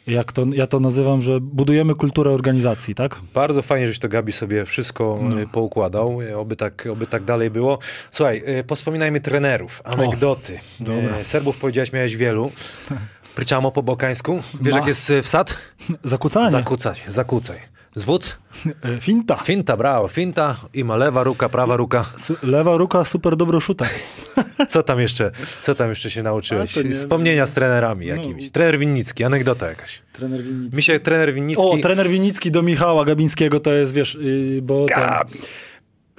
Speaker 2: jak to, ja to nazywam, że budujemy kulturę organizacji, tak?
Speaker 1: Bardzo fajnie, żeś to Gabi sobie wszystko
Speaker 2: No.
Speaker 1: y, poukładał. Y, Oby tak, oby tak dalej było. Słuchaj, y, pospominajmy trenerów, anegdoty.
Speaker 2: dobra.
Speaker 1: Y, Serbów powiedziałeś, miałeś wielu. Pryczamo po bokańsku. Wiesz,
Speaker 2: Ma.
Speaker 1: jak jest wsad?
Speaker 2: Zakłócanie,
Speaker 1: Zakucaj, zakucaj. Zwód?
Speaker 2: finta.
Speaker 1: Finta, brawo. Finta i ma lewa ruka, prawa ruka.
Speaker 2: Lewa ruka, super dobro szuta.
Speaker 1: Co tam jeszcze, co tam jeszcze się nauczyłeś?
Speaker 2: Nie
Speaker 1: Wspomnienia z trenerami
Speaker 2: No.
Speaker 1: jakimiś. Trener Winnicki, anegdota jakaś.
Speaker 2: Trener Winnicki.
Speaker 1: Mi się trener Winnicki...
Speaker 2: O, trener Winnicki do Michała Gabińskiego to jest, wiesz, yy, bo ten,
Speaker 1: Gabi.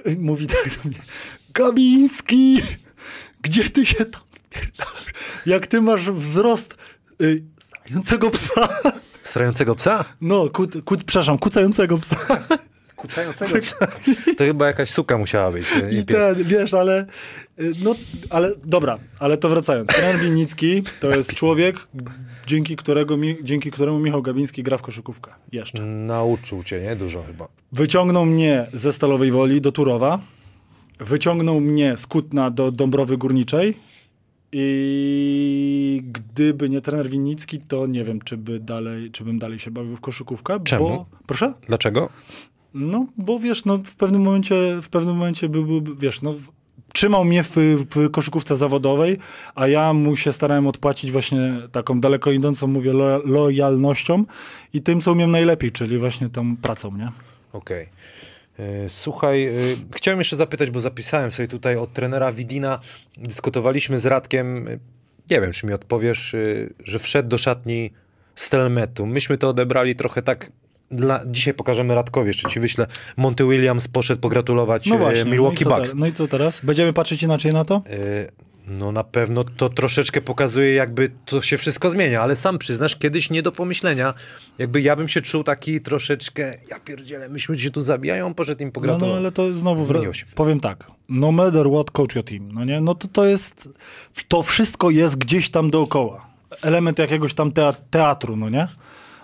Speaker 2: yy, mówi tak do mnie, Gabiński, Gdzie ty się tam? Jak ty masz wzrost y, stającego psa.
Speaker 1: Strającego psa?
Speaker 2: No, kut, kut, przepraszam, kucającego psa.
Speaker 1: Kucającego psa. To chyba jakaś suka musiała być.
Speaker 2: I ten, wiesz, ale y, no, ale dobra, ale to wracając. Trener Winnicki to jest człowiek, dzięki, którego, dzięki któremu Michał Gabiński gra w koszykówkę. Jeszcze.
Speaker 1: Nauczył cię, nie? Dużo chyba.
Speaker 2: Wyciągnął mnie ze Stalowej Woli do Turowa. Wyciągnął mnie z Kutna do Dąbrowy Górniczej. I gdyby nie trener Winnicki, to nie wiem, czy, by dalej, czy bym dalej się bawił w koszykówkę.
Speaker 1: Czemu?
Speaker 2: Bo, proszę?
Speaker 1: Dlaczego?
Speaker 2: No, bo wiesz, no, w pewnym momencie, w pewnym momencie był, był, wiesz, no, trzymał mnie w, w koszykówce zawodowej, a ja mu się starałem odpłacić właśnie taką daleko idącą, mówię, lo, lojalnością i tym, co umiem najlepiej, czyli właśnie tą pracą, nie?
Speaker 1: Okej. E, Słuchaj, e, chciałem jeszcze zapytać, bo zapisałem sobie tutaj od trenera Widina, dyskutowaliśmy z Radkiem, e, nie wiem, czy mi odpowiesz, e, że wszedł do szatni Stelmetu. Myśmy to odebrali trochę tak, dla, dzisiaj pokażemy Radkowi, jeszcze ci wyślę. Monty Williams poszedł pogratulować
Speaker 2: No
Speaker 1: e,
Speaker 2: właśnie.
Speaker 1: Milwaukee
Speaker 2: no i co
Speaker 1: Bucks.
Speaker 2: No i co teraz? Będziemy patrzeć inaczej na to?
Speaker 1: No na pewno to troszeczkę pokazuje, jakby to się wszystko zmienia, ale sam przyznasz, kiedyś nie do pomyślenia, jakby ja bym się czuł taki troszeczkę, ja pierdzielę, myśmy się tu zabijają, poszedł im
Speaker 2: No,
Speaker 1: pogratulować.
Speaker 2: no ale to znowu,
Speaker 1: Zmieniło się.
Speaker 2: powiem tak, no matter what coach your team, no nie? No to to jest, to wszystko jest gdzieś tam dookoła. Element jakiegoś tam tea- teatru, no nie?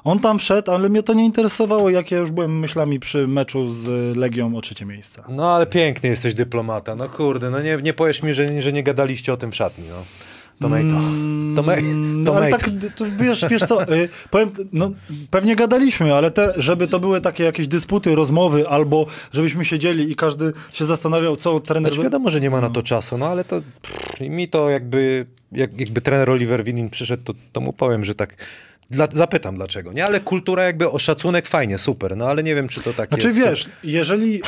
Speaker 2: On tam wszedł, ale mnie to nie interesowało, jak ja już byłem myślami przy meczu z Legią o trzecie miejsce.
Speaker 1: No ale piękny jesteś dyplomata, no kurde, no nie, nie powiesz mi, że, że nie gadaliście o tym w szatni, no. Tomato. Tomato.
Speaker 2: No, ale tak, to wiesz, wiesz co, y, powiem, no pewnie gadaliśmy, ale te, żeby to były takie jakieś dysputy, rozmowy, albo żebyśmy siedzieli i każdy się zastanawiał, co trener...
Speaker 1: Znaczy wiadomo, że nie ma na to czasu, no ale to pff, mi to jakby, jak, jakby trener Oliver Winin przyszedł, to, to mu powiem, że tak, dla, zapytam dlaczego, nie? Ale kultura jakby o szacunek fajnie, super, no ale nie wiem, czy to tak
Speaker 2: Znaczy
Speaker 1: jest.
Speaker 2: wiesz, jeżeli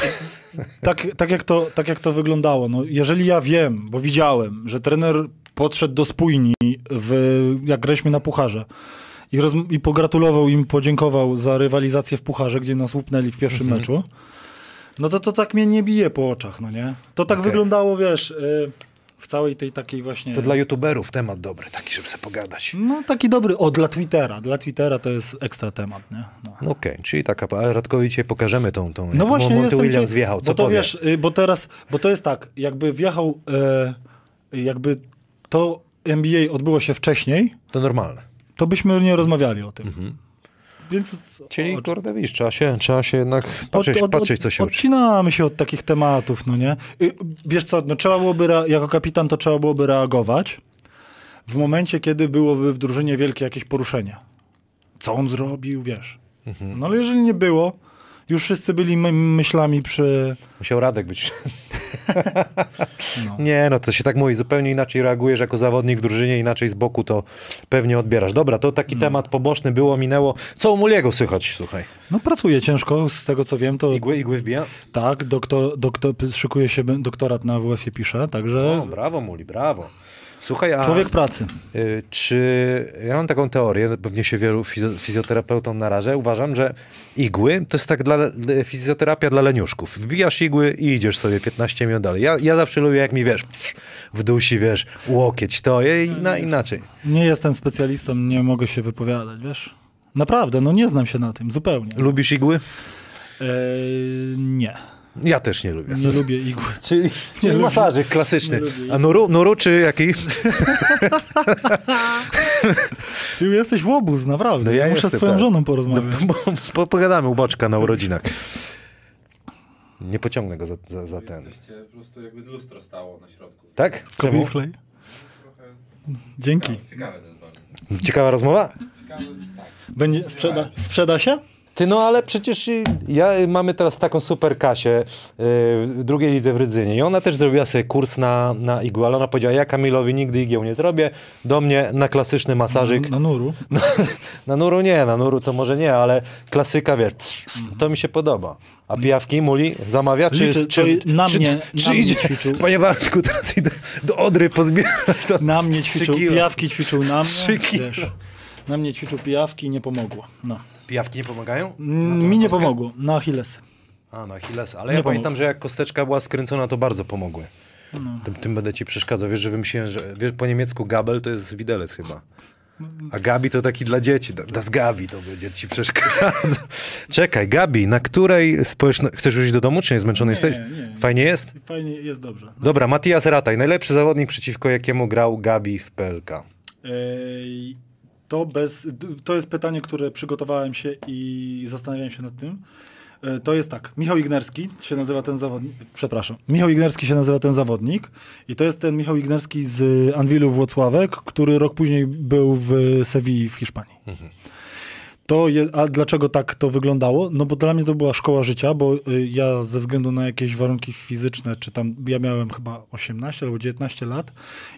Speaker 2: tak, tak, jak to, tak jak to wyglądało, no, jeżeli ja wiem, bo widziałem, że trener podszedł do spójni, w, jak graliśmy na pucharze i, roz, i pogratulował im, podziękował za rywalizację w pucharze, gdzie nas łupnęli w pierwszym
Speaker 1: Mhm.
Speaker 2: meczu, no to to tak mnie nie bije po oczach, no nie? To tak
Speaker 1: Okej.
Speaker 2: wyglądało, wiesz, y, w całej tej takiej właśnie...
Speaker 1: To dla youtuberów temat dobry, taki, żeby sobie pogadać.
Speaker 2: No taki dobry, o dla Twittera, dla Twittera to jest ekstra temat, nie? No.
Speaker 1: No Okej, czyli taka, ale Radkowi dzisiaj pokażemy tą, tą
Speaker 2: No właśnie,
Speaker 1: Monty Williams wjechał, co
Speaker 2: bo to
Speaker 1: powie?
Speaker 2: wiesz, y, bo teraz, bo to jest tak, jakby wjechał, e, jakby to NBA odbyło się wcześniej,
Speaker 1: To normalne.
Speaker 2: to byśmy nie rozmawiali o tym. Więc
Speaker 1: Czyli
Speaker 2: o-
Speaker 1: kurde, widzisz, trzeba się, trzeba się jednak patrzeć,
Speaker 2: od- od-
Speaker 1: patrzeć co się uczy.
Speaker 2: Odcinamy się od takich tematów, no nie? Y, Wiesz co, no trzeba byłoby, jako kapitan to trzeba byłoby reagować w momencie, kiedy byłoby w drużynie wielkie jakieś poruszenie. Co on zrobił, wiesz.
Speaker 1: Mhm.
Speaker 2: No ale jeżeli nie było, już wszyscy byli my- myślami przy...
Speaker 1: Musiał Radek być.
Speaker 2: No.
Speaker 1: Nie, no to się tak mówi, zupełnie inaczej reagujesz jako zawodnik w drużynie, inaczej z boku to pewnie odbierasz. Dobra, to taki temat poboczny było, minęło. Co u Muliego słychać, słuchaj?
Speaker 2: No pracuje ciężko, z tego co wiem, to
Speaker 1: Igły, igły wbija?
Speaker 2: tak, doktor, doktor, szykuje się doktorat na WF-ie pisze, także
Speaker 1: O, brawo Muli, brawo. Słuchaj, a
Speaker 2: człowiek pracy.
Speaker 1: y, czy ja mam taką teorię, pewnie się wielu fizjoterapeutom narażę, uważam, że igły to jest tak dla, fizjoterapia dla leniuszków. Wbijasz igły i idziesz sobie 15 minut dalej. Ja, ja zawsze lubię, jak mi wiesz, w dusi, wiesz, łokieć to i na, inaczej.
Speaker 2: Nie jestem specjalistą, nie mogę się wypowiadać, wiesz? Naprawdę, no nie znam się na tym, zupełnie.
Speaker 1: Lubisz igły?
Speaker 2: Eee, nie,
Speaker 1: Ja też nie lubię.
Speaker 2: nie lubię igły.
Speaker 1: Czyli, czyli
Speaker 2: lubię-
Speaker 1: masażyk klasyczny.
Speaker 2: nie lubię.
Speaker 1: A nuru, nuru czy jaki?
Speaker 2: Ty jesteś łobuz, naprawdę.
Speaker 1: No ja
Speaker 2: Muszę z twoją
Speaker 1: tak.
Speaker 2: żoną
Speaker 1: No,
Speaker 2: porozmawiać.
Speaker 1: bo, bo pogadamy u Boczka na urodzinach. Nie pociągnę go za, za, za ten.
Speaker 3: Jesteście po prostu jakby lustro stało na środku.
Speaker 1: Tak? Czemu?
Speaker 3: Trochę
Speaker 2: Dzięki.
Speaker 3: ciekawe bardzo.
Speaker 1: Ciekawa rozmowa?
Speaker 3: Ciekawe, tak.
Speaker 2: Będzie, sprzeda, sprzeda się?
Speaker 1: Ty, no ale przecież y, ja y, mamy teraz taką super Kasię y, w drugiej lidze w Rydzynie i ona też zrobiła sobie kurs na, na igłę, ale ona powiedziała, ja Kamilowi nigdy igieł nie zrobię, do mnie na klasyczny masażyk.
Speaker 2: Na nuru.
Speaker 1: Na, na nuru nie, na nuru to może nie, ale klasyka, wiesz, cs, to mi się podoba. A pijawki Muli zamawia? Czy,
Speaker 2: Liczę,
Speaker 1: czy,
Speaker 2: na
Speaker 1: czy,
Speaker 2: mnie-
Speaker 1: czy
Speaker 2: na mnie
Speaker 1: idzie?
Speaker 2: ćwiczył.
Speaker 1: Panie Wartku, teraz idę do Odry pozbierać. To
Speaker 2: Na mnie ćwiczył, pijawki ćwiczył na mnie. Wiesz, na mnie ćwiczył pijawki i nie pomogło. No.
Speaker 1: Pijawki nie pomagają?
Speaker 2: Mm, Mi nie pomogło, na Achilles.
Speaker 1: A, no Achilles. Ale
Speaker 2: Nie
Speaker 1: ja pamiętam, że jak kosteczka była skręcona, to bardzo pomogły.
Speaker 2: No.
Speaker 1: Tym, tym będę ci przeszkadzał. Wiesz, że wymyśliłem, że wiesz, po niemiecku gabel to jest widelec chyba. A Gabi to taki dla dzieci. Da- Das Gabi to będzie ci przeszkadzał. Czekaj, Gabi, na której społeczności... Chcesz już iść do domu, czy nie zmęczony
Speaker 2: Nie,
Speaker 1: jesteś?
Speaker 2: nie.
Speaker 1: Fajnie jest?
Speaker 2: Fajnie, jest dobrze. No.
Speaker 1: Dobra, Matias Rataj, najlepszy zawodnik, przeciwko jakiemu grał Gabi w PLK.
Speaker 2: Ej, To, bez, to jest pytanie, które przygotowałem się i zastanawiałem się nad tym. E, To jest tak, Michał Ignerski się nazywa ten zawodnik, przepraszam, Michał Ignerski się nazywa ten zawodnik i to jest ten Michał Ignerski z Anwilu Włocławek, który rok później był w Sewilli w Hiszpanii. To je, a dlaczego tak to wyglądało? No bo dla mnie to była szkoła życia, bo y, ja ze względu na jakieś warunki fizyczne, czy tam ja miałem chyba 18 albo 19 lat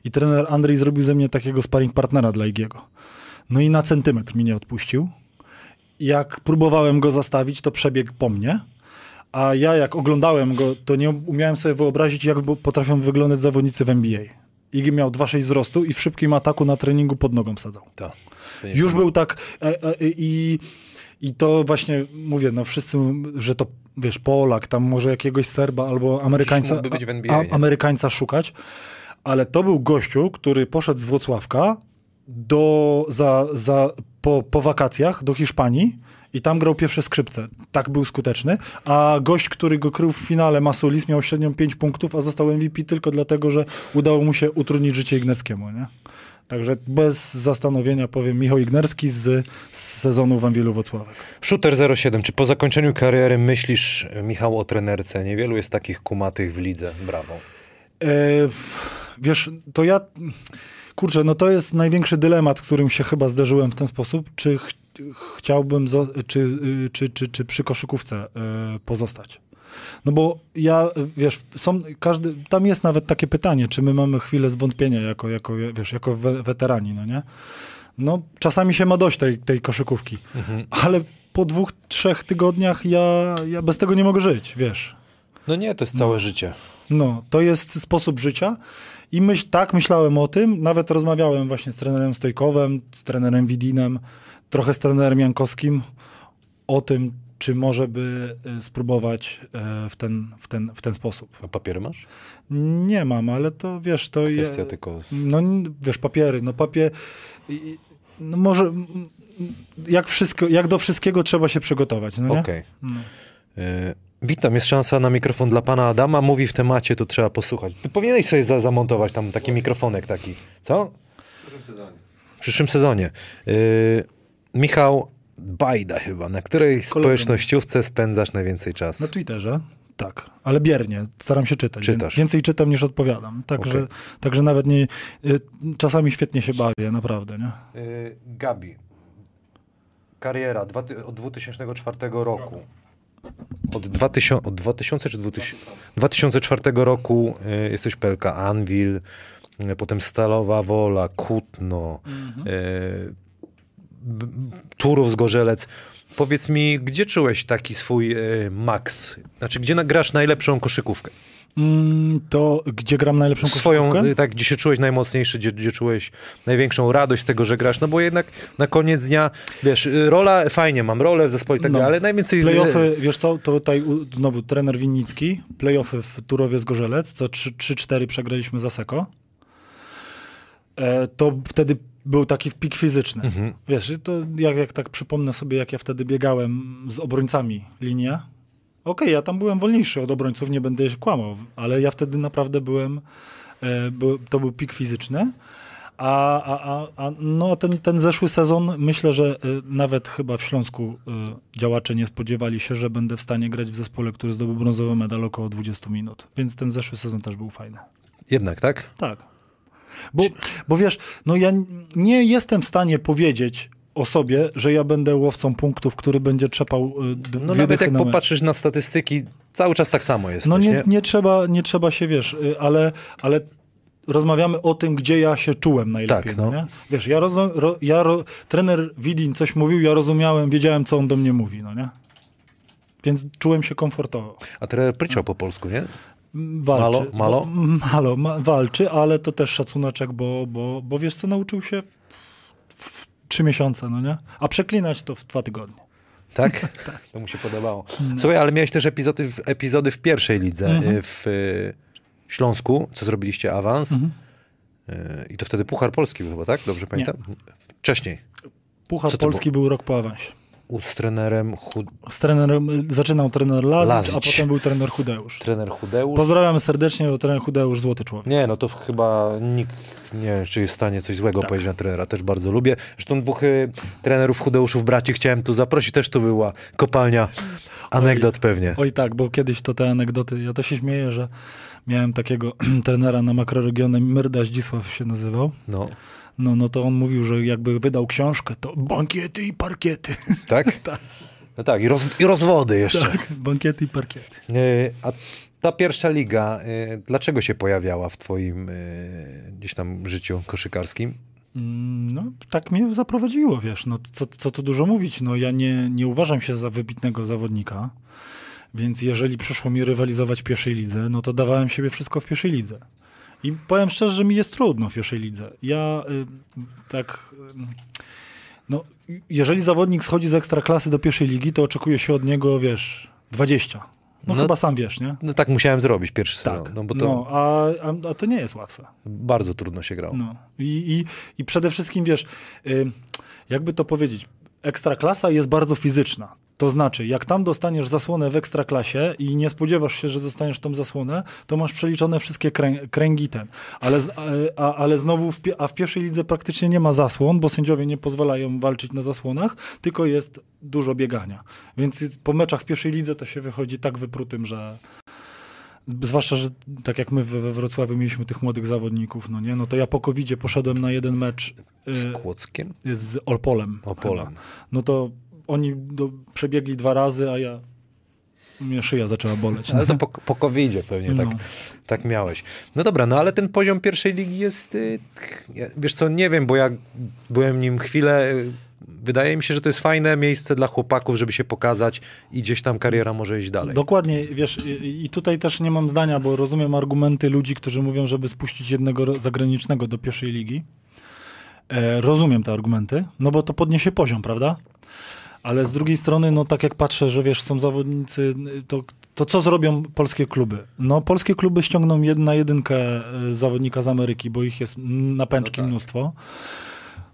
Speaker 2: i trener Andrzej zrobił ze mnie takiego sparring partnera dla Igiego. No i na centymetr mi nie odpuścił. Jak próbowałem go zastawić, to przebiegł po mnie. A ja jak oglądałem go, to nie umiałem sobie wyobrazić, jak potrafią wyglądać zawodnicy w NBA. Igi miał 2,6 wzrostu i w szybkim ataku na treningu pod nogą wsadzał.
Speaker 1: Tak.
Speaker 2: Już był tak e, e, i, i to właśnie mówię, no wszyscy, że to wiesz, Polak, tam może jakiegoś Serba albo Amerykańca,
Speaker 1: mógłby być w NBA,
Speaker 2: a? Amerykańca szukać, ale to był gościu, który poszedł z Włocławka do, za, za, po, po wakacjach do Hiszpanii i tam grał pierwsze skrzypce. Tak był skuteczny. A gość, który go krył w finale, Masulis, miał średnią 5 punktów, a został MVP tylko dlatego, że udało mu się utrudnić życie Ignerskiemu. Nie? Także bez zastanowienia powiem Michał Ignerski z, z sezonu w Anwilu Wocławek.
Speaker 1: Shooter 07, czy po zakończeniu kariery myślisz, Michał, o trenerce? Niewielu jest takich kumatych w lidze. Brawo.
Speaker 2: E, wiesz, to ja. Kurczę, no to jest największy dylemat, którym się chyba zderzyłem w ten sposób. Czy ch chciałbym, czy, y, czy, czy, czy przy koszykówce e, pozostać? No bo ja, y, wiesz, są, każdy, tam jest nawet takie pytanie, czy my mamy chwilę zwątpienia jako, jako wiesz, jako we, weterani, no nie? No, czasami się ma dość tej, tej koszykówki, ale po dwóch, trzech tygodniach ja, ja bez tego nie mogę żyć, wiesz.
Speaker 1: No nie, to jest całe życie.
Speaker 2: No, to jest sposób życia. I myśl, tak myślałem o tym. Nawet rozmawiałem właśnie z trenerem Stojkowem, z trenerem Widinem, trochę z trenerem Jankowskim o tym, czy może by y, spróbować e, w ten, w ten, w ten sposób.
Speaker 1: A papiery masz?
Speaker 2: Nie mam, ale to wiesz, to
Speaker 1: Kwestia
Speaker 2: je,
Speaker 1: tylko... Z...
Speaker 2: no wiesz, papiery, no papier, no może mm, jak wszystko, jak do wszystkiego trzeba się przygotować, no nie?
Speaker 1: Okej.
Speaker 2: No.
Speaker 1: E, Witam, jest szansa na mikrofon dla pana Adama. Mówi w temacie, to trzeba posłuchać. Ty powinieneś sobie za zamontować tam taki mikrofonek taki. Co?
Speaker 3: W którym sezonie?
Speaker 1: W przyszłym sezonie. E, Michał Bajda chyba. Na której społecznościówce spędzasz najwięcej czasu?
Speaker 2: Na Twitterze, tak, ale biernie, staram się czytać.
Speaker 1: Czytasz.
Speaker 2: Więcej czytam niż odpowiadam. Także,
Speaker 1: Okej.
Speaker 2: także nawet nie. y, Czasami świetnie się bawię, naprawdę, nie?
Speaker 1: Y, Gabi. Kariera od 2004 roku. Od 2000, od 2000 czy 2000? 2004 roku y, jesteś PLK Anvil, y, potem Stalowa Wola, Kutno, y, B- Turów Zgorzelec. Powiedz mi, gdzie czułeś taki swój y, maks? Znaczy, gdzie nagrasz najlepszą koszykówkę?
Speaker 2: Mm, To gdzie gram najlepszą
Speaker 1: Swoją,
Speaker 2: koszykówkę?
Speaker 1: y, tak, gdzie się czułeś najmocniejszy, gdzie, gdzie czułeś największą radość z tego, że grasz, no bo jednak na koniec dnia, wiesz, y, rola, fajnie, mam rolę w zespole i tak
Speaker 2: No.
Speaker 1: dalej, ale najwięcej... z-
Speaker 2: Playoffy, wiesz co, to tutaj znowu trener Winnicki, playoffy w Turowie Zgorzelec, co 3 3-4 przegraliśmy za Seko. E, to wtedy był taki pik fizyczny.
Speaker 1: Mhm.
Speaker 2: Wiesz, to jak, jak tak przypomnę sobie, jak ja wtedy biegałem z obrońcami linię. Okej, ja tam byłem wolniejszy od obrońców, nie będę się kłamał, ale ja wtedy naprawdę byłem, e, był, to był pik fizyczny. A, a, a, a no, ten, ten zeszły sezon, myślę, że y, nawet chyba w Śląsku y, działacze nie spodziewali się, że będę w stanie grać w zespole, który zdobył brązowy medal około 20 minut. Więc ten zeszły sezon też był fajny.
Speaker 1: Jednak, tak?
Speaker 2: Tak. Bo, bo wiesz, no ja nie jestem w stanie powiedzieć o sobie, że ja będę łowcą punktów, który będzie trzepał y,
Speaker 1: No nawet jak
Speaker 2: na
Speaker 1: popatrzysz na statystyki, cały czas tak samo jesteś,
Speaker 2: No nie,
Speaker 1: nie?
Speaker 2: nie, trzeba, nie trzeba się, wiesz, y, ale, ale rozmawiamy o tym, gdzie ja się czułem najlepiej.
Speaker 1: Tak,
Speaker 2: no.
Speaker 1: no.
Speaker 2: Nie? Wiesz, ja, ro, ja ro, trener Widin coś mówił, ja rozumiałem, wiedziałem, co on do mnie mówi, no nie? Więc czułem się komfortowo.
Speaker 1: A trener pryczał po polsku, nie?
Speaker 2: Walczy.
Speaker 1: Malo? Malo?
Speaker 2: To- malo ma, walczy, ale to też szacuneczek, bo, bo, bo wiesz co, nauczył się w, trzy miesiące, no nie? A przeklinać to w dwa tygodnie.
Speaker 1: Tak? To mu się podobało.
Speaker 2: No.
Speaker 1: Słuchaj, ale miałeś też epizody w, epizody w pierwszej lidze,
Speaker 2: Mhm.
Speaker 1: y, w y, Śląsku, co zrobiliście awans.
Speaker 2: Mhm.
Speaker 1: E, I to wtedy Puchar Polski był chyba, tak? Dobrze pamiętam? Wcześniej.
Speaker 2: Puchar Polski był rok po awansie.
Speaker 1: U, z trenerem chud...
Speaker 2: Z trenerem, zaczynał trener Lazic,
Speaker 1: Lazic.
Speaker 2: a potem był trener Chudeusz.
Speaker 1: trener Chudeusz.
Speaker 2: Pozdrawiamy serdecznie, bo trener Chudeusz złoty człowiek.
Speaker 1: Nie, no to chyba nikt nie czy jest w stanie coś złego
Speaker 2: Tak.
Speaker 1: powiedzieć na trenera. Też bardzo lubię. Zresztą dwóch y, trenerów Chudeuszów braci chciałem tu zaprosić. Też to była kopalnia anegdot pewnie.
Speaker 2: Oj tak, bo kiedyś to te anegdoty, ja to się śmieję, że miałem takiego trenera na makroregionie, Myrda Zdzisław się nazywał.
Speaker 1: No,
Speaker 2: No, no to on mówił, że jakby wydał książkę, to bankiety i parkiety.
Speaker 1: tak? No tak, i, roz, i rozwody jeszcze.
Speaker 2: Tak, bankiety i parkiety.
Speaker 1: Y, A ta pierwsza liga, y, dlaczego się pojawiała w twoim y, gdzieś tam życiu koszykarskim?
Speaker 2: Mm, No, tak mnie zaprowadziło, wiesz, no co, co tu dużo mówić, no ja nie, nie uważam się za wybitnego zawodnika, więc jeżeli przyszło mi rywalizować w pierwszej lidze, no to dawałem siebie wszystko w pierwszej lidze. I powiem szczerze, że mi jest trudno w pierwszej lidze. Ja y, tak, y, no jeżeli zawodnik schodzi z ekstraklasy do pierwszej ligi, to oczekuje się od niego, wiesz, 20. No,
Speaker 1: No,
Speaker 2: chyba sam wiesz, nie?
Speaker 1: No tak musiałem zrobić pierwszy
Speaker 2: Tak,
Speaker 1: sezon, no bo to
Speaker 2: no, a, a, a to nie jest łatwe.
Speaker 1: bardzo trudno się grało.
Speaker 2: No. I, i, I przede wszystkim, wiesz, y, jakby to powiedzieć, ekstraklasa jest bardzo fizyczna. To znaczy, jak tam dostaniesz zasłonę w ekstraklasie i nie spodziewasz się, że dostaniesz tą zasłonę, to masz przeliczone wszystkie krę, kręgi ten. Ale, z- a, ale znowu, w, a w pierwszej lidze praktycznie nie ma zasłon, bo sędziowie nie pozwalają walczyć na zasłonach, tylko jest dużo biegania. Więc po meczach w pierwszej lidze to się wychodzi tak wyprutym, że... Zwłaszcza, że tak jak my we Wrocławiu mieliśmy tych młodych zawodników, no nie, no to ja po covid poszedłem na jeden mecz
Speaker 1: Z
Speaker 2: y,
Speaker 1: Kłodzkiem?
Speaker 2: z Olpolem.
Speaker 1: Opolem.
Speaker 2: No to oni do, przebiegli dwa razy, a ja mnie szyja zaczęła boleć.
Speaker 1: Ale to po, po covid pewnie tak,
Speaker 2: No.
Speaker 1: tak miałeś. No dobra, no ale ten poziom pierwszej ligi jest, y, wiesz co, nie wiem, bo ja byłem nim chwilę, y, wydaje mi się, że to jest fajne miejsce dla chłopaków, żeby się pokazać i gdzieś tam kariera może iść dalej.
Speaker 2: Dokładnie, wiesz, i, tutaj też nie mam zdania, bo rozumiem argumenty ludzi, którzy mówią, żeby spuścić jednego zagranicznego do pierwszej ligi. E, rozumiem te argumenty, no bo to podniesie poziom, prawda? Ale z drugiej strony, no tak jak patrzę, że wiesz, są zawodnicy, to, to co zrobią polskie kluby? No polskie kluby ściągną jed, na jedynkę e, zawodnika z Ameryki, bo ich jest na pęczki
Speaker 1: No tak.
Speaker 2: mnóstwo.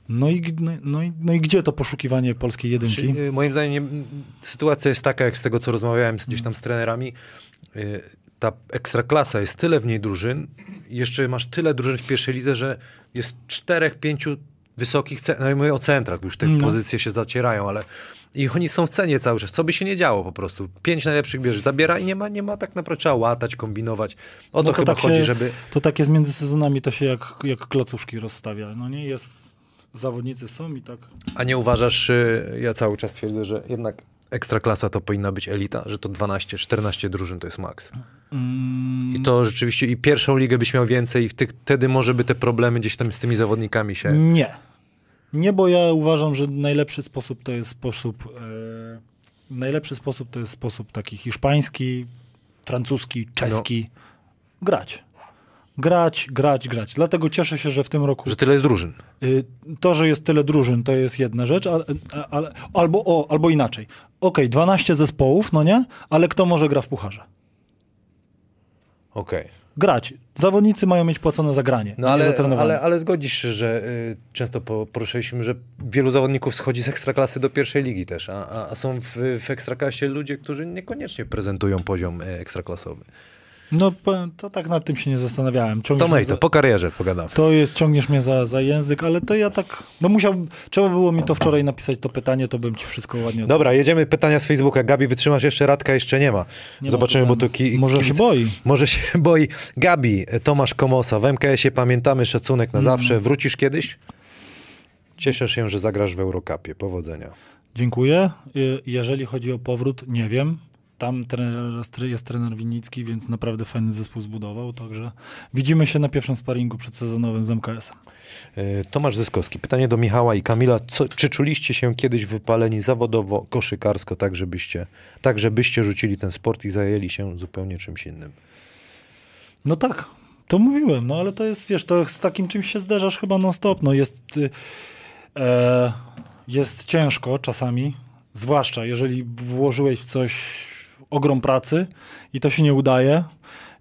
Speaker 2: No i, no, no, i, no i gdzie to poszukiwanie polskiej jedynki?
Speaker 1: Czy, y, moim zdaniem nie, m, sytuacja jest taka, jak z tego, co rozmawiałem gdzieś tam z trenerami, y, ta ekstraklasa jest tyle w niej drużyn, jeszcze masz tyle drużyn w pierwszej lidze, że jest czterech, pięciu wysokich, no i mówię o centrach, już te
Speaker 2: No.
Speaker 1: pozycje się zacierają, ale i oni są w cenie cały czas, co by się nie działo po prostu. Pięć najlepszych bierzesz, zabiera i nie ma, nie ma tak naprawdę, trzeba łatać, kombinować. O to,
Speaker 2: No to
Speaker 1: chyba
Speaker 2: tak
Speaker 1: chodzi,
Speaker 2: się-
Speaker 1: żeby...
Speaker 2: To tak jest między sezonami, to się jak, jak klocuszki rozstawia. No nie, jest, zawodnicy są i tak.
Speaker 1: A nie uważasz, y, ja cały czas twierdzę, że jednak ekstraklasa to powinna być elita, że to 12-14 drużyn to jest maks.
Speaker 2: Mm,
Speaker 1: I to rzeczywiście, i pierwszą ligę byś miał więcej, i w tych, wtedy może by te problemy gdzieś tam z tymi zawodnikami się.
Speaker 2: Nie. Nie, bo ja uważam, że najlepszy sposób to jest sposób. E, najlepszy sposób to jest sposób taki hiszpański, francuski, czeski. Grać. Grać, grać, grać. Dlatego cieszę się, że w tym roku.
Speaker 1: Że tyle jest drużyn.
Speaker 2: Y, To, że jest tyle drużyn, to jest jedna rzecz, ale, ale, albo, o, albo inaczej. Okej, 12 zespołów, no nie? Ale kto może gra w pucharze?
Speaker 1: Okej.
Speaker 2: Grać. Zawodnicy mają mieć płacone za granie,
Speaker 1: No ale, ale, ale zgodzisz się, że y, często po, poruszyliśmy, że wielu zawodników schodzi z ekstraklasy do pierwszej ligi też, a, a, a są w, w ekstraklasie ludzie, którzy niekoniecznie prezentują poziom y, ekstraklasowy.
Speaker 2: No, to tak nad tym się nie zastanawiałem.
Speaker 1: To
Speaker 2: Ciągniesz mnie
Speaker 1: mej,
Speaker 2: za,
Speaker 1: to po karierze pogadamy.
Speaker 2: to jest, ciągniesz mnie za, za język, ale to ja tak, no musiał, trzeba było mi to wczoraj napisać, to pytanie, to bym ci wszystko ładnie.
Speaker 1: Dobra, jedziemy pytania z Facebooka. Gabi, wytrzymasz jeszcze? Radka jeszcze nie ma.
Speaker 2: Nie ma
Speaker 1: Zobaczymy, bo
Speaker 2: problemu.
Speaker 1: tu ki-
Speaker 2: Może się
Speaker 1: kibic-
Speaker 2: boi.
Speaker 1: Może się boi. Gabi, Tomasz Komosa, w MKS-ie pamiętamy szacunek na
Speaker 2: Mm.
Speaker 1: zawsze. Wrócisz kiedyś? Cieszę się, że zagrasz w Eurocupie. Powodzenia.
Speaker 2: Dziękuję. Y, Jeżeli chodzi o powrót, nie wiem. Tam trener, jest trener Winnicki, więc naprawdę fajny zespół zbudował, także widzimy się na pierwszym sparingu przedsezonowym z MKS-em.
Speaker 1: E, Tomasz Zyskowski, pytanie do Michała i Kamila. Co, czy czuliście się kiedyś wypaleni zawodowo, koszykarsko, tak żebyście, tak żebyście rzucili ten sport i zajęli się zupełnie czymś innym?
Speaker 2: No tak, to mówiłem, no ale to jest, wiesz, to z takim czymś się zderzasz chyba non-stop, no jest, y, e, jest ciężko czasami, zwłaszcza jeżeli włożyłeś w coś ogrom pracy i to się nie udaje,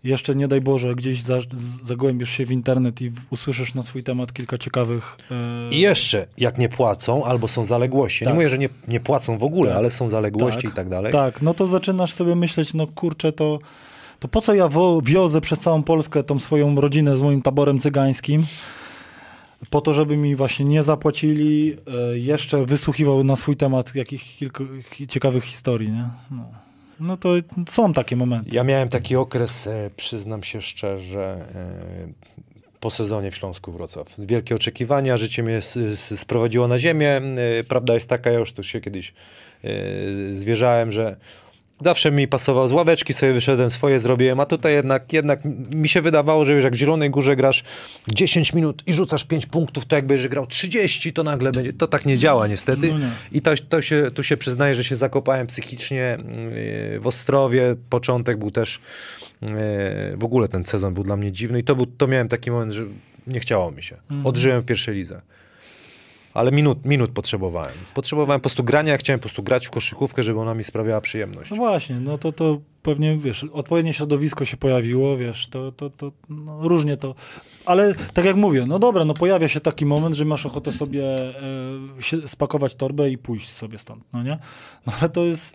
Speaker 2: jeszcze nie daj Boże, gdzieś za, zagłębisz się w internet i usłyszysz na swój temat kilka ciekawych... e,
Speaker 1: I jeszcze, jak nie płacą, albo są zaległości.
Speaker 2: Tak.
Speaker 1: Nie mówię, że nie, nie płacą w ogóle,
Speaker 2: Tak.
Speaker 1: ale są zaległości
Speaker 2: Tak.
Speaker 1: i tak dalej.
Speaker 2: Tak, no to zaczynasz sobie myśleć, no kurczę, to, to po co ja wiozę przez całą Polskę tą swoją rodzinę z moim taborem cygańskim? Po to, żeby mi właśnie nie zapłacili, e, jeszcze wysłuchiwał na swój temat jakichś kilku ciekawych historii, nie? No. No to są takie momenty.
Speaker 1: Ja miałem taki okres, e, przyznam się szczerze, e, po sezonie w Śląsku Wrocław. Wielkie oczekiwania, życie mnie sprowadziło na ziemię. E, Prawda jest taka, ja już tu się kiedyś zwierzałem, że zawsze mi pasował z ławeczki, sobie wyszedłem, swoje zrobiłem, a tutaj jednak, jednak mi się wydawało, że już jak w Zielonej Górze grasz 10 minut i rzucasz 5 punktów, to jakbyś grał 30, to nagle będzie, to tak nie działa niestety.
Speaker 2: No nie.
Speaker 1: I to, to się, tu się przyznaję, że się zakopałem psychicznie yy, w Ostrowie. Początek był też, yy, w ogóle ten sezon był dla mnie dziwny i to, był, to miałem taki moment, że nie chciało mi się.
Speaker 2: Mhm.
Speaker 1: Odżyłem w pierwszej lidze. Ale minut, minut potrzebowałem. Potrzebowałem po prostu grania, ja chciałem po prostu grać w koszykówkę, żeby ona mi sprawiała przyjemność.
Speaker 2: No właśnie, no to, to pewnie, wiesz, odpowiednie środowisko się pojawiło, wiesz, to, to, to no, różnie to, ale tak jak mówię, no dobra, no pojawia się taki moment, że masz ochotę sobie się, spakować torbę i pójść sobie stąd, no nie? No ale to jest,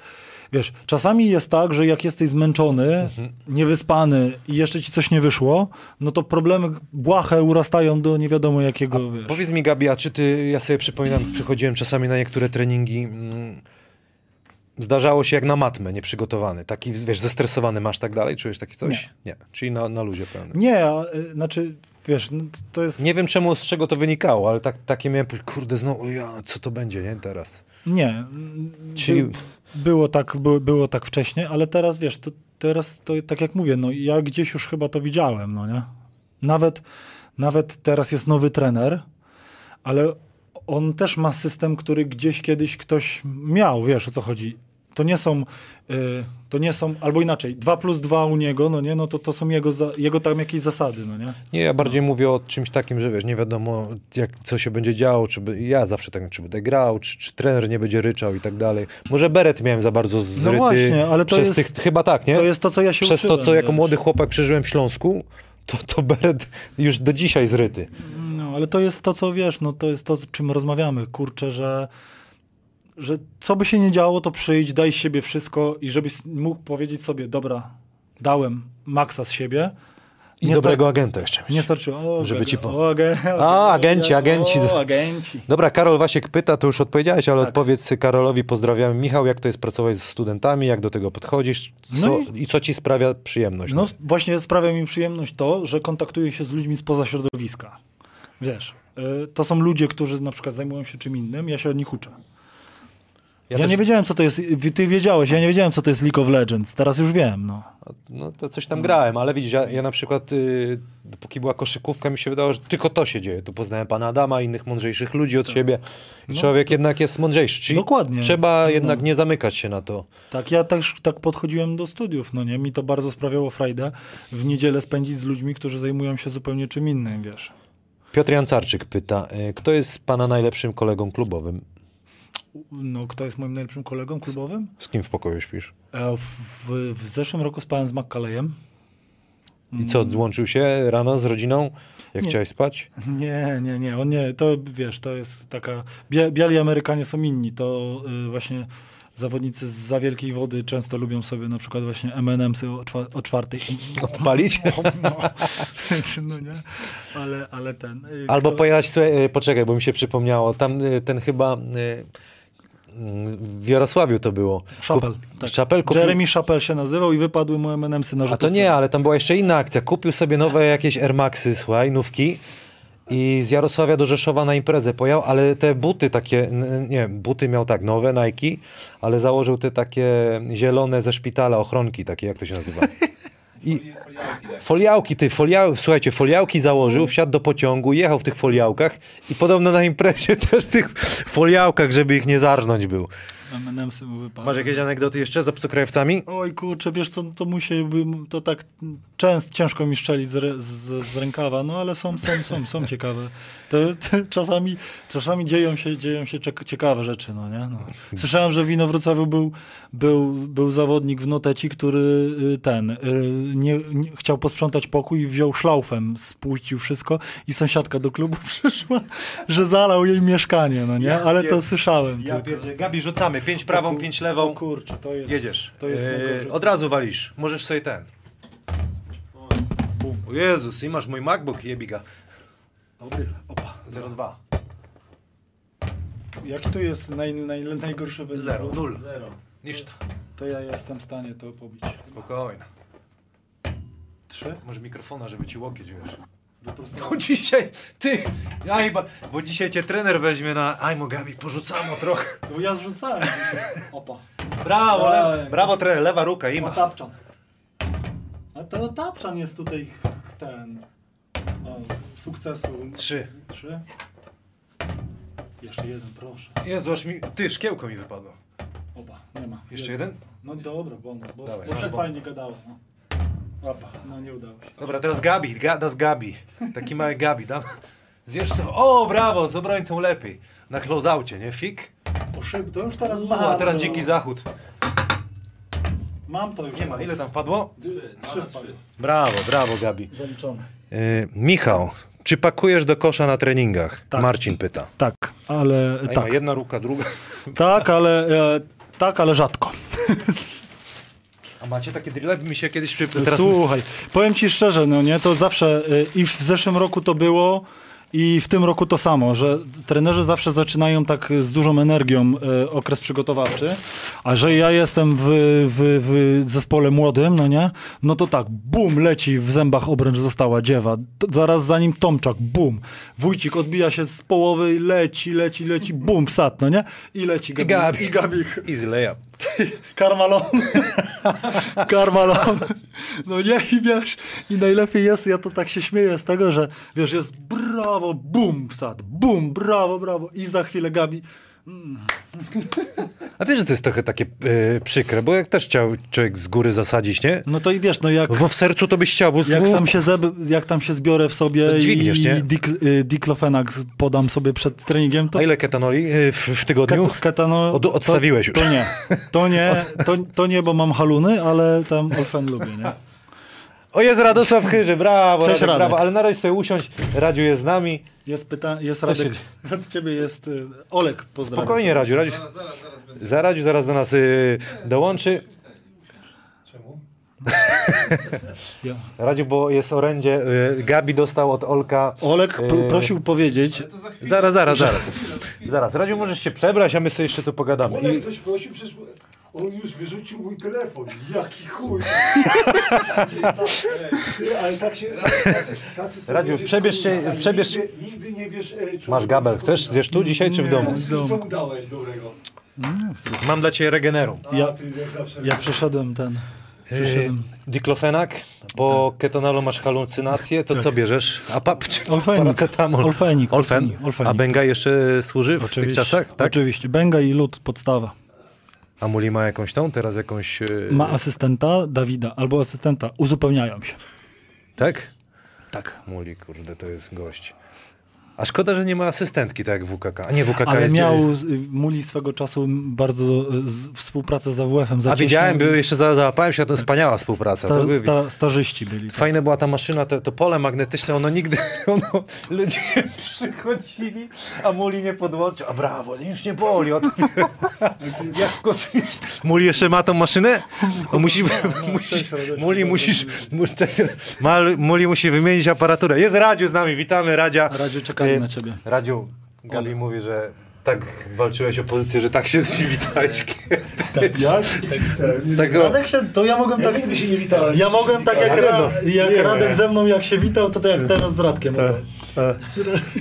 Speaker 2: wiesz, czasami jest tak, że jak jesteś zmęczony, niewyspany i jeszcze ci coś nie wyszło, no to problemy błahe urastają do nie wiadomo jakiego.
Speaker 1: Powiedz mi, Gabi, a czy ty, ja sobie przypominam, przychodziłem czasami na niektóre treningi, mm, zdarzało się jak na matmę, nieprzygotowany, taki, wiesz, zestresowany masz tak dalej, czujesz takie coś? Nie. Czyli na, na luzie pełnym.
Speaker 2: Nie, a, y, znaczy, wiesz, no, to jest...
Speaker 1: Nie wiem czemu, z czego to wynikało, ale tak, takie miałem, kurde, znowu, ja, co to będzie, nie, teraz?
Speaker 2: Nie.
Speaker 1: Czyli-
Speaker 2: było, tak, było, tak wcześniej, ale teraz wiesz, to, teraz to tak jak mówię, no ja gdzieś już chyba to widziałem, no nie? Nawet, nawet teraz jest nowy trener, ale on też ma system, który gdzieś kiedyś ktoś miał, wiesz o co chodzi. To nie są, y, to nie są, albo inaczej, 2 plus 2 u niego, no nie, no to, to są jego, za, jego tam jakieś zasady, no nie?
Speaker 1: Nie, ja bardziej mówię o czymś takim, że wiesz, nie wiadomo, jak, co się będzie działo, czy by, ja zawsze tak, czy będę grał, czy, czy trener nie będzie ryczał i tak dalej. Może beret miałem za bardzo zryty.
Speaker 2: właśnie, ale to
Speaker 1: przez
Speaker 2: jest-
Speaker 1: tych, chyba tak, nie?
Speaker 2: To jest to, co ja się
Speaker 1: Przez to,
Speaker 2: uczyłem,
Speaker 1: co jako
Speaker 2: wiesz.
Speaker 1: młody chłopak przeżyłem w Śląsku, to, to beret już do dzisiaj zryty.
Speaker 2: No, ale to jest to, co wiesz, no to jest to, o czym rozmawiamy. Kurczę, że, że co by się nie działo, to przyjdź, daj z siebie wszystko i żebyś mógł powiedzieć sobie, dobra, dałem maksa z siebie.
Speaker 1: I
Speaker 2: Nie
Speaker 1: dobrego agenta jeszcze.
Speaker 2: Nie starczyło. O,
Speaker 1: Żeby ci po-
Speaker 2: o,
Speaker 1: A, agenci, agenci.
Speaker 2: O, agenci.
Speaker 1: Dobra, Karol Wasiek pyta, to już odpowiedziałeś, ale
Speaker 2: Tak.
Speaker 1: odpowiedz Karolowi, pozdrawiam. Michał, jak to jest pracować z studentami, jak do tego podchodzisz co,
Speaker 2: No
Speaker 1: i... co ci sprawia przyjemność?
Speaker 2: No właśnie sprawia mi przyjemność to, że kontaktuję się z ludźmi spoza środowiska. Wiesz, y, to są ludzie, którzy na przykład zajmują się czym innym, ja się od nich uczę. Ja,
Speaker 1: też-
Speaker 2: nie wiedziałem, co to jest, ty wiedziałeś, ja nie wiedziałem, co to jest League of Legends, teraz już wiem, no.
Speaker 1: No to coś tam grałem, ale widzisz, ja, ja na przykład, y, dopóki była koszykówka, mi się wydawało, że tylko to się dzieje. Tu poznałem pana Adama, innych mądrzejszych ludzi od siebie i
Speaker 2: No,
Speaker 1: człowiek jednak jest mądrzejszy. Czyli
Speaker 2: Dokładnie.
Speaker 1: trzeba
Speaker 2: No.
Speaker 1: jednak nie zamykać się na to.
Speaker 2: Tak, ja też tak podchodziłem do studiów, no nie, mi to bardzo sprawiało frajdę w niedzielę spędzić z ludźmi, którzy zajmują się zupełnie czym innym, wiesz.
Speaker 1: Piotr Jancarczyk pyta, y, kto jest pana najlepszym kolegą klubowym?
Speaker 2: No, kto jest moim najlepszym kolegą klubowym?
Speaker 1: Z kim w pokoju śpisz?
Speaker 2: E, W, w, zeszłym roku spałem z McCallayem.
Speaker 1: I co, złączył się rano z rodziną, jak
Speaker 2: Nie.
Speaker 1: chciałeś spać?
Speaker 2: Nie, nie, nie, on nie, to wiesz, to jest taka, bia, biali Amerykanie są inni, to y, właśnie zawodnicy z za wielkiej wody często lubią sobie na przykład właśnie M&M'sy o, czwa, o czwartej.
Speaker 1: Odpalić?
Speaker 2: No, no nie, ale, ale ten. y,
Speaker 1: Albo
Speaker 2: kto-
Speaker 1: pojechać, słuchaj, y, poczekaj, bo mi się przypomniało, tam y, ten chyba... y, W Jarosławiu to było.
Speaker 2: Chappell,
Speaker 1: Kup-
Speaker 2: tak.
Speaker 1: Chappell kupił...
Speaker 2: Jeremy Chappell się nazywał i wypadły mu M&M'sy na
Speaker 1: A to
Speaker 2: rzutówce.
Speaker 1: nie, ale tam była jeszcze inna akcja. Kupił sobie nowe jakieś Air Maxy, słuchaj, nówki i z Jarosławia do Rzeszowa na imprezę pojechał, ale te buty takie, nie, buty miał tak, nowe Nike, ale założył te takie zielone ze szpitala, ochronki takie, jak to się nazywa? I
Speaker 3: Foliałki,
Speaker 1: foliałki, ty, foliał, słuchajcie, foliałki założył, wsiadł do pociągu, jechał w tych foliałkach i podobno na imprezie też w tych foliałkach, żeby ich nie zarżnąć był. Masz jakieś anegdoty jeszcze z obcokrajowcami?
Speaker 2: Oj kurczę, wiesz co, to musiałby, to tak często ciężko mi szczelić z, z, z rękawa, no ale są, są, są, są ciekawe. To, to czasami, czasami dzieją się, dzieją się ciekawe rzeczy, no nie? No. Słyszałem, że w Inowrocławiu był, był, był zawodnik w Noteci, który y, ten, y, nie, nie, chciał posprzątać pokój i wziął szlaufem, spłucił wszystko i sąsiadka do klubu przyszła, że zalał jej mieszkanie, no nie?
Speaker 1: Ja
Speaker 2: Ale to słyszałem
Speaker 1: Ja pierdzie- Gabi, rzucamy. Pięć prawą,
Speaker 2: O kur-
Speaker 1: pięć lewą.
Speaker 2: O kurczę, to jest...
Speaker 1: Jedziesz.
Speaker 2: To jest
Speaker 1: Eee. Od razu walisz. Możesz sobie ten. O Jezus, i masz mój MacBook, jebiga.
Speaker 2: Dobry, opa.
Speaker 1: 02.
Speaker 2: Jaki to jest naj, naj, najgorszy wynik?
Speaker 1: 0, 0. Niż to.
Speaker 2: Ja jestem w stanie to pobić.
Speaker 1: Spokojnie.
Speaker 2: Trzy?
Speaker 1: Masz mikrofona, żeby ci łokieć, wiesz. Bo dzisiaj, ty, aj, ba- bo dzisiaj cię trener weźmie na, aj, Gabi, porzucamy trochę.
Speaker 2: Bo ja zrzucałem. Opa.
Speaker 1: Brawo,
Speaker 2: Aj.
Speaker 1: le, brawo trener, lewa ruka, ima.
Speaker 2: Otapczan. A to Otapczan jest tutaj ten... O, sukcesu.
Speaker 1: Trzy.
Speaker 2: Trzy. Jeszcze jeden, proszę.
Speaker 1: Jezu, aż mi, ty, szkiełko mi wypadło.
Speaker 2: Nie ma.
Speaker 1: Jeszcze jeden?
Speaker 2: No dobra, bonus, bo,
Speaker 1: Dawaj,
Speaker 2: bo
Speaker 1: masz
Speaker 2: tak
Speaker 1: bonus.
Speaker 2: fajnie gadało. No. Opa, no nie udało się.
Speaker 1: Dobra, teraz Gabi, gada z Gabi. Taki mały Gabi, tam. Zjesz sobie, o, brawo, z obrońcą lepiej. Na closeaucie, nie? Fik?
Speaker 2: Szyb, to już teraz
Speaker 1: O,
Speaker 2: mam.
Speaker 1: a teraz dziki zachód.
Speaker 2: Mam to już
Speaker 1: Nie ma,
Speaker 2: teraz.
Speaker 1: ile tam wpadło?
Speaker 3: Trzy,
Speaker 2: Trzy wpadły.
Speaker 1: Brawo, brawo Gabi.
Speaker 2: Zaliczone.
Speaker 1: Yy, Michał, czy pakujesz do kosza na treningach?
Speaker 2: Tak.
Speaker 1: Marcin pyta.
Speaker 2: Tak, ale
Speaker 1: A tak.
Speaker 2: tak.
Speaker 1: jedna ruka, druga.
Speaker 2: Tak, ale e, tak, ale rzadko.
Speaker 1: A macie takie drille? Mi się kiedyś. Teraz...
Speaker 2: Słuchaj, powiem ci szczerze, no nie, to zawsze e, i w zeszłym roku to było i w tym roku to samo, że trenerzy zawsze zaczynają tak z dużą energią e, okres przygotowawczy, a że ja jestem w, w, w zespole młodym, no nie, no to tak, bum, leci w zębach obręcz została dziewa, to zaraz za nim Tomczak, bum, Wójcik odbija się z połowy, leci, leci, leci, bum, wsad, no nie, i leci Gabi,
Speaker 1: Gabi.
Speaker 2: i Gabik.
Speaker 1: Easy layup.
Speaker 2: Karmalon. Karmalon. No nie, i wiesz, i najlepiej jest, ja to tak się śmieję z tego, że wiesz, jest brawo, bum, wsad, bum, brawo, brawo i za chwilę Gabi,
Speaker 1: A wiesz, że to jest trochę takie yy, przykre, bo jak też chciał człowiek z góry zasadzić, nie?
Speaker 2: no to i wiesz, no jak,
Speaker 1: Bo w sercu to byś chciał, bo
Speaker 2: jak, tam, się zeb, jak tam się zbiorę w sobie
Speaker 1: To dźwigniesz,
Speaker 2: i
Speaker 1: nie?
Speaker 2: dik, y, diklofenak podam sobie przed treningiem, to
Speaker 1: A ile ketanoli yy, w, w tygodniu?
Speaker 2: Ket- ketano,
Speaker 1: Od- odstawiłeś
Speaker 2: to,
Speaker 1: już.
Speaker 2: To nie, to nie, to, to nie, bo mam haluny, ale tam Olfen lubię, nie?
Speaker 1: O, jest Radosław Chyży, brawo,
Speaker 2: Cześć,
Speaker 1: Radek,
Speaker 2: Radek.
Speaker 1: brawo. Ale na razie sobie usiąść, Radziu jest z nami.
Speaker 2: Jest pytanie, jest Radek, od ciebie jest y, Olek, pozdrawiam.
Speaker 1: Spokojnie, Radziu, Radziu.
Speaker 3: Zaraz, zaraz, zaraz będę.
Speaker 1: Za Radziu zaraz do nas yy, dołączy.
Speaker 2: Ja.
Speaker 1: Radziu, bo jest orędzie. Yy, Gabi dostał od Olka.
Speaker 2: Olek p-
Speaker 1: Yy,
Speaker 2: prosił powiedzieć.
Speaker 1: Zaraz, zaraz, zaraz. Zaraz, Radziu, możesz się przebrać, a my sobie jeszcze tu pogadamy.
Speaker 4: Olek
Speaker 1: I,
Speaker 4: coś prosił, przecież on już wyrzucił mój telefon. Jaki chuj. Ty, ale tak się... Tacy, tacy są
Speaker 1: Radziu, przebierz się- przebierz-
Speaker 4: Nigdy, nigdy nie wiesz... E, człowieku,
Speaker 1: Masz gabel, chcesz? Zjesz tu dzisiaj czy w domu?
Speaker 4: Ty co mu dałeś dobrego?
Speaker 1: mam dla ciebie regenerum.
Speaker 4: A
Speaker 2: Ja-
Speaker 4: ty jak zawsze...
Speaker 2: ja przeszedłem ten, przeszedłem.
Speaker 1: diklofenak, po ketonolu masz halucynację, to co bierzesz? A pap, czy
Speaker 2: Olfenik.
Speaker 1: paracetamol?
Speaker 2: Olfenik,
Speaker 1: Olfen?
Speaker 2: olfenik, olfenik.
Speaker 1: A Benga jeszcze służy w tych czasach? Tak?
Speaker 2: Oczywiście, Benga i lód, podstawa.
Speaker 1: A Muli ma jakąś tą, teraz jakąś... Yy,
Speaker 2: Ma asystenta Dawida, albo asystenta, uzupełniają się.
Speaker 1: Tak?
Speaker 2: Tak.
Speaker 1: Muli, kurde, to jest gość. A szkoda, że nie ma asystentki, tak jak w WKK. A nie, WKK
Speaker 2: Ale
Speaker 1: jest...
Speaker 2: miał Muli swego czasu bardzo z, współpracę z AWF-em.
Speaker 1: A
Speaker 2: zacieśniał
Speaker 1: widziałem,
Speaker 2: i
Speaker 1: były jeszcze za- załapałem się, to wspaniała współpraca. to były,
Speaker 2: sta, starzyści byli. Tak.
Speaker 1: Fajne była ta maszyna, to, to pole magnetyczne, ono nigdy, ono, ludzie przychodzili, a Muli nie podłączył. A brawo, już nie boli. O to, jak kosmiczny. Muli jeszcze ma tą maszynę? No, musi, musi, Muli musisz, Mal- Muli musi wymienić aparaturę. Jest Radziu z nami, witamy Radzia.
Speaker 2: Radziu, czekali
Speaker 1: Y,
Speaker 2: na ciebie.
Speaker 1: Radziu, Gabi mówi, że tak walczyłeś o pozycję, że tak się z nim witałeś.
Speaker 2: Jak?
Speaker 1: Tak, o,
Speaker 2: Radek się, to ja mogłem tak...
Speaker 4: Nigdy się nie witałem.
Speaker 2: Ja mogłem tak jak, Ra,
Speaker 1: no,
Speaker 2: jak
Speaker 1: nie.
Speaker 2: Radek ze mną jak się witał, to tak jak teraz z Radkiem. mówię.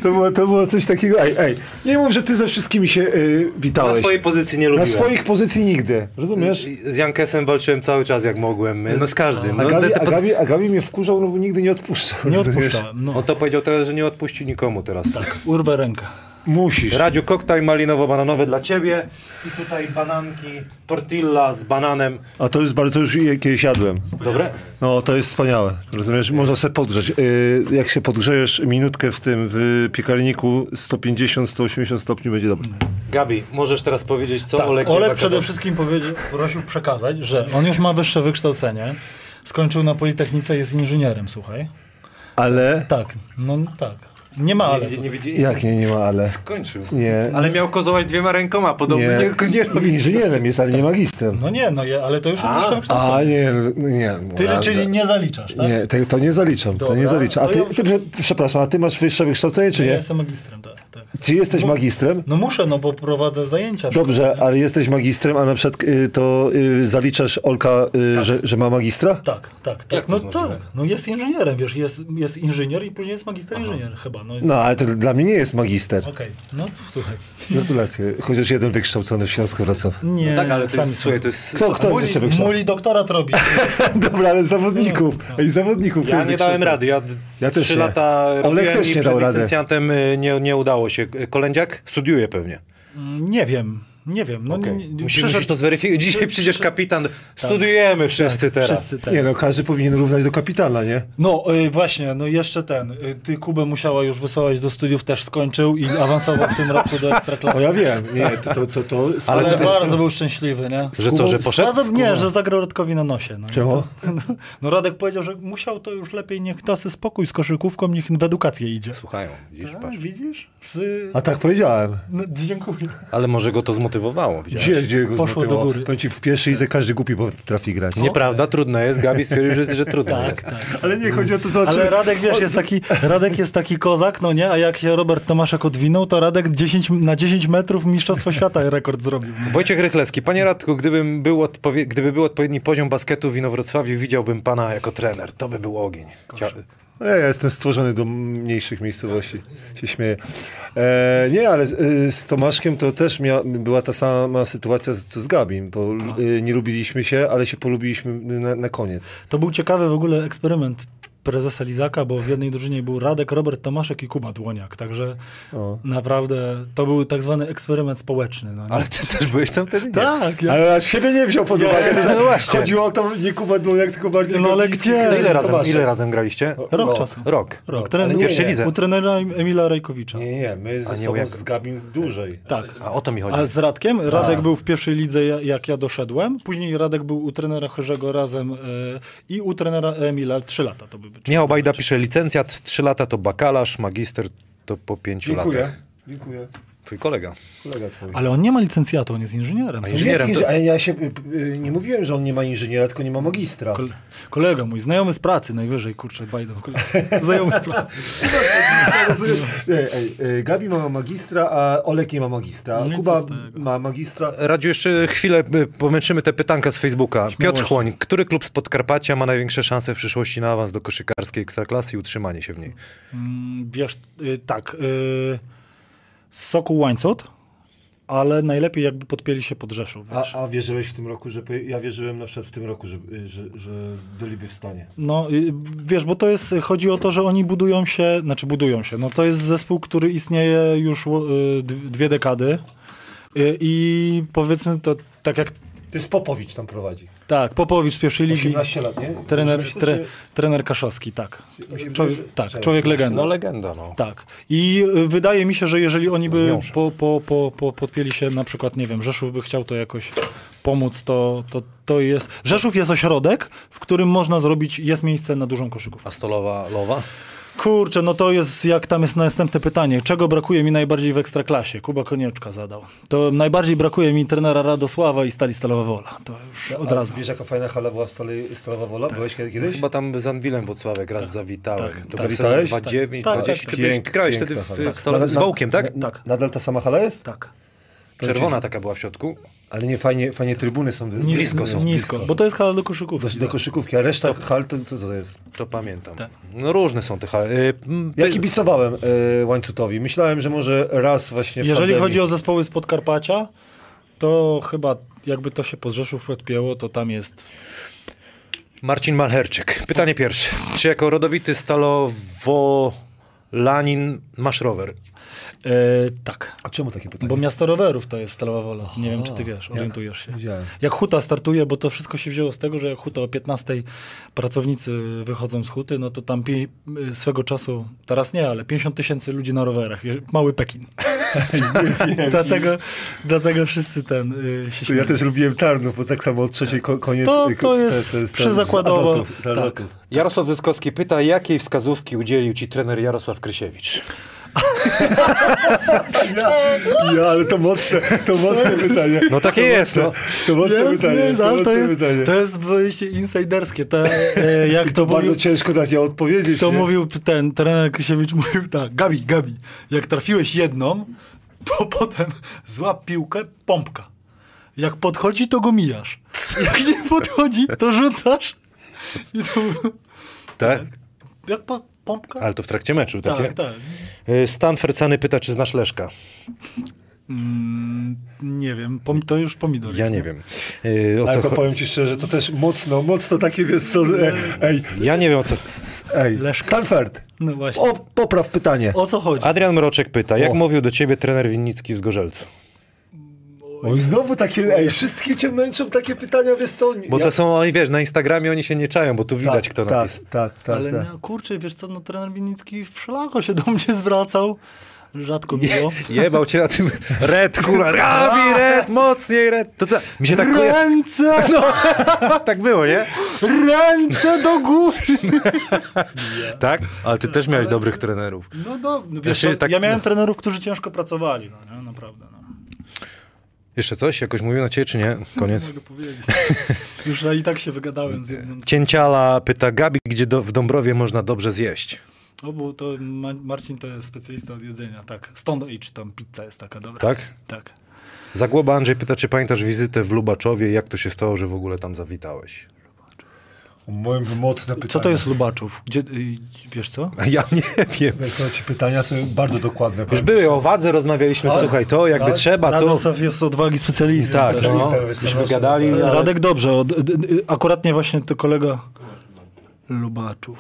Speaker 4: To było, to było coś takiego... Ej, ej, nie mów, że ty ze wszystkimi się y,
Speaker 1: na
Speaker 4: witałeś.
Speaker 1: swojej pozycji nie
Speaker 4: Na
Speaker 1: lubiłem.
Speaker 4: swoich pozycji nigdy. Rozumiesz?
Speaker 1: Z Jankesem walczyłem cały czas jak mogłem, no z każdym.
Speaker 4: A
Speaker 1: No,
Speaker 4: Gabi,
Speaker 1: te- te
Speaker 4: a,
Speaker 1: poz-
Speaker 4: Gabi, a Gabi mnie wkurzał, no bo nigdy nie odpuszczał.
Speaker 2: Nie odpuszczałem. No.
Speaker 1: On to powiedział teraz, że nie odpuści nikomu teraz.
Speaker 2: Urwę rękę.
Speaker 4: Musisz.
Speaker 1: Radziu, koktajl malinowo-bananowy dla ciebie i tutaj bananki, tortilla z bananem.
Speaker 4: A to jest bardzo, to już kiedyś jadłem.
Speaker 1: Dobre?
Speaker 4: No, to jest wspaniałe. Rozumiesz? Można sobie podgrzeć. Yy, jak się podgrzejesz minutkę w tym, w piekarniku 150-180 stopni będzie dobre.
Speaker 1: Gabi, możesz teraz powiedzieć, co
Speaker 2: Tak,
Speaker 1: Olek
Speaker 2: Olek, przede wszystkim powiedział, prosił przekazać, że on już ma wyższe wykształcenie. Skończył na Politechnice, jest inżynierem, słuchaj.
Speaker 5: Ale...
Speaker 2: Tak, no tak. Nie ma ale.
Speaker 1: Nie, nie wiedzieli.
Speaker 5: Jak nie, nie ma ale.
Speaker 1: Skończył.
Speaker 5: Nie.
Speaker 1: Ale miał kozować dwiema rękoma, podobno
Speaker 5: Nie,
Speaker 1: nie, nie robi.
Speaker 5: inżynierem jest, ale nie magistrem.
Speaker 2: No nie, no je, ale to już jest
Speaker 1: A.
Speaker 5: A, nie, nie. no,
Speaker 2: Ty,
Speaker 5: ale-
Speaker 2: czyli nie zaliczasz, tak?
Speaker 5: Nie, te, to nie zaliczam, to nie
Speaker 2: Dobra,
Speaker 5: zaliczam. A ty,
Speaker 2: ja
Speaker 5: ty, prze- przepraszam, a ty masz wyższe wykształcenie, czy
Speaker 2: Ja
Speaker 5: nie?
Speaker 2: jestem magistrem, tak. Tak.
Speaker 5: Czy jesteś magistrem?
Speaker 2: No muszę, no bo prowadzę zajęcia.
Speaker 5: Dobrze,
Speaker 2: szkolne.
Speaker 5: ale jesteś magistrem, a na przykład y, to y, zaliczasz Olka, y, że, że ma magistra?
Speaker 2: Tak, tak, tak.
Speaker 1: Jak
Speaker 2: No
Speaker 1: to możliwe?
Speaker 2: tak. No jest inżynierem, wiesz, jest, jest inżynier i później jest magister inżynier chyba. No,
Speaker 5: No, ale to dla mnie nie jest magister.
Speaker 2: Okej, no słuchaj.
Speaker 5: Gratulacje. Chociaż jeden wykształcony w Śląsku Wrocław.
Speaker 2: Nie,
Speaker 1: No tak, ale to
Speaker 2: sami
Speaker 1: jest, słuchaj, to jest...
Speaker 5: Kto, kto
Speaker 2: Muli,
Speaker 5: jeszcze wykształcony?
Speaker 2: muli doktorat robi.
Speaker 5: Dobra, ale zawodników.
Speaker 2: No,
Speaker 5: Ej, zawodników.
Speaker 1: Ja nie dałem rady. Ja,
Speaker 5: Ja też
Speaker 1: trzy
Speaker 5: nie.
Speaker 1: lata
Speaker 5: Olek
Speaker 1: robiłem
Speaker 5: też
Speaker 1: i
Speaker 5: nie
Speaker 1: przed
Speaker 5: dał rady.
Speaker 1: nie udało się. Kolędziak studiuje pewnie.
Speaker 2: Nie wiem, nie wiem. No,
Speaker 1: Okej.
Speaker 2: nie, przyszedł-
Speaker 1: to zweryfikować. Dzisiaj przyjdziesz kapitan. Studiujemy wszyscy teraz.
Speaker 2: Wszyscy tak.
Speaker 5: Nie no, każdy powinien równać do kapitana, nie?
Speaker 2: No y, właśnie, no jeszcze ten. Y, ty Kubę musiała już wysłać do studiów, też skończył i awansował w tym roku do
Speaker 5: O,
Speaker 2: Ekstraklasy.
Speaker 5: ja wiem. Nie, to... to, to, to
Speaker 1: Ale
Speaker 2: Ale
Speaker 1: to-
Speaker 2: bardzo był szczęśliwy, nie?
Speaker 1: Że co, że poszedł?
Speaker 2: Bardzo, nie, że zagrał Radkowi na nosie. No.
Speaker 5: Czemu?
Speaker 2: No Radek powiedział, że musiał to już lepiej, niech da sobie spokój z koszykówką, niech w edukację idzie.
Speaker 1: Słuchają, widzisz,
Speaker 2: Tak,
Speaker 1: patrz.
Speaker 2: widzisz? Psy...
Speaker 5: A tak powiedziałem.
Speaker 2: No, dziękuję.
Speaker 1: Ale może go to zmotywowało, widziałeś?
Speaker 5: Gdzie, gdzie go
Speaker 2: Poszło do
Speaker 5: zmotywowało?
Speaker 2: góry.
Speaker 5: Powiem ci, w pierwszej lidze każdy głupi potrafi grać.
Speaker 1: Nieprawda, trudno jest. Gabi stwierdził, że, że trudno
Speaker 2: Tak,
Speaker 1: jest.
Speaker 2: tak.
Speaker 5: Ale nie chodzi o to, co...
Speaker 2: Ale Radek, wiesz, jest taki, Radek jest taki kozak, no nie? A jak się Robert Tomaszek odwinął, to Radek 10, na 10 metrów Mistrzostwo Świata rekord zrobił.
Speaker 1: Wojciech Rychlewski. Panie Radku, gdybym był odpowie- gdyby był odpowiedni poziom basketu w Inowrocławiu, widziałbym pana jako trener. To by był ogień. Cia-
Speaker 5: Ja, ja jestem stworzony do mniejszych miejscowości, się śmieję. E, nie, ale z, y, z Tomaszkiem to też mia, była ta sama sytuacja co z Gabim, bo y, nie lubiliśmy się, ale się polubiliśmy na, na koniec.
Speaker 2: To był ciekawy w ogóle eksperyment prezesa Lizaka, bo w jednej drużynie był Radek, Robert Tomaszek i Kuba Dłoniak, także
Speaker 5: O.
Speaker 2: naprawdę to był tak zwany eksperyment społeczny. No?
Speaker 1: Ale ty też byłeś tam wtedy? Nie.
Speaker 2: tak, ja...
Speaker 5: Ale siebie nie wziął pod uwagę.
Speaker 1: no właśnie.
Speaker 5: Chodziło o to, nie Kuba Dłoniak, tylko bardziej...
Speaker 2: No ale gdzie?
Speaker 1: To ile razem, ile razem graliście?
Speaker 2: Rok
Speaker 5: No.
Speaker 2: czasu.
Speaker 1: Rok.
Speaker 2: Rok.
Speaker 5: Nie.
Speaker 1: lidze.
Speaker 2: U trenera Emila Rajkowicza.
Speaker 5: Nie, nie, my ze
Speaker 1: A
Speaker 5: sobą
Speaker 1: jak-
Speaker 5: z Gabim dłużej.
Speaker 2: Tak.
Speaker 1: A o to mi chodzi.
Speaker 2: A z Radkiem? Radek
Speaker 5: Tak.
Speaker 2: był w pierwszej lidze, ja- jak ja doszedłem. Później Radek był u trenera Cherzego razem e, i u trenera Emila. Trzy lata to by być.
Speaker 1: Michał Bajda pisze, licencjat 3 lata to bakalarz, magister to po 5
Speaker 5: Dziękuję.
Speaker 1: latach.
Speaker 5: Dziękuję.
Speaker 1: Twój kolega.
Speaker 5: Kolega twój.
Speaker 2: Ale on nie ma licencjatu, on jest inżynierem.
Speaker 1: A inżynierem
Speaker 5: Jest ale ja się y, y, nie mówiłem, że on nie ma inżyniera, tylko nie ma magistra.
Speaker 2: Kole- Kolega mój, znajomy z pracy najwyżej, kurczę, Bajdą. kolega. Znajomy z pracy.
Speaker 5: Ej, ej, ej, Gabi ma magistra, a Olek nie ma magistra.
Speaker 2: No
Speaker 5: Kuba ma magistra.
Speaker 1: Radziu, jeszcze chwilę y, pomęczymy te pytanka z Facebooka. Piotr. Chłoń, który klub z Podkarpacia ma największe szanse w przyszłości na awans do koszykarskiej ekstraklasy i utrzymanie się w niej?
Speaker 2: Mm, Wiesz, y, tak. Y, Sokół Łańcut, ale najlepiej jakby podpięli się pod Rzeszów.
Speaker 5: A, a wierzyłeś w tym roku, że ja wierzyłem na przykład w tym roku, że, że, że byliby w stanie.
Speaker 2: No, y, wiesz, bo to jest, chodzi o to, że oni budują się, znaczy budują się, no to jest zespół, który istnieje już y, dwie dekady y, i powiedzmy to tak jak,
Speaker 5: To jest Popowicz tam prowadzi.
Speaker 2: Tak, Popowicz z pierwszej ligi,
Speaker 5: 18 lat, nie?
Speaker 2: trener,
Speaker 5: Myślę,
Speaker 2: tre, trener Kaszowski, tak. Człowiek, tak, człowiek legenda.
Speaker 1: No legenda, no.
Speaker 2: Tak. I y, wydaje mi się, że jeżeli oni by po, po, po, po podpięli się, na przykład, nie wiem, Rzeszów by chciał to jakoś pomóc, to, to, to jest... Rzeszów jest ośrodek, w którym można zrobić, jest miejsce na dużą koszykówkę.
Speaker 1: A stolowa lowa?
Speaker 2: Kurczę, no to jest, jak tam jest następne pytanie, czego brakuje mi najbardziej w Ekstraklasie? Kuba Konieczka zadał. To najbardziej brakuje mi trenera Radosława i Stali Stalowa Wola. To już od
Speaker 5: A
Speaker 2: razu.
Speaker 5: Wiesz, jaka fajna hala była w Stole, Stalowa Wola? Byłeś kiedy- kiedyś?
Speaker 1: Chyba tam z Anwilem Włocławek raz zawitałem.
Speaker 2: tak,
Speaker 1: to
Speaker 2: tak.
Speaker 1: był
Speaker 5: Zawitałeś?
Speaker 1: 29,
Speaker 2: Tak, tak,
Speaker 1: 20.
Speaker 2: tak.
Speaker 1: Byłeś-
Speaker 5: Pięk-
Speaker 1: grałeś wtedy w,
Speaker 5: hala.
Speaker 1: w z Wołkiem, tak?
Speaker 5: na-
Speaker 2: Tak.
Speaker 5: Nadal ta sama hala jest?
Speaker 2: Tak.
Speaker 1: Czerwona taka była w środku.
Speaker 5: Ale nie, fajnie, fajnie trybuny są.
Speaker 2: Nis-
Speaker 1: Blisko są,
Speaker 2: Nisko, bo to jest hala do koszykówki.
Speaker 5: Do, do koszykówki, a reszta hal to co to jest?
Speaker 1: To pamiętam.
Speaker 2: Tak.
Speaker 1: No różne są te hale. Y,
Speaker 5: Ja kibicowałem e, Łańcutowi. Myślałem, że może raz właśnie w
Speaker 2: Jeżeli
Speaker 5: pandemii.
Speaker 2: chodzi o zespoły z Podkarpacia, to chyba jakby to się pod Rzeszów podpięło, to tam jest...
Speaker 1: Marcin Malherczyk. Pytanie pierwsze. Czy jako rodowity stalowolanin masz rower?
Speaker 2: E, tak.
Speaker 5: A czemu takie pytanie?
Speaker 2: Bo miasto rowerów to jest Stalowa Wola. Nie wiem, czy ty wiesz, orientujesz się.
Speaker 5: Wiedziałem.
Speaker 2: Jak Huta startuje, bo to wszystko się wzięło z tego, że jak Huta o 15 pracownicy wychodzą z Huty, no to tam pi- swego czasu, teraz nie, ale 50 tysięcy ludzi na rowerach. Mały Pekin. dlatego, dlatego wszyscy ten y, się
Speaker 5: To
Speaker 2: śmieją.
Speaker 5: ja też lubiłem Tarnów, bo tak samo od trzeciej ko- koniec...
Speaker 2: To-
Speaker 5: y,
Speaker 2: to jest
Speaker 5: ten-
Speaker 2: przyzakładowo, tak.
Speaker 1: Jarosław Zyskowski pyta, jakiej wskazówki udzielił ci trener Jarosław Krysiewicz?
Speaker 5: Ja, ja, ale to mocne, to mocne pytanie.
Speaker 1: No takie jest, no.
Speaker 5: To mocne
Speaker 2: Jest,
Speaker 5: pytanie,
Speaker 2: jest,
Speaker 5: to mocne
Speaker 2: to jest,
Speaker 5: pytanie.
Speaker 2: to jest wyjście insiderskie. To, e, jak to
Speaker 5: To bardzo
Speaker 2: mówił,
Speaker 5: ciężko na nie odpowiedzieć.
Speaker 2: to
Speaker 5: nie?
Speaker 2: mówił ten trener Krysiewicz, mówił tak, Gabi, Gabi, jak trafiłeś jedną, to potem złap piłkę, pompka. Jak podchodzi, to go mijasz. Jak nie podchodzi, to rzucasz. I to,
Speaker 1: Tak?
Speaker 2: jak po, pompka?
Speaker 1: Ale to w trakcie meczu, takie?
Speaker 2: tak, tak.
Speaker 1: Y, Stan Fercany pyta, czy znasz Leszka?
Speaker 2: Mm, nie wiem, pom, to już pomidor
Speaker 1: Ja nie wiem. Y, O
Speaker 5: Ale
Speaker 1: co
Speaker 5: to powiem ci szczerze, to też mocno, mocno takie wiesz co... e, Ej,
Speaker 1: Ja nie wiem o co...
Speaker 5: ej,
Speaker 2: Leszka.
Speaker 5: Stanford,
Speaker 2: No właśnie.
Speaker 5: o, popraw pytanie.
Speaker 2: O co chodzi?
Speaker 1: Adrian Mroczek pyta, jak
Speaker 5: O.
Speaker 1: mówił do ciebie trener Winnicki w Zgorzelcu?
Speaker 5: Oj, znowu takie, ej, wszystkie cię męczą takie pytania, wiesz co?
Speaker 1: Bo
Speaker 5: ja-
Speaker 1: to są, oni wiesz, na Instagramie oni się nie czają, bo tu widać, kto
Speaker 5: tak,
Speaker 1: napisał.
Speaker 5: Tak, tak,
Speaker 2: Ale
Speaker 5: tak.
Speaker 2: nie, kurczę, wiesz co, no trener Winnicki w szlako się do mnie zwracał. Rzadko było.
Speaker 1: Jebał cię na tym red, kurwa, Gabi, red, mocniej red. To, to, mi się tak koja...
Speaker 2: Ręce,
Speaker 1: tak było, nie?
Speaker 2: ręce do góry.
Speaker 1: Tak? Ale ty też miałeś dobrych trenerów.
Speaker 2: No, no wiesz,
Speaker 1: Ja
Speaker 2: co,
Speaker 1: tak-
Speaker 2: ja miałem trenerów, którzy ciężko pracowali, no nie, naprawdę. No.
Speaker 1: Jeszcze coś? Jakoś mówił na ciebie, czy nie? Koniec.
Speaker 2: Mogę powiedzieć. Już i tak się wygadałem z jednym.
Speaker 1: Cięciala pyta, Gabi, gdzie do, w Dąbrowie można dobrze zjeść?
Speaker 2: O, bo to Ma- Marcin to jest specjalista od jedzenia, tak. Stone Age tam pizza jest taka dobra.
Speaker 1: Tak?
Speaker 2: Tak.
Speaker 1: Zagłoba Andrzej pyta, czy pamiętasz wizytę w Lubaczowie? Jak to się stało, że w ogóle tam zawitałeś?
Speaker 5: Moim mocne pytanie.
Speaker 2: Co to jest Lubaczów? Gdzie, y, wiesz co?
Speaker 1: Ja nie wiem.
Speaker 5: Wiesz co, ci pytania są bardzo dokładne.
Speaker 1: Już były o wadze, rozmawialiśmy,
Speaker 5: Tak?
Speaker 1: słuchaj, to jakby
Speaker 5: Tak?
Speaker 1: trzeba, to...
Speaker 2: Radosław jest odwagi specjalista.
Speaker 1: Tak, no,
Speaker 5: serwis,
Speaker 1: myśmy gadali, ale...
Speaker 2: Radek dobrze, od, d- d- akuratnie właśnie to kolega Lubaczów.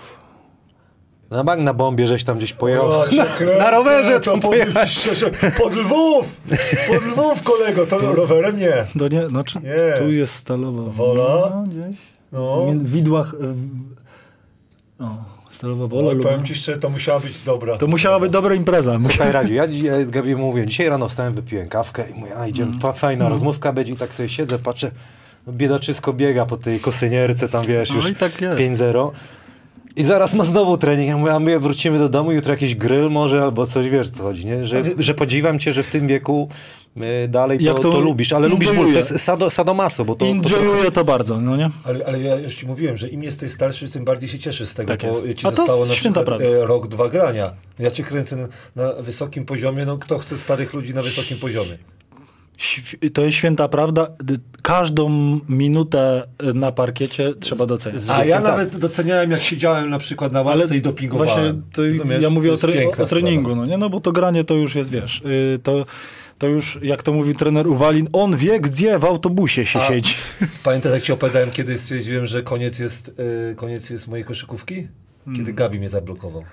Speaker 1: Na bank na bombie, żeś tam gdzieś pojechał.
Speaker 5: O, się kręcę,
Speaker 1: na rowerze
Speaker 5: to
Speaker 1: pojechałeś.
Speaker 5: szczerze, pod Lwów! Pod Lwów, kolego, to rowerem nie.
Speaker 2: No nie, znaczy
Speaker 5: Nie.
Speaker 2: tu jest stalowa
Speaker 5: Wola.
Speaker 2: No, gdzieś.
Speaker 5: No.
Speaker 2: W widłach. O, stalowa wola. Lub...
Speaker 5: powiem ci szczerze, to musiała być dobra.
Speaker 2: To musiała być dobra impreza.
Speaker 1: Słuchaj, Radziu, ja, ja z Gabi mówię, dzisiaj rano wstałem, wypiłem kawkę i mówię, a idziemy, fa- fajna rozmówka będzie i tak sobie siedzę, patrzę, no, biedaczysko biega po tej kosynierce, tam wiesz,
Speaker 2: No
Speaker 1: już
Speaker 2: tak jest.
Speaker 1: 5-0. I zaraz ma znowu trening. Ja mówię, a my wrócimy do domu, jutro jakiś grill może, albo coś, wiesz co chodzi, nie? Że, że podziwiam cię, że w tym wieku dalej to,
Speaker 2: Jak
Speaker 1: to,
Speaker 2: to
Speaker 1: lubisz, ale lubisz ból, to
Speaker 2: enjoyuję.
Speaker 1: jest sado, sadomaso, bo to... to, to
Speaker 2: Enjoyuję to bardzo, no nie?
Speaker 5: Ale, ale ja już ci mówiłem, że im jesteś starszy, tym bardziej się cieszysz z tego,
Speaker 2: Tak
Speaker 5: bo
Speaker 2: jest.
Speaker 5: ci
Speaker 2: A to
Speaker 5: zostało na
Speaker 2: święta
Speaker 5: przykład
Speaker 2: prawda.
Speaker 5: e, rok, dwa grania. Ja cię kręcę na, na wysokim poziomie, no kto chce starych ludzi na wysokim poziomie?
Speaker 2: To jest święta prawda. Każdą minutę na parkiecie trzeba docenić.
Speaker 5: A ja
Speaker 1: tak.
Speaker 5: nawet doceniałem, jak siedziałem na przykład na ławce i dopingowałem.
Speaker 2: Właśnie to,
Speaker 5: Rozumiesz?
Speaker 2: ja mówię
Speaker 5: To
Speaker 2: o, tre- o treningu,
Speaker 5: sprawa.
Speaker 2: no nie? No bo to granie to już jest, wiesz, y, to, to już, jak to mówi trener Uwalin, on wie, gdzie w autobusie się
Speaker 5: A-
Speaker 2: siedzi.
Speaker 5: Pamiętasz, jak ci opowiadałem, kiedy stwierdziłem, że koniec jest, e, koniec jest mojej koszykówki? Kiedy Gabi mnie zablokował.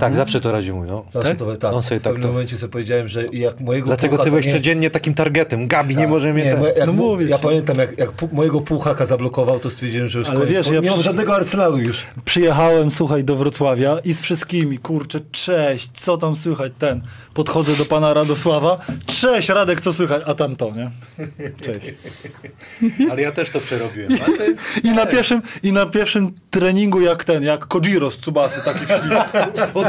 Speaker 1: Tak, zawsze to Radziu mówi, no.
Speaker 5: Zawsze
Speaker 2: Tak?
Speaker 5: to, tak.
Speaker 1: On sobie
Speaker 5: w
Speaker 1: tak
Speaker 5: pewnym momencie sobie powiedziałem, że jak mojego
Speaker 1: Dlatego
Speaker 5: pucha,
Speaker 1: ty byłeś
Speaker 5: nie-
Speaker 1: codziennie takim targetem. Gabi, nie
Speaker 5: Tak.
Speaker 1: może mnie...
Speaker 5: Nie,
Speaker 1: ten-
Speaker 5: bo jak
Speaker 2: No mówię
Speaker 5: ja
Speaker 2: ci.
Speaker 5: pamiętam, jak, jak pu- mojego półhaka zablokował, to stwierdziłem, że już
Speaker 2: Ale
Speaker 5: koniec.
Speaker 2: wiesz, ja
Speaker 5: nie mam
Speaker 2: przy-
Speaker 5: żadnego arsenalu już.
Speaker 2: Przyjechałem, słuchaj, do Wrocławia i z wszystkimi, kurczę, cześć, co tam słychać, ten. Podchodzę do pana Radosława, cześć, Radek, co słychać, a tam to, nie? Cześć.
Speaker 1: Ale ja też to przerobiłem. Jest...
Speaker 2: I na pierwszym, i na pierwszym treningu jak ten, jak Kojiro z Tsubasy, taki śliczny.
Speaker 1: Od,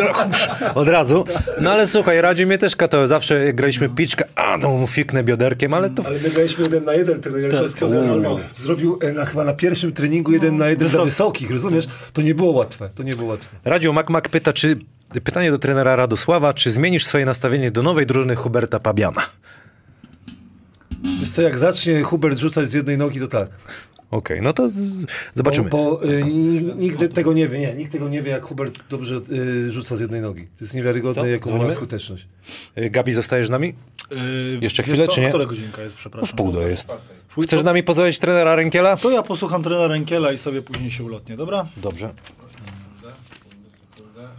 Speaker 1: od razu. No ale słuchaj, Radziu mnie też katował. Zawsze graliśmy piczkę, a no mu fiknę bioderkiem, ale to...
Speaker 5: Ale my graliśmy jeden na jeden, ten Jankowski
Speaker 2: Tak.
Speaker 5: zrobił, zrobił e, na, chyba na pierwszym treningu jeden na jeden dla wysokich, rozumiesz? To nie było łatwe, to nie było łatwe.
Speaker 1: Radziu Makmak pyta, czy... Pytanie do trenera Radosława, czy zmienisz swoje nastawienie do nowej drużyny Huberta Pabiana?
Speaker 5: Wiesz co, jak zacznie Hubert rzucać z jednej nogi, to tak.
Speaker 1: Okej, no to z- zobaczymy.
Speaker 5: Bo, bo y, ni- nikt tego nie wie, nie, nikt tego nie wie, jak Hubert dobrze y, rzuca z jednej nogi. To jest niewiarygodne,
Speaker 1: Co?
Speaker 5: jaką ma skuteczność.
Speaker 1: Y, Gabi, zostajesz z nami?
Speaker 2: Yy,
Speaker 1: Jeszcze chwilę,
Speaker 2: co?
Speaker 1: czy nie?
Speaker 2: Która godzinka jest, przepraszam?
Speaker 1: W pół do jest. Chcesz
Speaker 2: co?
Speaker 1: z nami pozdrowić trenera Rękiela?
Speaker 2: To ja posłucham trenera Rękiela i sobie później się ulotnię, dobra?
Speaker 1: Dobrze.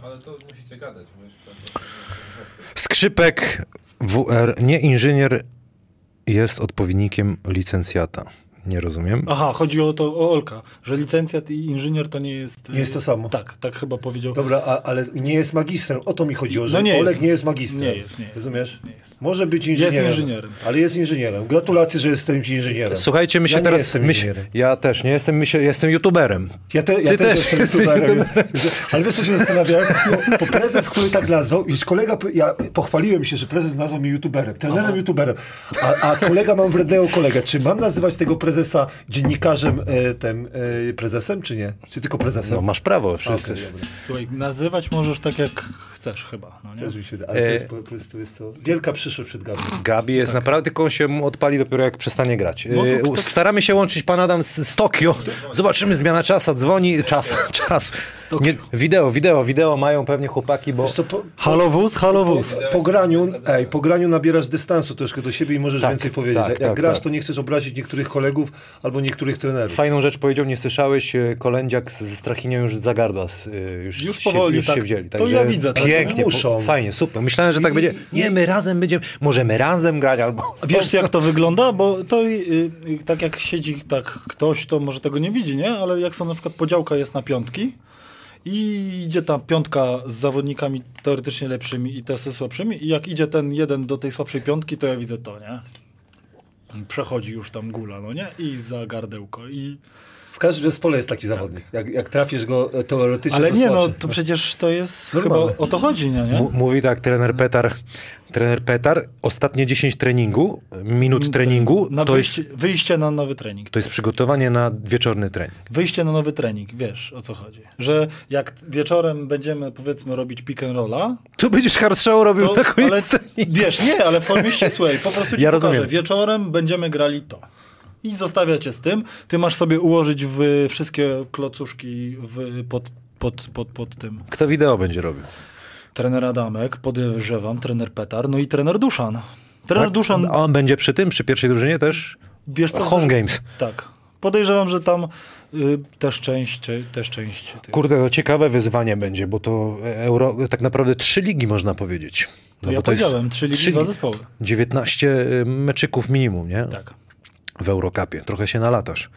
Speaker 3: Ale to musicie gadać, bo jeszcze...
Speaker 1: Skrzypek WR, nie inżynier, jest odpowiednikiem licencjata. Nie rozumiem.
Speaker 2: Aha, chodzi o to, o Olka, że licencjat i inżynier to nie jest...
Speaker 5: Nie jest to samo.
Speaker 2: Tak, tak chyba powiedział.
Speaker 5: Dobra, a, ale nie jest magistrem. O to mi chodziło, że
Speaker 2: No nie
Speaker 5: Olek
Speaker 2: jest.
Speaker 5: nie jest magistrem.
Speaker 2: Nie jest, nie jest,
Speaker 5: Rozumiesz?
Speaker 2: nie jest.
Speaker 5: Może być inżynierem.
Speaker 2: inżynierem.
Speaker 5: Ale jest inżynierem. Gratulacje, że jestem inżynierem.
Speaker 1: Słuchajcie, my się
Speaker 5: ja
Speaker 1: teraz...
Speaker 5: jestem
Speaker 1: my się,
Speaker 5: inżynierem.
Speaker 1: ja też nie jestem, my się, jestem youtuberem.
Speaker 5: Ja, te, ja
Speaker 1: Ty
Speaker 5: też,
Speaker 1: też
Speaker 5: jestem
Speaker 1: jesteś
Speaker 5: youtuberem. Ale wiesz co się zastanawiałem? Bo prezes, który tak nazwał, już kolega, ja pochwaliłem się, że prezes nazwał mnie youtuberem, trenerem youtuberem, a, a kolega mam wrednego kolegę. Czy mam nazywać tego prezesa dziennikarzem e, tym e, prezesem, czy nie? Czy tylko prezesem?
Speaker 1: No masz prawo, wszyscy.
Speaker 5: dobra.
Speaker 2: Słuchaj, nazywać możesz tak jak chcesz chyba, no nie?
Speaker 5: Też mi się, ale to
Speaker 1: E,
Speaker 5: jest po prostu jest to wielka przyszłość przed Gabi.
Speaker 1: Gabi jest naprawdę, tylko on się odpali dopiero jak przestanie grać.
Speaker 2: No to
Speaker 1: E,
Speaker 2: kto-
Speaker 1: Staramy się łączyć pan Adam z, z Tokio. Zobaczymy, zmiana czasa, dzwoni, czas, czas. Nie, wideo, wideo, wideo mają pewnie chłopaki, bo...
Speaker 5: Co, po,
Speaker 2: Halo wóz, halo wóz.
Speaker 5: po graniu, ej, po graniu nabierasz dystansu troszkę do siebie i możesz
Speaker 1: Tak,
Speaker 5: więcej powiedzieć.
Speaker 1: tak,
Speaker 5: jak
Speaker 1: tak,
Speaker 5: grasz,
Speaker 1: tak.
Speaker 5: to nie chcesz obrazić niektórych kolegów albo niektórych trenerów.
Speaker 1: Fajną rzecz powiedział, nie słyszałeś, e, Kolędziak ze Strachinią już za gardła e, już,
Speaker 2: Już
Speaker 1: się,
Speaker 2: powoli,
Speaker 1: już
Speaker 2: tak.
Speaker 1: się wzięli.
Speaker 2: To ja widzę, tak.
Speaker 1: Pięknie,
Speaker 5: Muszą.
Speaker 1: fajnie, super. Myślałem, że tak będzie, nie, my razem będziemy, możemy razem grać albo...
Speaker 2: Wiesz jak to wygląda? Bo to y, y, tak jak siedzi tak ktoś, to może tego nie widzi, nie? Ale jak są na przykład podziałka jest na piątki i idzie ta piątka z zawodnikami teoretycznie lepszymi i te ze słabszymi i jak idzie ten jeden do tej słabszej piątki, to ja widzę to, nie? Przechodzi już tam gula, no nie? I za gardełko i...
Speaker 5: W każdym zespole jest taki zawodnik. Jak, jak trafisz go e, teoretycznie,
Speaker 2: Ale
Speaker 5: to
Speaker 2: nie, no to przecież to jest
Speaker 5: Normalne.
Speaker 2: chyba o to chodzi, nie?
Speaker 1: Mówi tak trener Petar, trener Petar, ostatnie 10 treningu, minut treningu,
Speaker 2: Na
Speaker 1: to
Speaker 2: wyjście,
Speaker 1: jest,
Speaker 2: wyjście na nowy trening.
Speaker 1: to jest przygotowanie na wieczorny trening.
Speaker 2: Wyjście na nowy trening, wiesz o co chodzi. Że jak wieczorem będziemy powiedzmy robić pick and rolla,
Speaker 1: Tu będziesz hard show robił
Speaker 2: to,
Speaker 1: na koniec
Speaker 2: ale,
Speaker 1: treningu.
Speaker 2: wiesz, nie, ale w formie ścisłej, po prostu ci
Speaker 1: Ja
Speaker 2: pokażę.
Speaker 1: rozumiem.
Speaker 2: Wieczorem będziemy grali to. I zostawiacie z tym. Ty masz sobie ułożyć w wszystkie klocuszki w, pod, pod, pod, pod tym.
Speaker 1: Kto wideo będzie robił?
Speaker 2: Trener Adamek, podejrzewam, trener Petar, no i trener Duszan. Trener
Speaker 1: Tak?
Speaker 2: Duszan,
Speaker 1: A on będzie przy tym, przy pierwszej drużynie też?
Speaker 2: wiesz co?
Speaker 1: Home games.
Speaker 2: Tak. Podejrzewam, że tam y, też część, też część. Tych.
Speaker 1: Kurde, to ciekawe wyzwanie będzie, bo to euro, tak naprawdę trzy ligi można powiedzieć.
Speaker 2: to ja
Speaker 1: bo to jest
Speaker 2: powiedziałem, trzy ligi,
Speaker 1: trzy
Speaker 2: dwa zespoły.
Speaker 1: 19 meczyków minimum, nie?
Speaker 2: Tak.
Speaker 1: W Eurocupie. Trochę się nalatasz.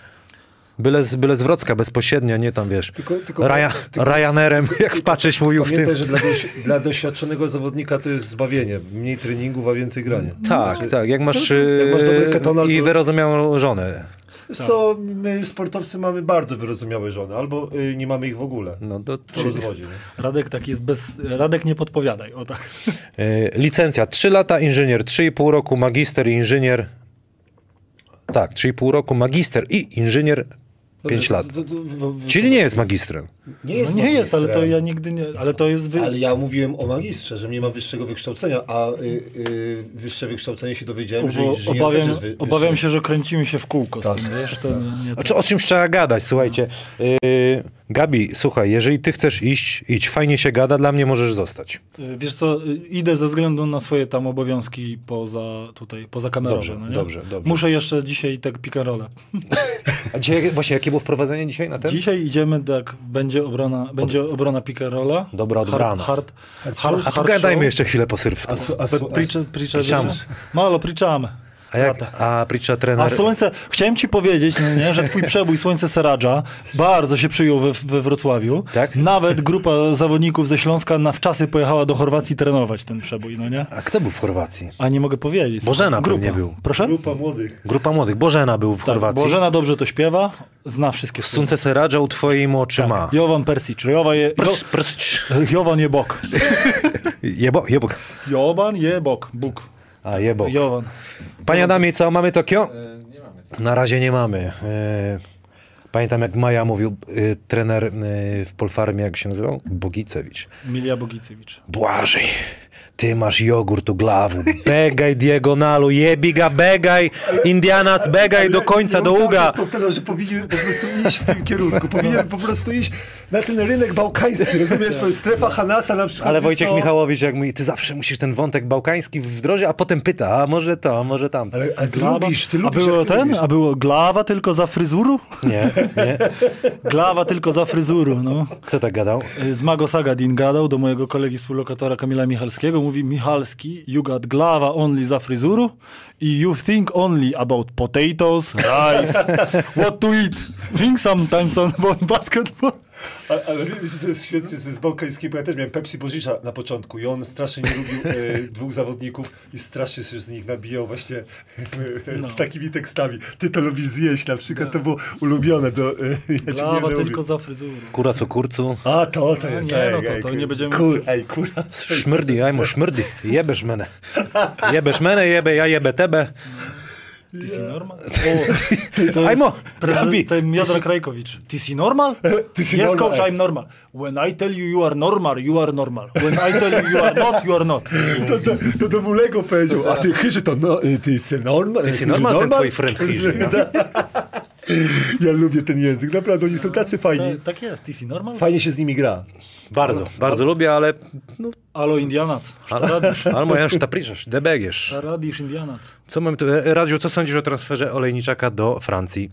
Speaker 1: Byle z, byle z Wrocka bezpośrednio, nie tam wiesz.
Speaker 5: Tylko- tylko-
Speaker 1: Rya,
Speaker 5: tylko-
Speaker 1: Ryanerem, jak wpatrzeć mówił w tym.
Speaker 5: Że dla, doś, dla doświadczonego zawodnika to jest zbawienie. Mniej treningów, a więcej grania.
Speaker 1: Tak, tak. Jak masz,
Speaker 5: Jak masz dobry ketonol,
Speaker 1: i
Speaker 5: to-
Speaker 1: wyrozumiałą żonę.
Speaker 5: Wiesz co, my sportowcy mamy bardzo wyrozumiałe żony, albo y, nie mamy ich w ogóle.
Speaker 1: No to,
Speaker 5: Po rozwodzie. Nie?
Speaker 2: Radek tak jest bez... Radek nie podpowiadaj, o tak.
Speaker 1: Yy, licencja 3 lata, inżynier 3,5 roku, magister i inżynier. Tak, 3,5 roku, magister i inżynier 5
Speaker 5: Dobrze,
Speaker 1: lat.
Speaker 5: to- to- to- to-
Speaker 1: Czyli nie jest magistrem.
Speaker 5: Nie
Speaker 2: No
Speaker 5: jest,
Speaker 2: nie jest, ale to ja nigdy nie... Ale to jest... Wy...
Speaker 5: Ale ja mówiłem o magistrze, że nie ma wyższego wykształcenia, a y, y, wyższe wykształcenie się dowiedziałem, że
Speaker 2: Bo
Speaker 5: inżynier
Speaker 2: obawiam,
Speaker 5: też jest wy,
Speaker 2: obawiam się, że kręcimy się w kółko z
Speaker 5: Tak.
Speaker 2: tym, wiesz, to nie, nie
Speaker 1: O, czy- o czymś trzeba gadać, słuchajcie. Yy, Gabi, słuchaj, jeżeli ty chcesz iść, idź, fajnie się gada, dla mnie możesz zostać.
Speaker 2: Y, Wiesz co, y, idę ze względu na swoje tam obowiązki poza tutaj, poza kamerą.
Speaker 1: Dobrze,
Speaker 2: no
Speaker 1: dobrze, dobrze.
Speaker 2: Muszę jeszcze dzisiaj tak pick and.
Speaker 1: A dzisiaj, właśnie, jakie było wprowadzenie dzisiaj na ten?
Speaker 2: Dzisiaj idziemy, tak, będzie obrona, będzie obrona rolla.
Speaker 1: Dobra odbrana.
Speaker 2: Hard, hard, hard,
Speaker 1: A
Speaker 2: hard
Speaker 1: pogadajmy
Speaker 2: show.
Speaker 1: jeszcze chwilę po serbsku.
Speaker 5: A, su- a,
Speaker 2: Pe-
Speaker 5: su- a,
Speaker 2: Pricze, pricze,
Speaker 1: Pričamy.
Speaker 2: wiecie? Malo, pričamy.
Speaker 1: A, jak, a Pritcha trener...
Speaker 2: A słońce, chciałem ci powiedzieć, no nie, że twój przebój Słońce Seradża bardzo się przyjął we, we Wrocławiu.
Speaker 1: Tak?
Speaker 2: Nawet grupa zawodników ze Śląska na wczasy pojechała do Chorwacji trenować ten przebój, no nie?
Speaker 1: A kto był w Chorwacji?
Speaker 2: A nie mogę powiedzieć.
Speaker 1: Bożena
Speaker 2: grupa.
Speaker 1: pewnie był.
Speaker 2: Proszę?
Speaker 5: grupa młodych.
Speaker 1: Grupa młodych. Bożena był w
Speaker 2: Tak,
Speaker 1: Chorwacji.
Speaker 2: Bożena dobrze to śpiewa, zna wszystkie słowa.
Speaker 1: Sunce Seradża u twoimi oczyma.
Speaker 2: Tak. Jovan Persic. Jovan je,
Speaker 1: Prs, prs,
Speaker 2: jo, Jovan je bok.
Speaker 1: jebo, jebok.
Speaker 2: Jovan je bok. Bóg.
Speaker 1: A, jebok.
Speaker 2: Jovan.
Speaker 1: Panie Adamie, co, mamy Tokio?
Speaker 3: E, nie mamy.
Speaker 1: Na razie nie mamy. E, Pamiętam jak Maja mówił, e, trener w Polfarmie, jak się nazywał? Bogicewicz.
Speaker 2: Milia Bogicewicz.
Speaker 1: Błażej, ty masz jogurt u glawu. Begaj diagonalu, jebiga, begaj, Indianac, begaj do końca, do uga.
Speaker 5: Powtarzam, że powinien po prostu iść w tym kierunku. Powinien po prostu iść na ten rynek bałkański, rozumiesz? To jest strefa Hanasa na przykład.
Speaker 1: Ale Wojciech
Speaker 5: co?
Speaker 1: Michałowicz, jak mówi, ty zawsze musisz ten wątek bałkański wdrożyć, a potem pyta, a może to, a może tam.
Speaker 5: Ale, ale ty lubisz, ty
Speaker 2: A
Speaker 5: lubisz.
Speaker 2: było
Speaker 5: jak ty
Speaker 2: ten?
Speaker 5: lubisz.
Speaker 2: A było glawa tylko za fryzuru?
Speaker 1: Nie, nie.
Speaker 2: Glawa tylko za fryzuru, no.
Speaker 1: Kto tak gadał?
Speaker 2: Z Mago Sagadin gadał do mojego kolegi współlokatora Kamila Michalskiego. Mówi Michalski, you got glawa only za fryzuru i you think only about potatoes, rice, what to eat. Think sometimes on basketball.
Speaker 5: Ale, ale wiecie, co jest świetnie z, bałkańskiego? Ja też miałem Pepsi Bożicza na początku i on strasznie nie lubił e, dwóch zawodników i strasznie się z nich nabijał właśnie e,
Speaker 2: No.
Speaker 5: takimi tekstami. Ty to lubisz zjeść na przykład, to było ulubione. Do, e, ja
Speaker 2: tylko za fryzuru.
Speaker 1: Kura co kurcu.
Speaker 5: A, to, to
Speaker 2: No
Speaker 5: jest.
Speaker 2: nie,
Speaker 5: ej,
Speaker 2: no to-
Speaker 5: ej,
Speaker 2: to nie będziemy-
Speaker 5: Kur, ej, kurwa.
Speaker 1: Szmyrdi, ajmo szmyrdi. Jebesz menę. Jebesz menę, jebę, ja jebę tebe.
Speaker 2: Ty si normal?
Speaker 1: Ajmo,
Speaker 2: Prezydent
Speaker 1: Gabi.
Speaker 2: ten Jodor Krajkowicz. Ty si normal?
Speaker 5: Ty si
Speaker 2: yes,
Speaker 5: normal,
Speaker 2: coach,
Speaker 5: ej.
Speaker 2: I'm normal. When I tell you you are normal, you are normal. When I tell you you are not, you are not.
Speaker 5: To, to, to do Mulego powiedział, a ty chyży to, no, ty jsi normal?
Speaker 1: Ty jsi normal, ten twój friend chyży, no.
Speaker 5: Ja lubię ten język, naprawdę, oni są tacy fajni.
Speaker 2: Tak, tak jest, ty si normal?
Speaker 5: Fajnie się z nimi gra.
Speaker 1: Bardzo, bardzo lubię, ale... No,
Speaker 2: Alo Indianac.
Speaker 1: Moja šta pričaš, debegiesz.
Speaker 2: Radiš Indianac?
Speaker 1: Co mam tu? e, Radziu, co sądzisz o transferze Olejniczaka do Francji?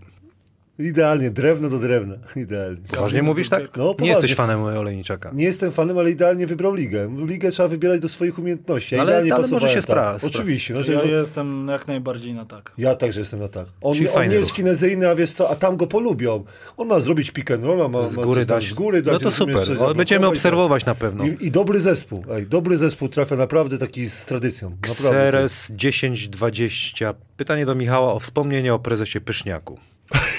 Speaker 5: Idealnie, drewno do drewna. Idealnie.
Speaker 1: Poważnie mówisz tak?
Speaker 5: No,
Speaker 1: Nie
Speaker 5: poważnie.
Speaker 1: jesteś fanem Olejniczaka.
Speaker 5: Nie jestem fanem, ale idealnie wybrał ligę. Ligę trzeba wybierać do swoich umiejętności. Ja
Speaker 1: Ale-
Speaker 5: idealnie
Speaker 1: ale może się spra-
Speaker 5: tak.
Speaker 1: spra-
Speaker 5: Oczywiście. No, że
Speaker 2: Ja jestem jak najbardziej na tak.
Speaker 5: ja także jestem na tak. On, on nie jest
Speaker 1: ruch.
Speaker 5: finezyjny, a wiesz co, a tam go polubią. On ma zrobić pick and rolla, ma,
Speaker 1: Z
Speaker 5: ma
Speaker 1: góry
Speaker 5: tam
Speaker 1: dać.
Speaker 5: z góry dać.
Speaker 1: No to super. Będziemy obserwować na pewno.
Speaker 5: I, I dobry zespół. Ej, dobry zespół trafia naprawdę taki z tradycją. Naprawdę.
Speaker 1: Xeres 1020. Pytanie do Michała o wspomnienie o prezesie Pyszniaku.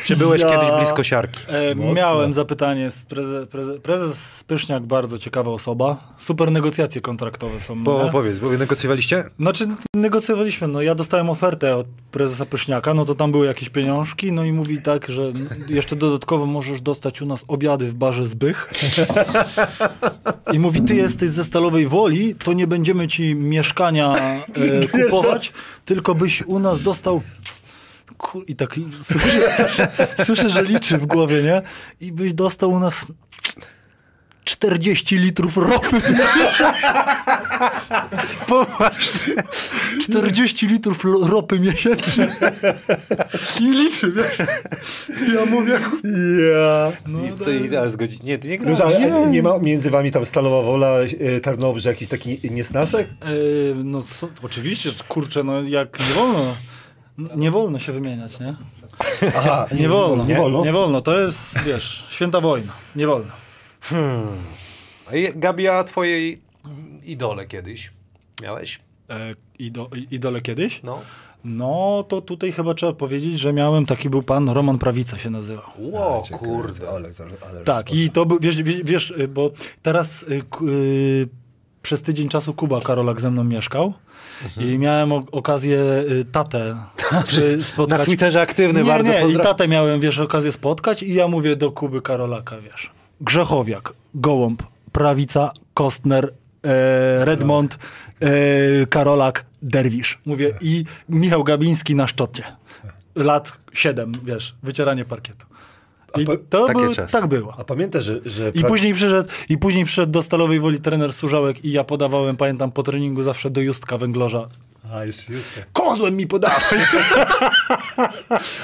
Speaker 1: Czy byłeś
Speaker 5: Ja-
Speaker 1: kiedyś blisko siarki?
Speaker 2: E, miałem zapytanie, z preze, preze, prezes Pyszniak bardzo ciekawa osoba. Super negocjacje kontraktowe są.
Speaker 1: Bo
Speaker 2: nie?
Speaker 1: powiedz, bo wy negocjowaliście?
Speaker 2: Znaczy negocjowaliśmy, no ja dostałem ofertę od prezesa Pyszniaka, no to tam były jakieś pieniążki, no i mówi tak, że jeszcze dodatkowo możesz dostać u nas obiady w barze Zbych. I mówi, ty jesteś ze Stalowej Woli, to nie będziemy ci mieszkania e, kupować, tylko byś u nas dostał Ku- I tak słyszę, słyszę, słyszę, że liczy w głowie, nie? I byś dostał u nas 40 litrów ropy. Poważnie. 40 litrów ropy miesięcznie. I liczy, wiesz? Ja mówię,
Speaker 5: Ja.
Speaker 2: no,
Speaker 1: I, to, i, ale zgodzi... Nie, ty nie
Speaker 5: No,
Speaker 1: grałeś.
Speaker 5: a nie ma między wami tam Stalowa Wola, e, Tarnobrze, jakiś taki niesnasek?
Speaker 2: Yy, no so, oczywiście, kurczę, no jak nie wolno. Nie wolno się wymieniać, nie?
Speaker 5: Aha,
Speaker 2: Nie wolno.
Speaker 5: Nie wolno?
Speaker 2: Nie wolno, to jest, wiesz, święta wojna. Nie wolno.
Speaker 1: A je- Gabi, a twojej idole kiedyś miałeś?
Speaker 2: E, ido, idole kiedyś?
Speaker 1: No.
Speaker 2: No, to tutaj chyba trzeba powiedzieć, że miałem, taki był pan, Roman Prawica się nazywał.
Speaker 1: Ło, kurde.
Speaker 5: Ale, ale, ale
Speaker 2: Tak, i to był, wiesz, wiesz, bo teraz y, y, przez tydzień czasu Kuba Karolak ze mną mieszkał i miałem okazję y, tatę spotkać.
Speaker 1: Na Twitterze aktywny,
Speaker 2: nie,
Speaker 1: bardzo
Speaker 2: nie, i
Speaker 1: pozdrawiam.
Speaker 2: tatę miałem, wiesz, okazję spotkać i ja mówię do Kuby Karolaka, wiesz, Grzechowiak, Gołąb, Prawica, Kostner, e, Redmond, e, Karolak, Derwisz. Mówię i Michał Gabiński na szczocie. Lat 7, wiesz, wycieranie parkietu. I to
Speaker 1: takie
Speaker 2: był,
Speaker 1: czasy.
Speaker 2: tak było.
Speaker 5: A pamiętasz, że... że
Speaker 2: I później przyszedł, I później przyszedł do Stalowej Woli trener Surzałek i ja podawałem, pamiętam, po treningu zawsze do Justka Węglorza.
Speaker 5: A, jeszcze jest tak.
Speaker 2: Kozłem mi podawaj!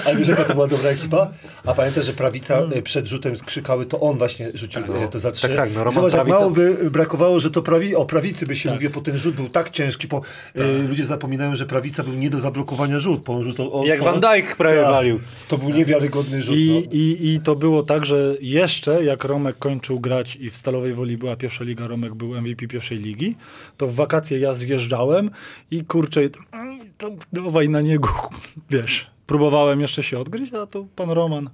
Speaker 5: Ale wiesz, jaka to była dobra ekipa? A pamiętasz, że prawica
Speaker 2: Hmm.
Speaker 5: e, przed rzutem skrzykały, to on właśnie rzucił e, to za trzy.
Speaker 1: tak, tak, no, Roman
Speaker 5: Zobacz, jak
Speaker 1: Prawica-
Speaker 5: mało by brakowało, że to prawi, o prawicy by się
Speaker 2: Tak.
Speaker 5: mówiło, bo ten rzut był tak ciężki, bo e, ludzie zapominają, że prawica był nie do zablokowania rzut, bo on rzucał... O,
Speaker 1: Jak
Speaker 5: o-
Speaker 1: Van Dijk prawie
Speaker 5: Tak.
Speaker 1: walił.
Speaker 5: To był niewiarygodny rzut.
Speaker 2: I,
Speaker 5: no.
Speaker 2: i, I to było tak, że jeszcze jak Romek kończył grać i w Stalowej Woli była pierwsza liga, Romek był MVP pierwszej ligi, to w wakacje ja zjeżdżałem i kurczę, to dawaj na niego, wiesz. Próbowałem jeszcze się odgryźć, a to pan Roman.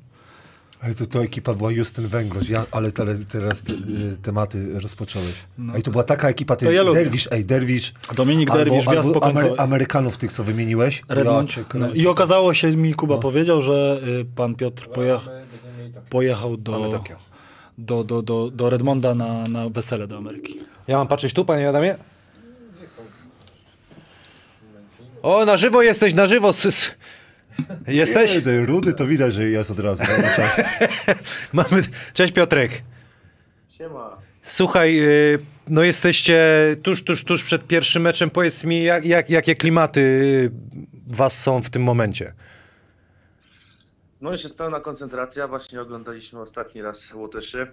Speaker 5: Ale to, to ekipa była Justyn Węgorz, ja, ale te, teraz te, tematy rozpocząłeś.
Speaker 2: No
Speaker 5: i to była taka ekipa, ty,
Speaker 2: ja.
Speaker 5: Derwisz, ej, Derwisz.
Speaker 2: Dominik
Speaker 5: albo-
Speaker 2: Derwisz,
Speaker 5: albo. Amery- Amerykanów tych, co wymieniłeś.
Speaker 2: Redmond.
Speaker 5: Ja
Speaker 2: No. I okazało się, mi Kuba powiedział, że y, pan Piotr pojecha, pojechał do, do, do, do, do Redmonda na, na wesele do Ameryki.
Speaker 1: Ja mam patrzeć tu, panie Adamie? O, na żywo jesteś, na żywo. Sys. Jesteś?
Speaker 5: Nie, ten rudy to widać, że jest od razu.
Speaker 1: Mamy... Cześć Piotrek.
Speaker 6: Siema.
Speaker 1: Słuchaj, y, no jesteście tuż, tuż, tuż przed pierwszym meczem. Powiedz mi, jak, jak, jakie klimaty y, was są w tym momencie?
Speaker 6: No już jest pełna koncentracja. Właśnie oglądaliśmy ostatni raz Łotyszy.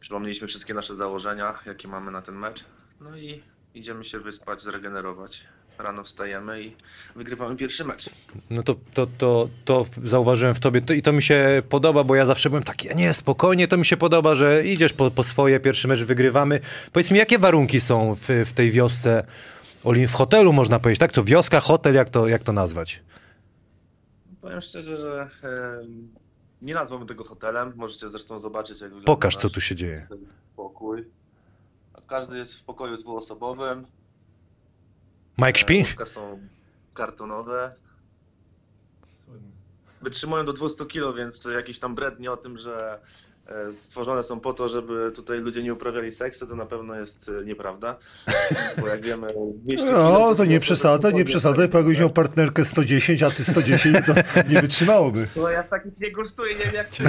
Speaker 6: Przypomnieliśmy wszystkie nasze założenia, jakie mamy na ten mecz. No i idziemy się wyspać, zregenerować. Rano wstajemy i wygrywamy pierwszy mecz.
Speaker 1: No to, to, to, to zauważyłem w tobie to, i to mi się podoba, bo ja zawsze byłem taki, nie, spokojnie, to mi się podoba, że idziesz po, po swoje, pierwszy mecz wygrywamy. Powiedz mi, jakie warunki są w, w tej wiosce, w hotelu można powiedzieć, tak? To wioska, hotel, jak to, jak to nazwać?
Speaker 6: Powiem szczerze, że nie nazwałbym tego hotelem. Możecie zresztą zobaczyć, jak wygląda
Speaker 1: Pokaż, co tu się dzieje.
Speaker 6: pokój. Każdy jest w pokoju dwuosobowym.
Speaker 1: Mike śpi?
Speaker 6: Łóżka są kartonowe. Wytrzymują do 200 kg, więc jakieś tam brednie o tym, że stworzone są po to, żeby tutaj ludzie nie uprawiali seksu, to na pewno jest e, nieprawda. Bo jak wiemy, 200 kg
Speaker 4: No, to nie przesadzaj, nie przesadzaj, bo jakbyś miał partnerkę 110, a ty 110, to nie wytrzymałoby.
Speaker 6: No ja takich nie gustuję, nie wiem jak ci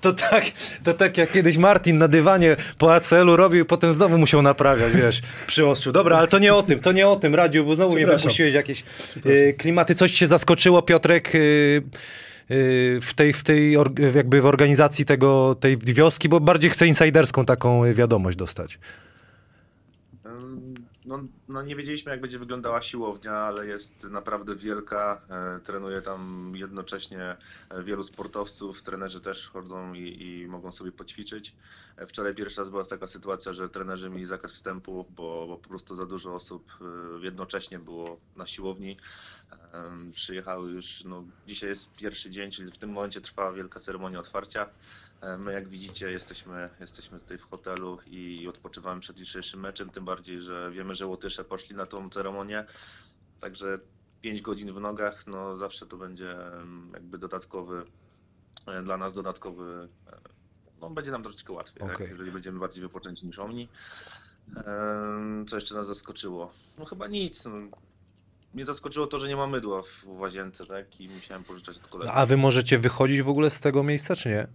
Speaker 1: To tak, to tak jak kiedyś Martin na dywanie po ACL-u robił, potem znowu musiał naprawiać, wiesz, przy ostrzu. Dobra, ale to nie o tym, to nie o tym, Radziu, bo znowu mnie wypuściłeś jakieś y, klimaty. Coś cię zaskoczyło, Piotrek, y, w tej, w tej jakby w organizacji tego, tej wioski, bo bardziej chcę insiderską taką y, wiadomość dostać.
Speaker 6: No, no nie wiedzieliśmy jak będzie wyglądała siłownia, ale jest naprawdę wielka. E, Trenuje tam jednocześnie e, wielu sportowców, trenerzy też chodzą i, i mogą sobie poćwiczyć. E, Wczoraj pierwszy raz była taka sytuacja, że trenerzy mieli zakaz wstępu, bo, bo po prostu za dużo osób jednocześnie było na siłowni. Przyjechały już, no dzisiaj jest pierwszy dzień, czyli w tym momencie trwa wielka ceremonia otwarcia. E, My, jak widzicie, jesteśmy, jesteśmy tutaj w hotelu i odpoczywamy przed jutrzejszym meczem, tym bardziej, że wiemy, że Łotysze poszli na tą ceremonię, także 5 godzin w nogach, no zawsze to będzie jakby dodatkowy, e, dla nas dodatkowy, e, no będzie nam troszeczkę łatwiej,
Speaker 1: Okej.
Speaker 6: tak? jeżeli będziemy bardziej wypoczęci niż oni. Co jeszcze nas zaskoczyło? No chyba nic. No. Mnie zaskoczyło to, że nie ma mydła w, łazience, tak? I musiałem pożyczać od kolegów.
Speaker 1: A wy możecie wychodzić w ogóle z tego miejsca, czy nie?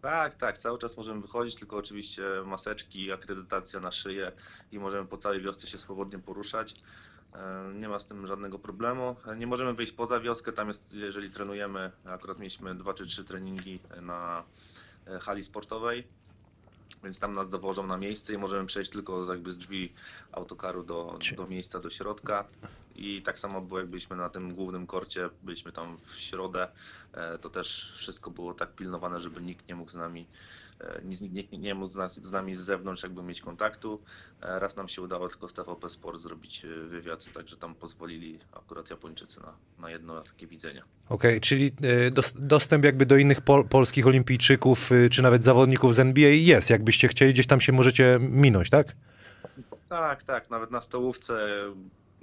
Speaker 6: Tak, tak, cały czas możemy wychodzić, tylko oczywiście maseczki, akredytacja na szyję i możemy po całej wiosce się swobodnie poruszać. E, Nie ma z tym żadnego problemu. E, Nie możemy wyjść poza wioskę, tam jest, jeżeli trenujemy, akurat mieliśmy dwa czy trzy treningi na e, hali sportowej, więc tam nas dowożą na miejsce i możemy przejść tylko jakby z drzwi autokaru do, do miejsca, do środka. I tak samo było, jak byliśmy na tym głównym korcie, byliśmy tam w środę, e, to też wszystko było tak pilnowane, żeby nikt nie mógł z nami, e, nikt nie, mógł z, nami z zewnątrz jakby mieć kontaktu. E, Raz nam się udało tylko z TVP Sport zrobić wywiad, także tam pozwolili akurat Japończycy na, na jedno takie widzenie.
Speaker 1: Okej, czyli y, dos, dostęp jakby do innych pol, polskich olimpijczyków, czy nawet zawodników z NBA jest. Jakbyście chcieli, gdzieś tam się możecie minąć, tak?
Speaker 6: Tak, tak, nawet na stołówce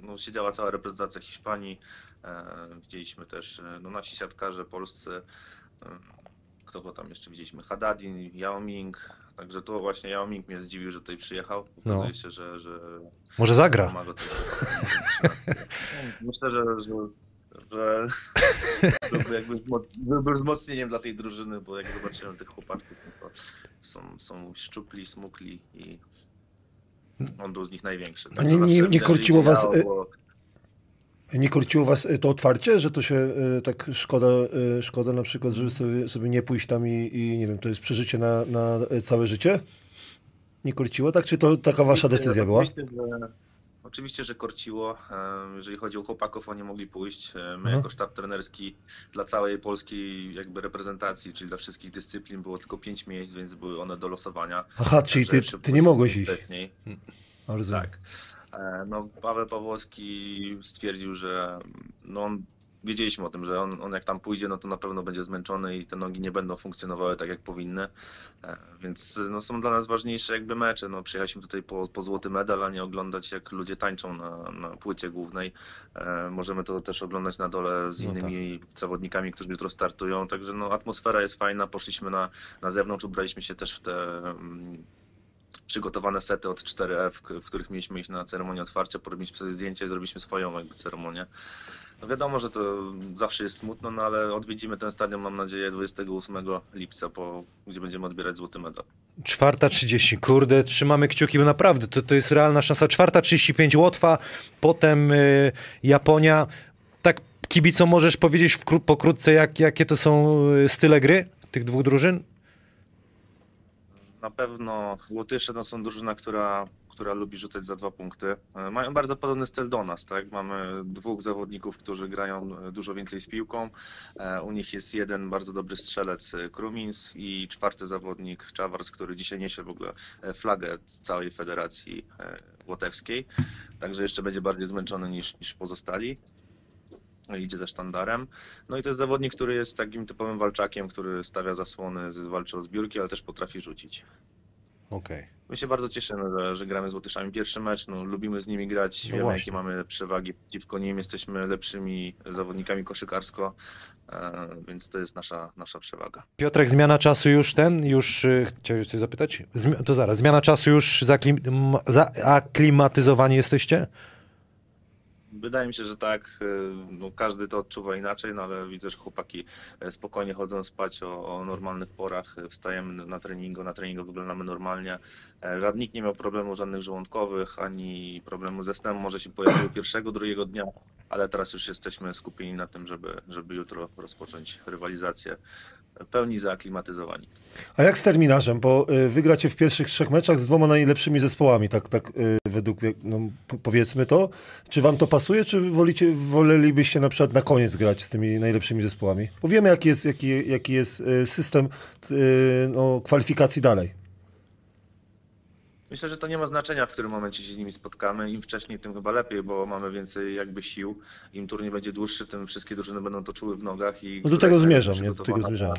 Speaker 6: no, siedziała cała reprezentacja Hiszpanii. E, widzieliśmy też e, no, nasi siatkarze polscy. E, kto go tam jeszcze widzieliśmy? Haddadin, Yao Ming. Także to właśnie Yao Ming mnie zdziwił, że tutaj przyjechał. Okazuje
Speaker 1: No.
Speaker 6: się, że, że
Speaker 1: Może zagra.
Speaker 6: tutaj. Myślę, że, że, że byłby jakby byłby wzmocnieniem dla tej drużyny, bo jak zobaczyłem tych chłopaków, no to są, są szczupli, smukli i on był z nich największy.
Speaker 4: A nie- nie- nie
Speaker 6: widać, że
Speaker 4: korciło was, y-
Speaker 6: bo-
Speaker 4: Nie korciło was y, to otwarcie, że to się y, tak szkoda, y, szkoda na przykład, żeby sobie, sobie nie pójść tam i, i nie wiem, to jest przeżycie na, na y, całe życie? Nie korciło tak? Czy to taka wasza decyzja była?
Speaker 6: Oczywiście, że, oczywiście, że korciło. Jeżeli chodzi o chłopaków, oni mogli pójść. My
Speaker 4: Aha.
Speaker 6: jako sztab trenerski dla całej polskiej jakby reprezentacji, czyli dla wszystkich dyscyplin było tylko pięć miejsc, więc były one do losowania.
Speaker 4: Aha, czyli ty, ty nie mogłeś iść. rozumiem.
Speaker 6: Tak. E, No, Paweł Pawłowski stwierdził, że no on, wiedzieliśmy o tym, że on, on jak tam pójdzie, no to na pewno będzie zmęczony i te nogi nie będą funkcjonowały tak jak powinny. E, Więc no, są dla nas ważniejsze jakby mecze. No, przyjechaliśmy tutaj po, po złoty medal, a nie oglądać jak ludzie tańczą na, na płycie głównej. E, Możemy to też oglądać na dole z
Speaker 1: No
Speaker 6: innymi zawodnikami, którzy jutro startują. Także no, atmosfera jest fajna. Poszliśmy na, na zewnątrz, ubraliśmy się też w te mm, przygotowane sety od 4F, k- w których mieliśmy iść na ceremonię otwarcia, porobiliśmy sobie zdjęcie i zrobiliśmy swoją jakby ceremonię. No wiadomo, że to zawsze jest smutno, no ale odwiedzimy ten stadion, mam nadzieję, 28 lipca, po, gdzie będziemy odbierać złoty medal.
Speaker 1: Czwarta 30, kurde, trzymamy kciuki, bo naprawdę to, to jest realna szansa. Czwarta 35 Łotwa, potem y, Japonia. Tak kibico możesz powiedzieć wkró- pokrótce, jak, jakie to są y, style gry tych dwóch drużyn?
Speaker 6: Na pewno Łotysze no, są drużyna, która, która lubi rzucać za dwa punkty. E, Mają bardzo podobny styl do nas, tak? Mamy dwóch zawodników, którzy grają e, dużo więcej z piłką. E, U nich jest jeden bardzo dobry strzelec Krumins i czwarty zawodnik Czawars, który dzisiaj niesie w ogóle flagę całej Federacji Łotewskiej. Także jeszcze będzie bardziej zmęczony niż, niż pozostali. Idzie ze sztandarem. No i to jest zawodnik, który jest takim typowym walczakiem, który stawia zasłony, walczy o zbiórki, ale też potrafi rzucić.
Speaker 1: Okej.
Speaker 6: My się bardzo cieszymy, że, gramy z Łotyszami pierwszy mecz. No, lubimy z nimi grać,
Speaker 1: No
Speaker 6: wiemy
Speaker 1: właśnie.
Speaker 6: jakie mamy przewagi przeciwko nim, jesteśmy lepszymi zawodnikami koszykarsko, e, więc to jest nasza, nasza przewaga.
Speaker 1: Piotrek, zmiana czasu już ten, już y, chciałeś coś zapytać? Zmi- to zaraz, zmiana czasu już zaklim- zaaklimatyzowani jesteście?
Speaker 6: Wydaje mi się, że tak. e, No, każdy to odczuwa inaczej, no ale widzę, że chłopaki e, spokojnie chodzą spać o, o normalnych porach, e, wstajemy na treningu, na treningu wyglądamy normalnie. E, Żaden nikt nie miał problemu żadnych żołądkowych, ani problemu ze snem. Może się pojawiły pierwszego, drugiego dnia, ale teraz już jesteśmy skupieni na tym, żeby, żeby jutro rozpocząć rywalizację pełni zaaklimatyzowani.
Speaker 4: A jak z terminarzem? Bo y, wygracie w pierwszych trzech meczach z dwoma najlepszymi zespołami, tak, tak y, według, no, po- powiedzmy to. Czy wam to pasuje, czy wolicie, wolelibyście na przykład na koniec grać z tymi najlepszymi zespołami? Bo wiemy, jaki jest, jaki, jaki jest y, system y, no, kwalifikacji dalej.
Speaker 6: Myślę, że to nie ma znaczenia, w którym momencie się z nimi spotkamy. Im wcześniej, tym chyba lepiej, bo mamy więcej jakby sił. Im turniej będzie dłuższy, tym wszystkie drużyny będą to czuły w nogach. I
Speaker 4: No do tego zmierzam, nie? Do tego zmierzałem.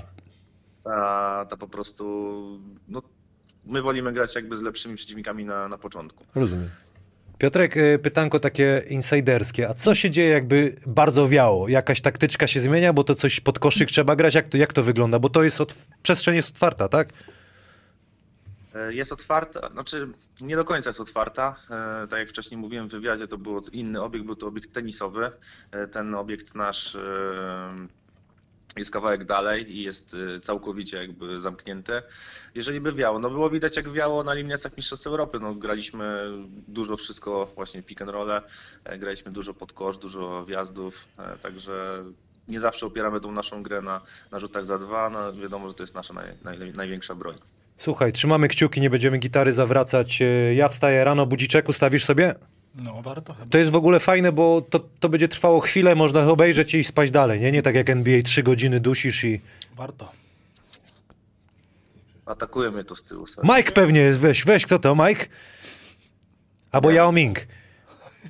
Speaker 6: Ta, ta po prostu, no, my wolimy grać jakby z lepszymi przeciwnikami na, na początku.
Speaker 4: Rozumiem.
Speaker 1: Piotrek, y, pytanko takie insiderskie. A co się dzieje, jakby bardzo wiało? Jakaś taktyczka się zmienia, bo to coś pod koszyk trzeba grać? Jak to, jak to wygląda? Bo to jest, otw- przestrzeń jest otwarta, tak?
Speaker 6: E, Jest otwarta, znaczy nie do końca jest otwarta. E, Tak jak wcześniej mówiłem w wywiadzie, to był inny obiekt, był to obiekt tenisowy. E, Ten obiekt nasz jest kawałek dalej i jest e, całkowicie jakby zamknięty. Jeżeli by wiało, no było widać jak wiało na eliminacjach Mistrzostw Europy. No, graliśmy dużo wszystko właśnie pick and roll, graliśmy dużo pod kosz, dużo wjazdów, e, także nie zawsze opieramy tą naszą grę na, na rzutach za dwa. No, wiadomo, że to jest nasza naj, naj, największa broń.
Speaker 1: Słuchaj, trzymamy kciuki, nie będziemy gitary zawracać. Y, Ja wstaję rano, budziczek ustawisz sobie?
Speaker 2: No, warto chyba.
Speaker 1: To jest w ogóle fajne, bo to, to będzie trwało chwilę, można obejrzeć i spać dalej, nie? Nie tak jak NBA, trzy godziny dusisz i...
Speaker 2: Warto.
Speaker 6: Atakuje mnie to z tyłu. sorry.
Speaker 1: Mike pewnie jest, weź, weź, kto to, Mike? Albo Yao Ming.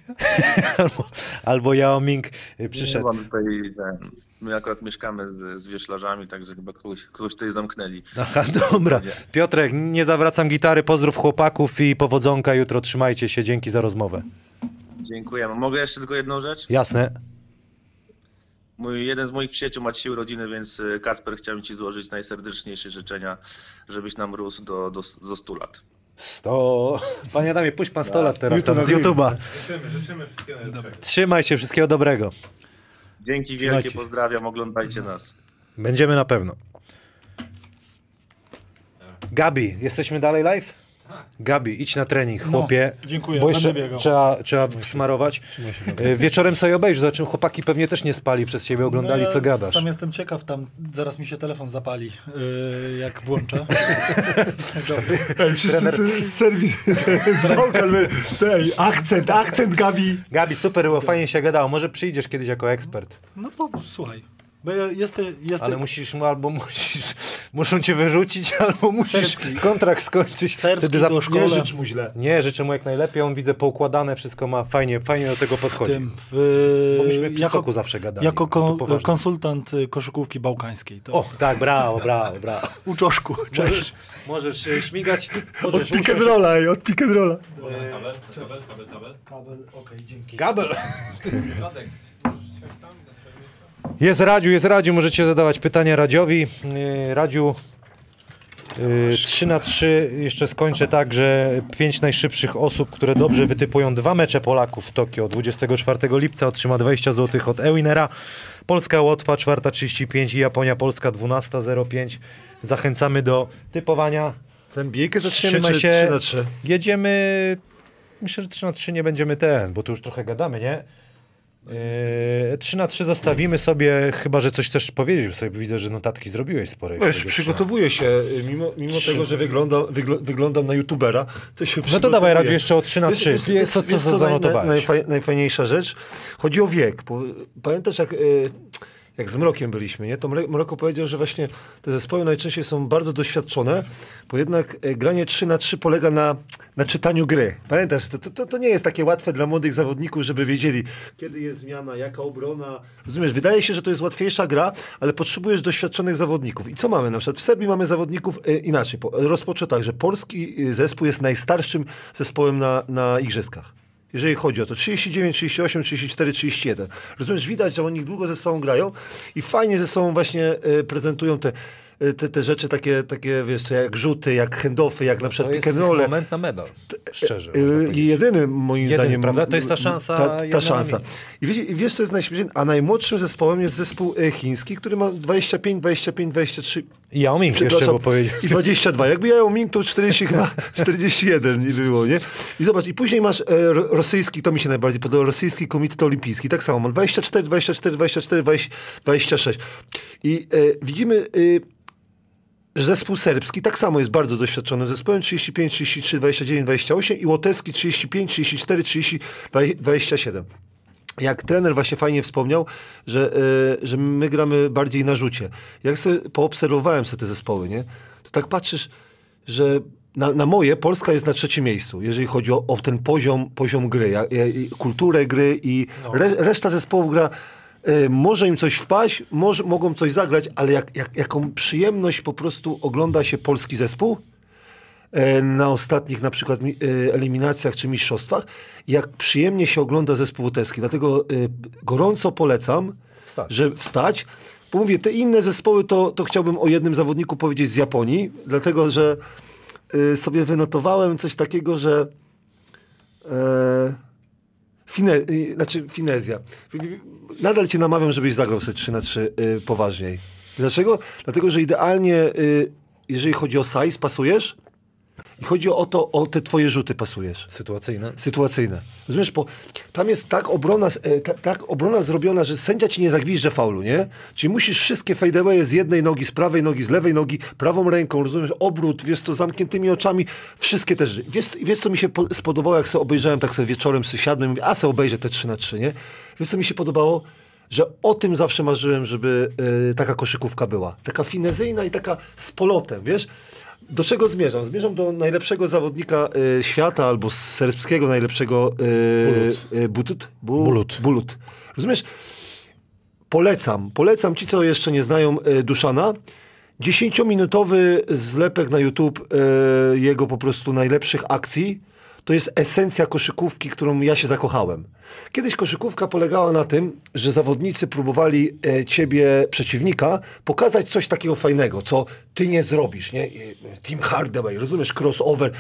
Speaker 1: albo, albo Yao Ming y, przyszedł.
Speaker 6: Nie mam tutaj, ten, my akurat mieszkamy z, z także chyba kogoś, kogoś tutaj zamknęli.
Speaker 1: Aha, dobra. Piotrek, nie zawracam gitary, pozdrów chłopaków i powodzonka jutro, trzymajcie się, dzięki za rozmowę.
Speaker 6: Dziękujemy. Mogę jeszcze tylko jedną rzecz?
Speaker 1: Jasne.
Speaker 6: Mój, jeden z moich przyjaciół ma dzisiaj urodziny, więc y, Kasper chciałem Ci złożyć najserdeczniejsze życzenia, żebyś nam rósł do, do, do 100 lat.
Speaker 1: Sto. Panie Adamie, puść pan 100 lat teraz
Speaker 4: YouTube
Speaker 1: tam z YouTube'a.
Speaker 3: Życzymy, życzymy wszystkiego.
Speaker 1: Trzymaj się, wszystkiego dobrego.
Speaker 6: Dzięki wielkie, pozdrawiam, oglądajcie nas.
Speaker 1: Będziemy na pewno. Gabi, jesteśmy dalej live? Gabi, idź na trening, chłopie.
Speaker 2: dziękuję,
Speaker 1: Bo jeszcze trzeba, trzeba wsmarować. E, Wieczorem sobie obejrz, za czym chłopaki pewnie też nie spali przez ciebie, oglądali
Speaker 2: No,
Speaker 1: co gadasz.
Speaker 2: Sam jestem ciekaw, tam zaraz mi się telefon zapali, yy, jak włączę. Ej, wszyscy z, serwis, z Vocal, tej, akcent, akcent Gabi.
Speaker 1: Gabi, super było, fajnie się gadało. Może przyjdziesz kiedyś jako ekspert.
Speaker 2: No to słuchaj, bo ja jestem, jestem
Speaker 1: Ale musisz mu albo musisz, muszą cię wyrzucić, albo musisz
Speaker 2: Serski.
Speaker 1: kontrakt skończyć.
Speaker 2: Serski do szkoły.
Speaker 4: Nie życz mu źle.
Speaker 1: Nie, życzę mu jak najlepiej. On widzę poukładane, wszystko ma fajnie, fajnie do tego podchodzi.
Speaker 2: tym, w,
Speaker 1: Bo myśmy
Speaker 2: jako,
Speaker 1: zawsze gadali.
Speaker 2: jako
Speaker 1: No
Speaker 2: ko, konsultant y, koszykówki bałkańskiej. To
Speaker 1: O, tak, brawo, brawo, brawo.
Speaker 2: u Czoszku,
Speaker 1: Możesz,
Speaker 2: cześć.
Speaker 1: możesz e, śmigać,
Speaker 2: Od
Speaker 1: możesz
Speaker 2: pick and rolla, ej, od pick and rolla.
Speaker 3: Kabel, kabel, kabel, kabel.
Speaker 2: Kabel, okej, dzięki.
Speaker 1: Gabel.
Speaker 3: Radek, możesz siąść tam na swoje miejsce?
Speaker 1: Jest Radziu, jest Radziu, możecie zadawać pytania Radziowi. Yy, Radziu, yy, 3 na 3 jeszcze skończę tak, że pięć najszybszych osób, które dobrze wytypują dwa mecze Polaków w Tokio 24 lipca otrzyma 20 zł od Ewinera. Polska Łotwa 4.35 i Japonia Polska 12.05. Zachęcamy do typowania.
Speaker 4: Ten bijkę zaczniemy
Speaker 1: się.
Speaker 4: 3 na 3?
Speaker 1: Jedziemy. Myślę, że 3 na 3 nie będziemy ten, bo tu już trochę gadamy, nie? Eee, 3 na 3 zostawimy sobie, chyba że coś też powiedzieć, bo sobie widzę, że notatki zrobiłeś spore.
Speaker 5: Wiesz,
Speaker 1: chodzi o
Speaker 5: przygotowuję się, y, mimo, mimo tego, że wygląda, wygl, wyglądam na youtubera, to się
Speaker 1: No to dawaj, Radziu, jeszcze o 3 na
Speaker 5: Wiesz-
Speaker 1: 3.
Speaker 5: wiesz-
Speaker 1: Co,
Speaker 5: wiesz-
Speaker 1: co, co
Speaker 5: naj-
Speaker 1: zanotowałeś?
Speaker 5: najfaj, najfajniejsza rzecz? Chodzi o wiek. Pamiętasz, jak, y, jak z Mrokiem byliśmy, nie? to Mroko powiedział, że właśnie te zespoły najczęściej są bardzo doświadczone, bo jednak y, granie 3 na 3 polega na, na czytaniu gry. Pamiętasz, to, to, to nie jest takie łatwe dla młodych zawodników, żeby wiedzieli, kiedy jest zmiana, jaka obrona. Rozumiesz, wydaje się, że to jest łatwiejsza gra, ale potrzebujesz doświadczonych zawodników. I co mamy? Na przykład w Serbii mamy zawodników y, inaczej. Po- Rozpocznę tak, że polski y, zespół jest najstarszym zespołem na, na igrzyskach. Jeżeli chodzi o to 39, 38, 34, 31. Rozumiesz, widać, że oni długo ze sobą grają i fajnie ze sobą właśnie y, prezentują te, te, te rzeczy takie, takie, wiesz, jak rzuty, jak handoffy, jak na
Speaker 1: To
Speaker 5: przykład
Speaker 1: jest
Speaker 5: pick and roll.
Speaker 1: moment na medal, szczerze.
Speaker 5: Y,
Speaker 1: można powiedzieć.
Speaker 5: Jedyny moim
Speaker 1: Jedyny,
Speaker 5: zdaniem.
Speaker 1: prawda? To jest ta szansa
Speaker 5: Ta, ta szansa. I i wiesz, co jest najśmieszniejsze? A najmłodszym zespołem jest zespół y, chiński, który ma 25, 25, 23.
Speaker 1: I Yao Ming jeszcze, bo powiedział.
Speaker 5: I 22. Jakby Yao Ming to 40 chyba 41 ile było, nie? I zobacz, i później masz e, ro- rosyjski, to mi się najbardziej podoba, rosyjski komitet olimpijski. Tak samo, ma 24, 24, 24, 20, 26. I e, widzimy... E, zespół serbski tak samo jest bardzo doświadczony zespołem 35, 33, 29, 28 i łotewski 35, 34, 30, 27 jak trener właśnie fajnie wspomniał, że, y, że my gramy bardziej na rzucie. Jak sobie poobserwowałem sobie te zespoły, nie? to tak patrzysz, że na, na moje Polska jest na trzecim miejscu, jeżeli chodzi o, o ten poziom, poziom gry, ja, kulturę gry i re, reszta zespołów gra może im coś wpaść, może, mogą coś zagrać, ale jak, jak, jaką przyjemność po prostu ogląda się polski zespół, e, na ostatnich na przykład e, eliminacjach czy mistrzostwach, jak przyjemnie się ogląda zespół łotewski. Dlatego e, gorąco polecam,
Speaker 1: Wstać.
Speaker 5: że wstać. Bo mówię, te inne zespoły to, to chciałbym o jednym zawodniku powiedzieć z Japonii, dlatego że e, sobie wynotowałem coś takiego, że e, Fine, y, znaczy finezja. Nadal cię namawiam, żebyś zagrał sobie 3 na 3 y, poważniej. Dlaczego? Dlatego, że idealnie, y, jeżeli chodzi o size, pasujesz i chodzi o to, o te twoje rzuty pasujesz.
Speaker 1: Sytuacyjne.
Speaker 5: Sytuacyjne. Rozumiesz, bo tam jest tak obrona, e, ta, tak obrona zrobiona, że sędzia ci nie zagwizdże faulu, nie? Czyli musisz wszystkie fadeawaye z jednej nogi, z prawej nogi, z lewej nogi, prawą ręką, rozumiesz, obrót, wiesz co, zamkniętymi oczami, wszystkie też. Wiesz, wiesz co mi się po, spodobało, jak sobie obejrzałem tak sobie wieczorem, sobie siadłem mówię, a sobie obejrzę te 3 na 3 nie? Wiesz co mi się podobało? Że o tym zawsze marzyłem, żeby e, taka koszykówka była. Taka finezyjna i taka z polotem, wiesz? Do czego zmierzam? Zmierzam do najlepszego zawodnika y, świata albo serbskiego najlepszego y, y, Butut? Bu,
Speaker 1: Bulut.
Speaker 5: Bulut. Rozumiesz? Polecam. Polecam ci, co jeszcze nie znają y, Duszana. Dziesięciominutowy zlepek na YouTube y, jego po prostu najlepszych akcji. To jest esencja koszykówki, którą ja się zakochałem. Kiedyś koszykówka polegała na tym, że zawodnicy próbowali e, ciebie, przeciwnika, pokazać coś takiego fajnego, co ty nie zrobisz, nie? E, Team Hardaway, rozumiesz, crossover.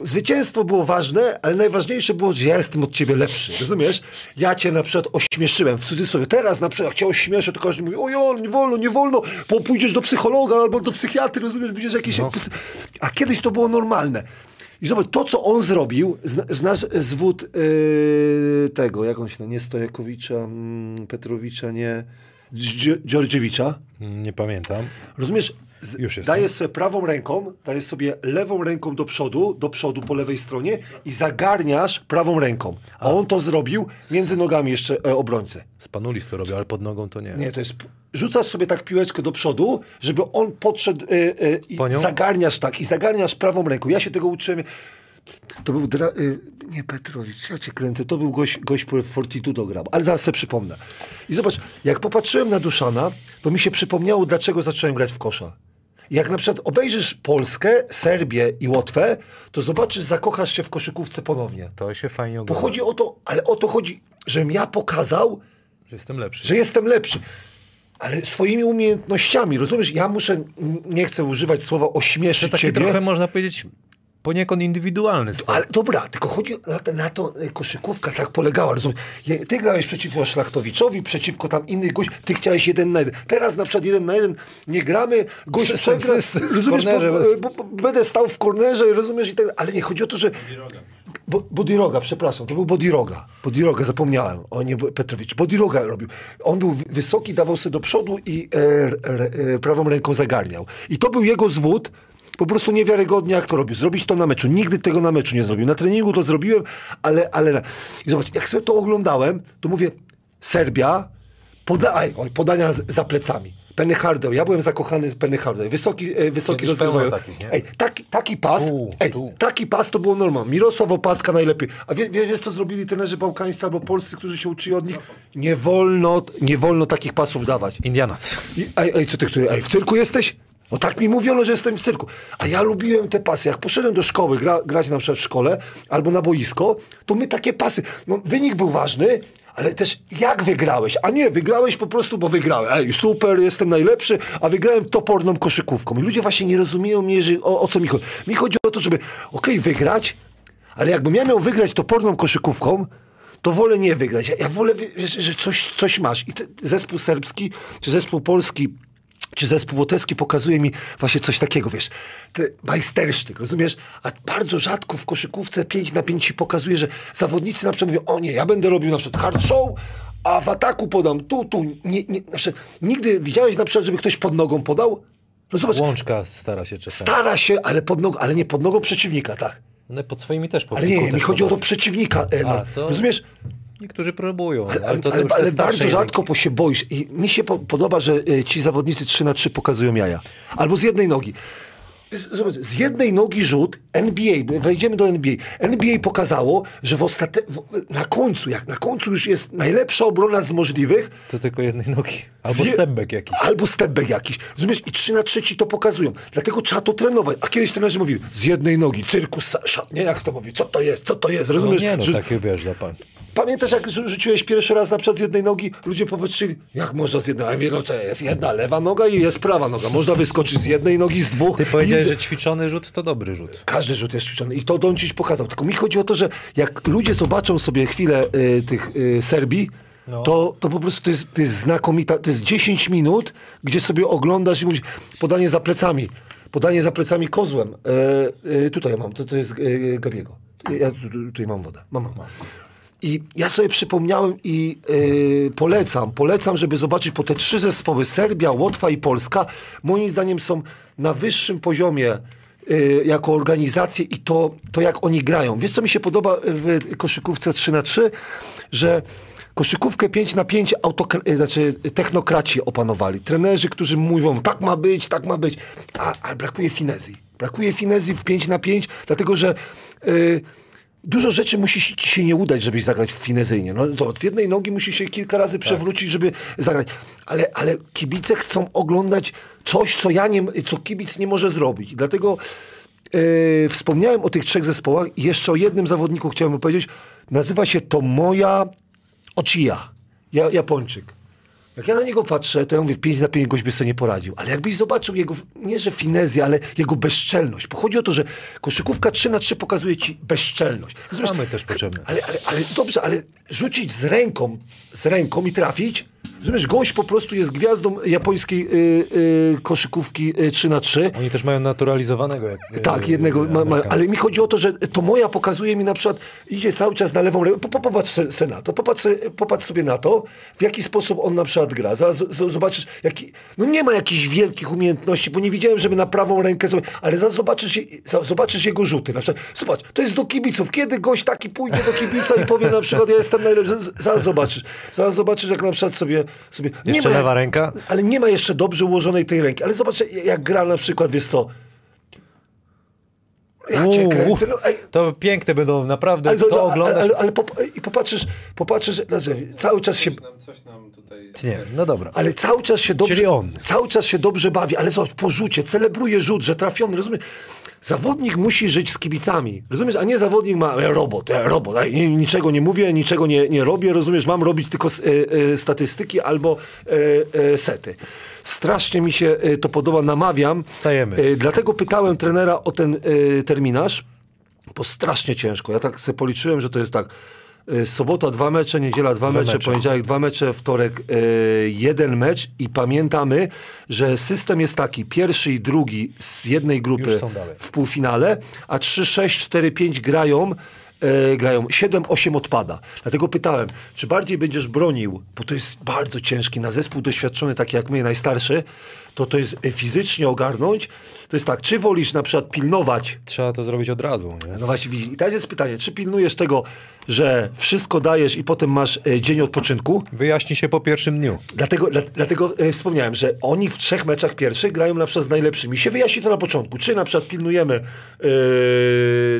Speaker 5: Zwycięstwo było ważne, ale najważniejsze było, że ja jestem od ciebie lepszy, rozumiesz? Ja cię na przykład ośmieszyłem, w cudzysłowie. Teraz na przykład jak cię ośmieszę, to każdy mówi, oj, nie wolno, nie wolno, bo pójdziesz do psychologa albo do psychiatry, rozumiesz, będziesz jakiś... A kiedyś to było normalne. I zobacz, to co on zrobił, zna- znasz zwód yy, tego, jak on się nie Stojakowicza, mm, Petrowicza, nie, Dżordziewicza.
Speaker 1: Nie pamiętam.
Speaker 5: Rozumiesz? Z,
Speaker 1: Już jest.
Speaker 5: dajesz sobie prawą ręką, dajesz sobie lewą ręką do przodu, do przodu po lewej stronie i zagarniasz prawą ręką. A on to zrobił między nogami jeszcze e, obrońcy.
Speaker 1: Spanulis to robił, ale pod nogą to nie.
Speaker 5: Nie, to jest. Rzucasz sobie tak piłeczkę do przodu, żeby on podszedł e, e, i zagarniasz tak, i zagarniasz prawą ręką. Ja się tego uczyłem. To był. Dra, y, nie Petrowicz, ja cię kręcę. To był gość, gość Fortitudo grał, ale zaraz sobie przypomnę. I zobacz, jak popatrzyłem na Duszana, to mi się przypomniało, dlaczego zacząłem grać w kosza. Jak na przykład obejrzysz Polskę, Serbię i Łotwę, to zobaczysz, zakochasz się w koszykówce ponownie.
Speaker 1: To się fajnie
Speaker 5: Bo
Speaker 1: ogląda.
Speaker 5: chodzi o to, ale o to chodzi, żebym ja pokazał,
Speaker 1: Że jestem lepszy.
Speaker 5: że jestem lepszy. Ale swoimi umiejętnościami, rozumiesz? Ja muszę, nie chcę używać słowa
Speaker 1: To
Speaker 5: ośmieszyć
Speaker 1: taki
Speaker 5: ciebie.
Speaker 1: trochę można powiedzieć poniekąd indywidualny sport.
Speaker 5: Ale dobra, tylko chodzi na to, na to e, koszykówka tak polegała, rozumiesz? Ty grałeś przeciwko Szlachtowiczowi, przeciwko tam innych gość, ty chciałeś jeden na jeden. Teraz na przykład jeden na jeden nie gramy, gość przegra, rozumiesz, bo,
Speaker 1: kornerze.
Speaker 5: bo, bo będę stał w kornerze, rozumiesz, i tak, ale nie, chodzi o to, że Bo, Bodiroga, przepraszam, to był Bodiroga. Bodiroga, zapomniałem. O nie, Petrowicz. Bodiroga robił. On był wy- wysoki, dawał sobie do przodu i e, e, prawą ręką zagarniał. I to był jego zwód. Po prostu niewiarygodnie jak to robił. Zrobić to na meczu. Nigdy tego na meczu nie zrobił. Na treningu to zrobiłem, ale... ale... I zobacz, jak sobie to oglądałem, to mówię, Serbia, poda oj, podania za plecami. Penny Hardaway, ja byłem zakochany w Penny Hardaway. Wysoki, e, wysoki
Speaker 1: Kiedyś pełno
Speaker 5: rozgrywają.
Speaker 1: takich, nie?
Speaker 5: Ej, taki, taki pas,
Speaker 1: Tu,
Speaker 5: ej,
Speaker 1: tu.
Speaker 5: taki pas to było normalne. Mirosław Opatka najlepiej. A wie, wie, wiesz, co zrobili trenerzy bałkańscy albo polscy, którzy się uczyli od nich? Nie wolno, nie wolno takich pasów dawać.
Speaker 1: Indianac.
Speaker 5: I, ej, ej, co ty, który, ej, w cyrku jesteś? No tak mi mówiono, że jestem w cyrku. A ja lubiłem te pasy. Jak poszedłem do szkoły gra, grać na przykład w szkole albo na boisko, to my takie pasy. No, wynik był ważny, ale też jak wygrałeś? A nie, wygrałeś po prostu, bo wygrałem. Ej, super, jestem najlepszy, a wygrałem toporną koszykówką. I ludzie właśnie nie rozumieją mnie, że, o, o co mi chodzi. Mi chodzi o to, żeby, okej, wygrać, ale jakbym ja miał wygrać toporną koszykówką, to wolę nie wygrać. Ja, ja wolę, że, że coś, coś masz. I zespół serbski, czy zespół polski, czy zespół łotewski pokazuje mi właśnie coś takiego, wiesz, te majstersztyk, rozumiesz? A bardzo rzadko w koszykówce 5 na 5 ci pokazuje, że zawodnicy na przykład mówią, o nie, ja będę robił na przykład hard show, a w ataku podam tu, tu. Nie, nie, na przykład, nigdy widziałeś na przykład, żeby ktoś pod nogą podał? No zobacz,
Speaker 1: Łączka stara się czasami.
Speaker 5: stara się, ale pod nogą, ale nie pod nogą przeciwnika, tak?
Speaker 1: No, pod swoimi też pod
Speaker 5: Ale nie, mi chodzi o to przeciwnika. E, no,
Speaker 1: A, to-
Speaker 5: Rozumiesz?
Speaker 1: Niektórzy próbują, ale, to
Speaker 5: ale, ale bardzo rzadko po się boisz. I mi się po, podoba, że e, ci zawodnicy 3 na 3 pokazują jaja. Albo z jednej nogi. Z- Zobacz, z jednej nogi rzut NBA, wejdziemy do NBA. NBA pokazało, że w ostate... na końcu, jak na końcu już jest najlepsza obrona z możliwych,
Speaker 1: To tylko jednej nogi. Albo
Speaker 5: Zje-
Speaker 1: stepback jakiś.
Speaker 5: Albo stepback jakiś. Rozumiesz? I 3 na 3 ci to pokazują. Dlatego trzeba to trenować. A kiedyś trenerzy mówili, z jednej nogi, cyrkus, szat, nie? Jak to mówi? Co to jest? Co to jest?
Speaker 1: No
Speaker 5: Rozumiesz?
Speaker 1: nie no,
Speaker 5: że,
Speaker 1: takie wiesz, dla pan.
Speaker 5: Pamiętasz, jak rzu- rzuciłeś pierwszy raz na przykład z jednej nogi? Ludzie popatrzyli, jak można z jednej? A ja mówię, no co, jest jedna lewa noga i jest prawa noga. Można wyskoczyć z jednej nogi, z dwóch.
Speaker 1: Ty powiedziałeś,
Speaker 5: i z...
Speaker 1: że ćwiczony rzut to dobry rzut.
Speaker 5: Każdy rzut jest ćwiczony i to Doncic pokazał. Tylko mi chodzi o to, że jak ludzie zobaczą sobie chwilę y, tych y, Serbii,
Speaker 1: No.
Speaker 5: to, to po prostu to jest, to jest znakomita, to jest 10 minut, gdzie sobie oglądasz i mówisz, podanie za plecami, podanie za plecami kozłem. E, e, tutaj mam, to, to jest e, Gabiego. Ja tu, tu, tutaj mam wodę, mam, mam. I ja sobie przypomniałem i e, polecam, polecam, żeby zobaczyć, po te trzy zespoły, Serbia, Łotwa i Polska, moim zdaniem są na wyższym poziomie y, jako organizacje i to, to jak oni grają. Wiesz, co mi się podoba w koszykówce 3 na 3 Że koszykówkę 5 na 5 autokra- y, znaczy technokraci opanowali. Trenerzy, którzy mówią, tak ma być, tak ma być, a, a brakuje finezji. Brakuje finezji w 5 na 5 dlatego że y, Dużo rzeczy musi się- ci się nie udać, żebyś zagrać finezyjnie. No, zobacz, z jednej nogi musi się kilka razy przewrócić, żeby zagrać. Ale, ale kibice chcą oglądać coś, co ja nie, co kibic nie może zrobić. Dlatego e, wspomniałem o tych trzech zespołach i jeszcze o jednym zawodniku chciałem powiedzieć. Nazywa się to Moja Ochiya, ja, Japończyk. Jak ja na niego patrzę, to ja mówię, w 5 na 5 gość by sobie nie poradził. Ale jakbyś zobaczył jego, nie że finezję, ale jego bezczelność. Bo chodzi o to, że koszykówka 3 na 3 pokazuje ci bezczelność. Rozumiesz?
Speaker 1: Mamy też potrzebne.
Speaker 5: Ale, ale, ale dobrze, ale rzucić z ręką, z ręką i trafić, rozumiesz, gość po prostu jest gwiazdą japońskiej y, y, koszykówki y, 3 na 3
Speaker 1: Oni też mają naturalizowanego. Jak,
Speaker 5: tak,
Speaker 1: e,
Speaker 5: jednego, ma, ma, ale mi chodzi o to, że to moja pokazuje mi na przykład, idzie cały czas na lewą po, popatrz se, se na to, popatrz, popatrz sobie na to, w jaki sposób on na przykład gra. Zaraz z- zobaczysz, jaki, no nie ma jakichś wielkich umiejętności, bo nie widziałem, żeby na prawą rękę sobie, ale zaraz zobaczysz, zobaczysz jego rzuty. Na przykład, zobacz, to jest do kibiców. Kiedy gość taki pójdzie do kibica i powie na przykład, ja jestem najlepszy, zaraz zobaczysz, zaraz zobaczysz, jak na przykład sobie, sobie nie
Speaker 1: Jeszcze
Speaker 5: ma,
Speaker 1: lewa ręka?
Speaker 5: ale nie ma jeszcze dobrze ułożonej tej ręki, ale zobacz, jak gra na przykład, wiesz co, ja cię kręcę. No, ej,
Speaker 1: To piękne będą, naprawdę.
Speaker 5: ale,
Speaker 1: to,
Speaker 5: ale,
Speaker 1: oglądasz.
Speaker 5: ale, ale pop, i popatrzysz, popatrzysz, znaczy, cały czas się,
Speaker 3: Coś nam, coś nam tutaj...
Speaker 1: Nie, no dobra.
Speaker 5: ale cały czas się dobrze,
Speaker 1: Czyli on.
Speaker 5: cały czas się dobrze bawi, ale zobacz, po rzucie, celebruje rzut, że trafiony, rozumiesz? Zawodnik musi żyć z kibicami, rozumiesz? A nie zawodnik ma e, robot, e, robot, niczego nie mówię, niczego nie, nie robię, rozumiesz? Mam robić tylko e, statystyki albo sety. Strasznie mi się to podoba, namawiam.
Speaker 1: Wstajemy.
Speaker 5: E, dlatego pytałem trenera o ten terminarz, bo strasznie ciężko. Ja tak sobie policzyłem, że to jest tak. Y, Sobota dwa mecze, niedziela dwa, mecze,
Speaker 1: mecze.
Speaker 5: poniedziałek dwa mecze, wtorek y, jeden mecz i pamiętamy, że system jest taki, pierwszy i drugi z jednej grupy w półfinale, a 3, 6, 4, 5 grają e, grają, 7-8 odpada. Dlatego pytałem, czy bardziej będziesz bronił, bo to jest bardzo ciężki, na zespół doświadczony, taki jak my, najstarszy, to to jest fizycznie ogarnąć. To jest tak, czy wolisz na przykład pilnować
Speaker 1: Trzeba to zrobić od razu. Nie?
Speaker 5: no właśnie, widzisz. I teraz jest pytanie, czy pilnujesz tego, że wszystko dajesz i potem masz e, dzień odpoczynku?
Speaker 1: Wyjaśni się po pierwszym dniu.
Speaker 5: Dlatego, dla, dlatego e, wspomniałem, że oni w trzech meczach pierwszych grają na przykład z najlepszymi. Się wyjaśni to na początku. Czy na przykład pilnujemy e,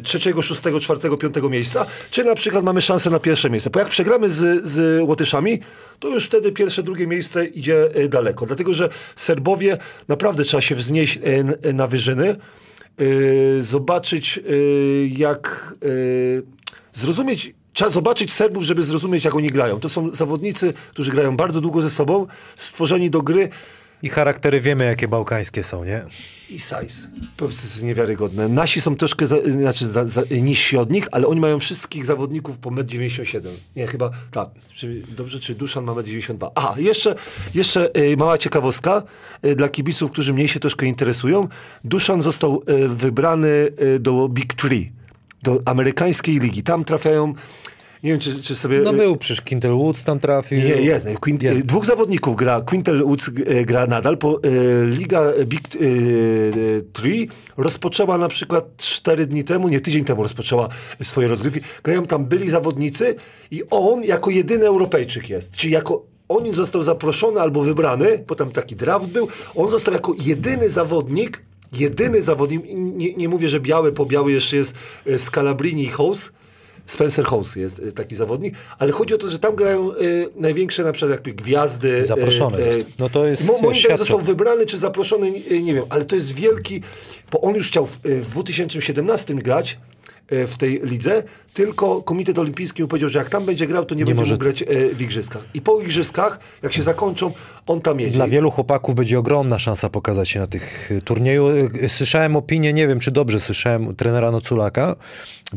Speaker 5: trzeciego, szóstego, czwartego, piątego miejsca, czy na przykład mamy szansę na pierwsze miejsce. Bo jak przegramy z, z Łotyszami, to już wtedy pierwsze, drugie miejsce idzie e, daleko. Dlatego, że Serbowie naprawdę trzeba się wznieść e, n- e, na wyżyny, e, zobaczyć e, jak e, zrozumieć Trzeba zobaczyć Serbów, żeby zrozumieć, jak oni grają. To są zawodnicy, którzy grają bardzo długo ze sobą, stworzeni do gry
Speaker 1: I charaktery wiemy, jakie bałkańskie są, nie?
Speaker 5: i size. Po prostu jest niewiarygodne. Nasi są troszkę za, znaczy za, za, niżsi od nich, ale oni mają wszystkich zawodników po 1,97 m. Nie, chyba tak. Dobrze, czy Duszan ma 1,92 m. Aha, jeszcze, jeszcze y, mała ciekawostka y, dla kibiców, którzy mniej się troszkę interesują. Duszan został y, wybrany do Big Three, do amerykańskiej ligi. Tam trafiają, nie wiem, czy, czy sobie...
Speaker 1: No był, przecież Quintel Woods tam trafił.
Speaker 5: nie, jest. Quin,
Speaker 1: Jest.
Speaker 5: Dwóch zawodników gra. Quintel Woods e, gra nadal. Po, e, Liga Big e, Three rozpoczęła na przykład cztery dni temu, nie tydzień temu rozpoczęła swoje rozgrywki. Grają tam byli zawodnicy i on jako jedyny Europejczyk jest. Czyli jako on został zaproszony albo wybrany, bo tam taki draft był, on został jako jedyny zawodnik, jedyny zawodnik, nie, nie mówię, że biały, po biały jeszcze jest e, Scalabrini i House, Spencer Holmes jest y, taki zawodnik, ale chodzi o to, że tam grają y, największe na przykład jakby gwiazdy.
Speaker 1: Zaproszone został. No to jest,
Speaker 5: Mo, moim zdaniem
Speaker 1: świadczy.
Speaker 5: został wybrany czy zaproszony, nie, wiem, ale to jest wielki, bo on już chciał w, y, w 2017 grać y, w tej lidze, tylko Komitet Olimpijski mu powiedział, że jak tam będzie grał, to nie, będzie
Speaker 1: może-
Speaker 5: mógł grać y, w igrzyskach. I po igrzyskach, jak się zakończą, on tam jedzie.
Speaker 1: Dla wielu chłopaków będzie ogromna szansa pokazać się na tych y, turnieju. Słyszałem opinię, nie wiem czy dobrze słyszałem, trenera Noculaka.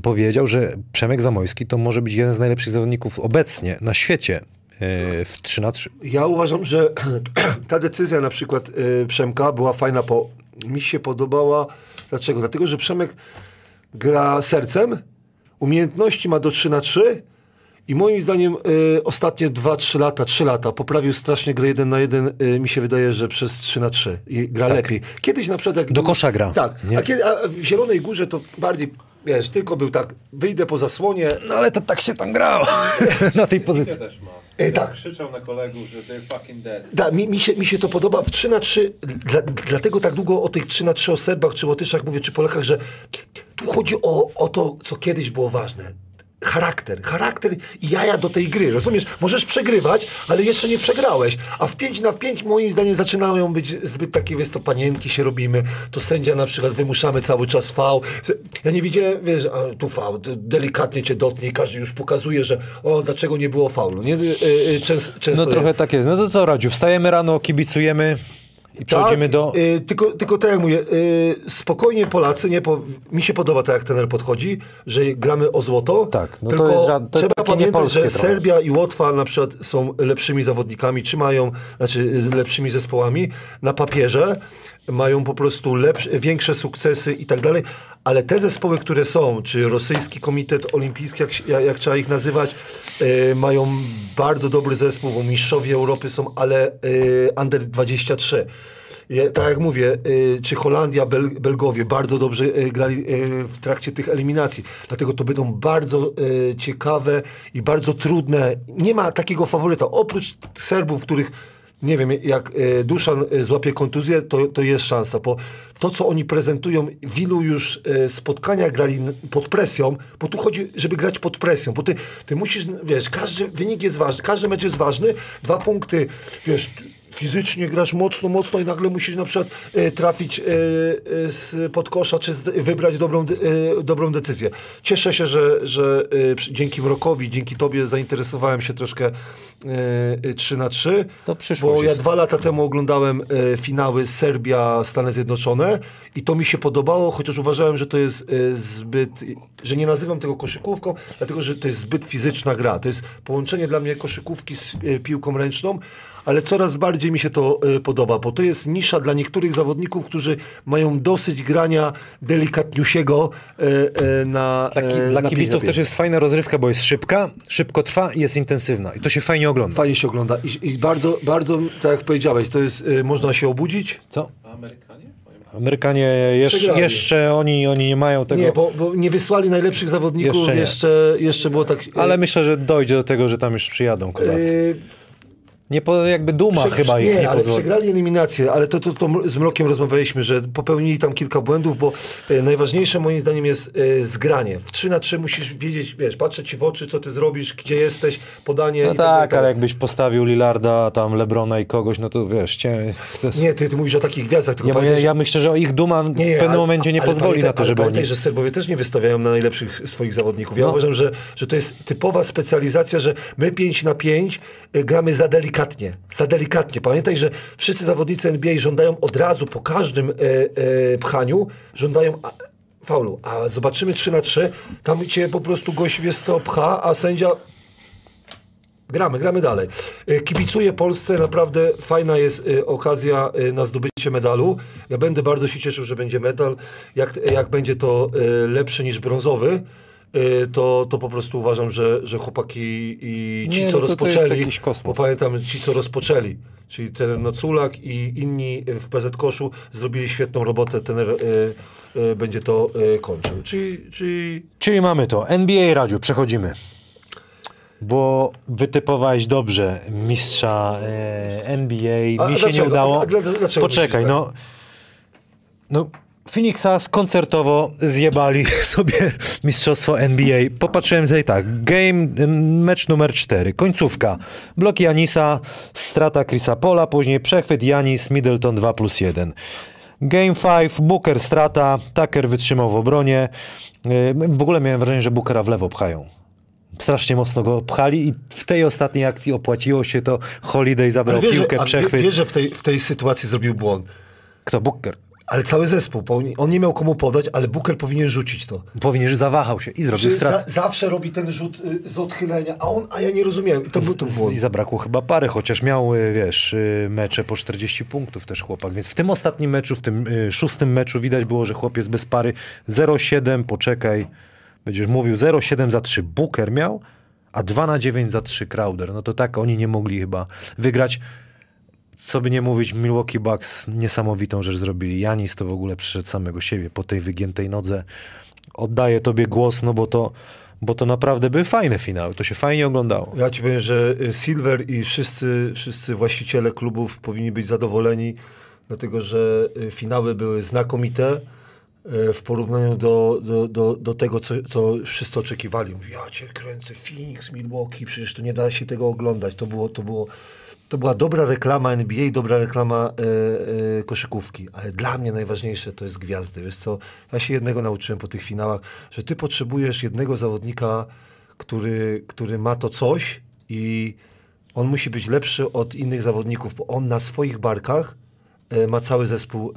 Speaker 1: Powiedział, że Przemek Zamojski to może być jeden z najlepszych zawodników obecnie na świecie w 3 na 3.
Speaker 5: Ja uważam, że ta decyzja na przykład Przemka była fajna, bo mi się podobała. Dlaczego? Dlatego, że Przemek gra sercem, umiejętności ma do 3 na 3 i moim zdaniem y, ostatnie 2-3 lata, 3 lata poprawił strasznie grę 1 na 1. Y, mi się wydaje, że przez 3 na 3 i gra lepiej. Kiedyś na przykład jak
Speaker 1: Do
Speaker 5: był-
Speaker 1: kosza gra,
Speaker 5: Tak,
Speaker 1: nie?
Speaker 5: a, kiedy, a w Zielonej Górze to bardziej, wiesz, tylko był tak, wyjdę po zasłonie,
Speaker 1: No ale to tak się tam grało na tej pozycji.
Speaker 3: Ja też ma.
Speaker 5: E, tak.
Speaker 3: Krzyczał na kolegów, że they're fucking dead.
Speaker 5: Da, mi, mi, się, mi się to podoba w 3 na 3 dla, dlatego tak długo o tych 3 na 3 o Serbach czy Łotyszach mówię, czy Polakach, że tu chodzi o, o to, co kiedyś było ważne. Charakter, charakter i jaja do tej gry, rozumiesz? Możesz przegrywać, ale jeszcze nie przegrałeś, a w 5 na 5 moim zdaniem zaczynają być zbyt takie, wiesz, to panienki się robimy, to sędzia na przykład wymuszamy cały czas fał. Ja nie widziałem, wiesz, a, tu fał, d- delikatnie cię dotknie i każdy już pokazuje, że o, dlaczego nie było faulu, nie? Y, y, Częs, często
Speaker 1: No trochę tak jest. No to co Radziu, wstajemy rano, kibicujemy i przechodzimy
Speaker 5: tak,
Speaker 1: do...
Speaker 5: y, tylko, tylko tak jak mówię, y, spokojnie Polacy, nie, po, mi się podoba tak jak trener podchodzi, że gramy o złoto.
Speaker 1: Tak, no to
Speaker 5: tylko
Speaker 1: jest ża- to
Speaker 5: trzeba pamiętać, że
Speaker 1: trochę.
Speaker 5: Serbia i Łotwa na przykład są lepszymi zawodnikami, czy mają, znaczy y, lepszymi zespołami na papierze, mają po prostu lepsze, większe sukcesy i tak dalej, ale te zespoły, które są, czy rosyjski komitet olimpijski, jak, jak, trzeba ich nazywać, y, mają bardzo dobry zespół, bo mistrzowie Europy są, ale y, under 23. Ja, tak jak mówię, y, czy Holandia, Bel, Belgowie bardzo dobrze grali w trakcie tych eliminacji. Dlatego to będą bardzo ciekawe i bardzo trudne. Nie ma takiego faworyta. Oprócz Serbów, których nie wiem, jak y, Duszan y, złapie kontuzję, to, to jest szansa, bo to, co oni prezentują, w ilu już y, spotkaniach grali pod presją, bo tu chodzi, żeby grać pod presją, bo ty, ty musisz, wiesz, każdy wynik jest ważny, każdy mecz jest ważny, dwa punkty, wiesz, fizycznie grasz mocno, mocno i nagle musisz na przykład e, trafić e, e, z podkosza, czy wybrać dobrą, dobrą decyzję. Cieszę się, że, że dzięki Mrokowi, dzięki tobie zainteresowałem się troszkę e, e, 3 na 3
Speaker 1: To
Speaker 5: Bo ja dwa lata temu oglądałem finały Serbia, Stany Zjednoczone i to mi się podobało, chociaż uważałem, że to jest zbyt, że nie nazywam tego koszykówką, dlatego że to jest zbyt fizyczna gra. To jest połączenie dla mnie koszykówki z piłką ręczną, ale coraz bardziej mi się to e, podoba, bo to jest nisza dla niektórych zawodników, którzy mają dosyć grania delikatniusiego e, e, na
Speaker 1: Dla,
Speaker 5: na
Speaker 1: kibiców też jest fajna rozrywka, bo jest szybka, szybko trwa i jest intensywna. I to się fajnie ogląda.
Speaker 5: Fajnie się ogląda i, i bardzo, bardzo, tak jak powiedziałeś, to jest, można się obudzić.
Speaker 1: Co?
Speaker 3: Amerykanie?
Speaker 1: Amerykanie jeszcze, jeszcze oni, oni nie mają tego.
Speaker 5: Nie, bo, bo nie wysłali najlepszych zawodników,
Speaker 1: Jeszcze
Speaker 5: jeszcze,
Speaker 1: nie.
Speaker 5: jeszcze, było tak...
Speaker 1: Ale myślę, że dojdzie do tego, że tam już przyjadą kozacy.
Speaker 5: e,
Speaker 1: Nie po, jakby duma
Speaker 5: Prze-
Speaker 1: chyba ich
Speaker 5: nie,
Speaker 1: nie
Speaker 5: ale
Speaker 1: pozwoli.
Speaker 5: przegrali eliminację, ale to, to, to z Mrokiem rozmawialiśmy, że popełnili tam kilka błędów, bo e, najważniejsze moim zdaniem jest e, zgranie. W 3 na 3 musisz wiedzieć, wiesz, patrzę ci w oczy, co ty zrobisz, gdzie jesteś, podanie
Speaker 1: No
Speaker 5: i tak
Speaker 1: tak,
Speaker 5: tak
Speaker 1: ale jakbyś postawił Lillarda, tam Lebrona i kogoś, no to wiesz, cię, to jest...
Speaker 5: Nie, ty, ty mówisz o takich gwiazdach, tylko
Speaker 1: ja,
Speaker 5: pamiętaj,
Speaker 1: ja, myślę, że ich duma w pewnym
Speaker 5: ale-
Speaker 1: momencie nie
Speaker 5: ale
Speaker 1: pozwoli na to, żeby
Speaker 5: pamiętaj,
Speaker 1: oni...
Speaker 5: że Serbowie też nie wystawiają na najlepszych swoich zawodników. Ja
Speaker 1: No.
Speaker 5: uważam, że, że to jest typowa specjalizacja, że my 5 na 5 y, gramy za delikatnie. Za delikatnie. Pamiętaj, że wszyscy zawodnicy NBA żądają od razu po każdym e, e, pchaniu, żądają a, faulu. A zobaczymy 3 na 3 tam cię po prostu gość wiesz co pcha, a sędzia Gramy, gramy dalej. E, Kibicuję Polsce, naprawdę fajna jest e, okazja e, na zdobycie medalu. Ja będę bardzo się cieszył, że będzie medal. Jak, jak będzie to e, lepszy niż brązowy, to, to po prostu uważam, że, że chłopaki i ci,
Speaker 1: Nie,
Speaker 5: co
Speaker 1: no to jest
Speaker 5: rozpoczęli, bo pamiętam, ci, co rozpoczęli, czyli ten Noculak i inni w PZ Koszu zrobili świetną robotę, ten e, e, będzie to e, kończył. Czyli, czyli
Speaker 1: Czyli mamy to. NBA Radziu, przechodzimy. Bo wytypowałeś dobrze mistrza e, NBA,
Speaker 5: A
Speaker 1: mi się
Speaker 5: dlaczego?
Speaker 1: nie udało.
Speaker 5: A dlaczego
Speaker 1: Poczekaj,
Speaker 5: tak?
Speaker 1: no. No, Phoenixa koncertowo zjebali sobie mistrzostwo NBA. Popatrzyłem sobie tak. Game, mecz numer 4, końcówka. Blok Janisa, strata Chrisa Pola, później przechwyt Janis, Middleton 2 plus 1. Game 5, Booker strata, Tucker wytrzymał w obronie. Yy, W ogóle miałem wrażenie, że Bookera w lewo pchają. Strasznie mocno go pchali i w tej ostatniej akcji opłaciło się to. Holiday zabrał
Speaker 5: wiesz,
Speaker 1: piłkę, przechwyt.
Speaker 5: wie- wiesz, że w tej, w tej sytuacji zrobił błąd.
Speaker 1: Kto? Booker.
Speaker 5: Ale cały zespół, on- nie miał komu podać, ale Booker powinien rzucić to.
Speaker 1: Powinien, że zawahał się i zrobił
Speaker 5: Że za,
Speaker 1: stratę.
Speaker 5: zawsze robi ten rzut y, z odchylenia, a on, a ja nie rozumiałem. I to był to błąd.
Speaker 1: I zabrakło chyba pary, chociaż miał, y, wiesz, y, mecze po 40 punktów też chłopak. Więc w tym ostatnim meczu, w tym szóstym meczu widać było, że chłopiec bez pary 0,7, poczekaj, będziesz mówił 0,7 za 3 Booker miał, a 2 na 9 za 3 Crowder. No to tak oni nie mogli chyba wygrać. Co by nie mówić, Milwaukee Bucks niesamowitą rzecz zrobili. Janis to w ogóle przyszedł samego siebie po tej wygiętej nodze. Oddaję tobie głos, no bo to, bo to naprawdę były fajne finały. To się fajnie oglądało.
Speaker 5: Ja ci powiem, że y, Silver i wszyscy, wszyscy właściciele klubów powinni być zadowoleni, dlatego że y, finały były znakomite y, w porównaniu do, do, do, do tego, co, co wszyscy oczekiwali. Mówi, ja cię kręcę, Phoenix, Milwaukee, przecież to nie da się tego oglądać. To, było, to, było, to była dobra reklama NBA, dobra reklama e, koszykówki, ale dla mnie najważniejsze to jest gwiazdy. Wiesz co, ja się jednego nauczyłem po tych finałach, że ty potrzebujesz jednego zawodnika, który, który ma to coś i on musi być lepszy od innych zawodników, bo on na swoich barkach e, ma cały zespół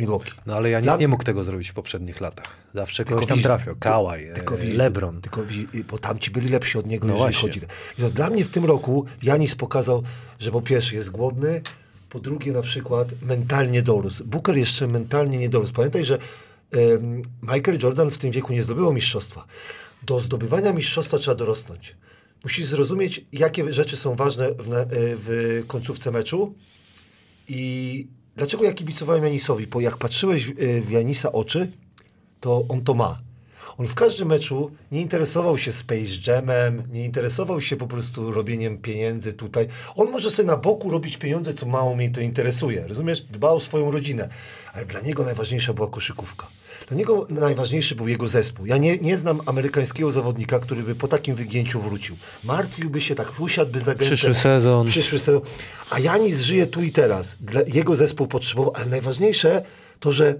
Speaker 5: Milwaukee.
Speaker 1: No ale ja nic
Speaker 5: Dla-
Speaker 1: nie mógł tego zrobić w poprzednich latach. Zawsze
Speaker 5: Tylko
Speaker 1: kogoś tam trafiał. Kałaj,
Speaker 5: tylko
Speaker 1: e, Lebron.
Speaker 5: Tylko bo tamci byli lepsi od niego,
Speaker 1: No
Speaker 5: jeżeli
Speaker 1: właśnie.
Speaker 5: chodzi. I to dla mnie w tym roku Janis pokazał, że po pierwsze jest głodny, po drugie na przykład mentalnie dorósł. Booker jeszcze mentalnie nie dorósł. Pamiętaj, że Michael Jordan w tym wieku nie zdobywał mistrzostwa. Do zdobywania mistrzostwa trzeba dorosnąć. Musisz zrozumieć, jakie rzeczy są ważne w, e, w końcówce meczu i dlaczego ja kibicowałem Janisowi? Bo jak patrzyłeś w, e, w Janisa oczy, to on to ma. On w każdym meczu nie interesował się Space Jamem, nie interesował się po prostu robieniem pieniędzy tutaj. On może sobie na boku robić pieniądze, co mało mnie to interesuje. Rozumiesz? Dba o swoją rodzinę. Ale dla niego najważniejsza była koszykówka. Dla niego najważniejszy był jego zespół. Ja nie, nie znam amerykańskiego zawodnika, który by po takim wygięciu wrócił. Martwiłby się, tak usiadłby za agentem.
Speaker 1: Przyszły sezon.
Speaker 5: Przyszły sezon. A Janis żyje tu i teraz. Dla, jego zespół potrzebował, ale najważniejsze to, że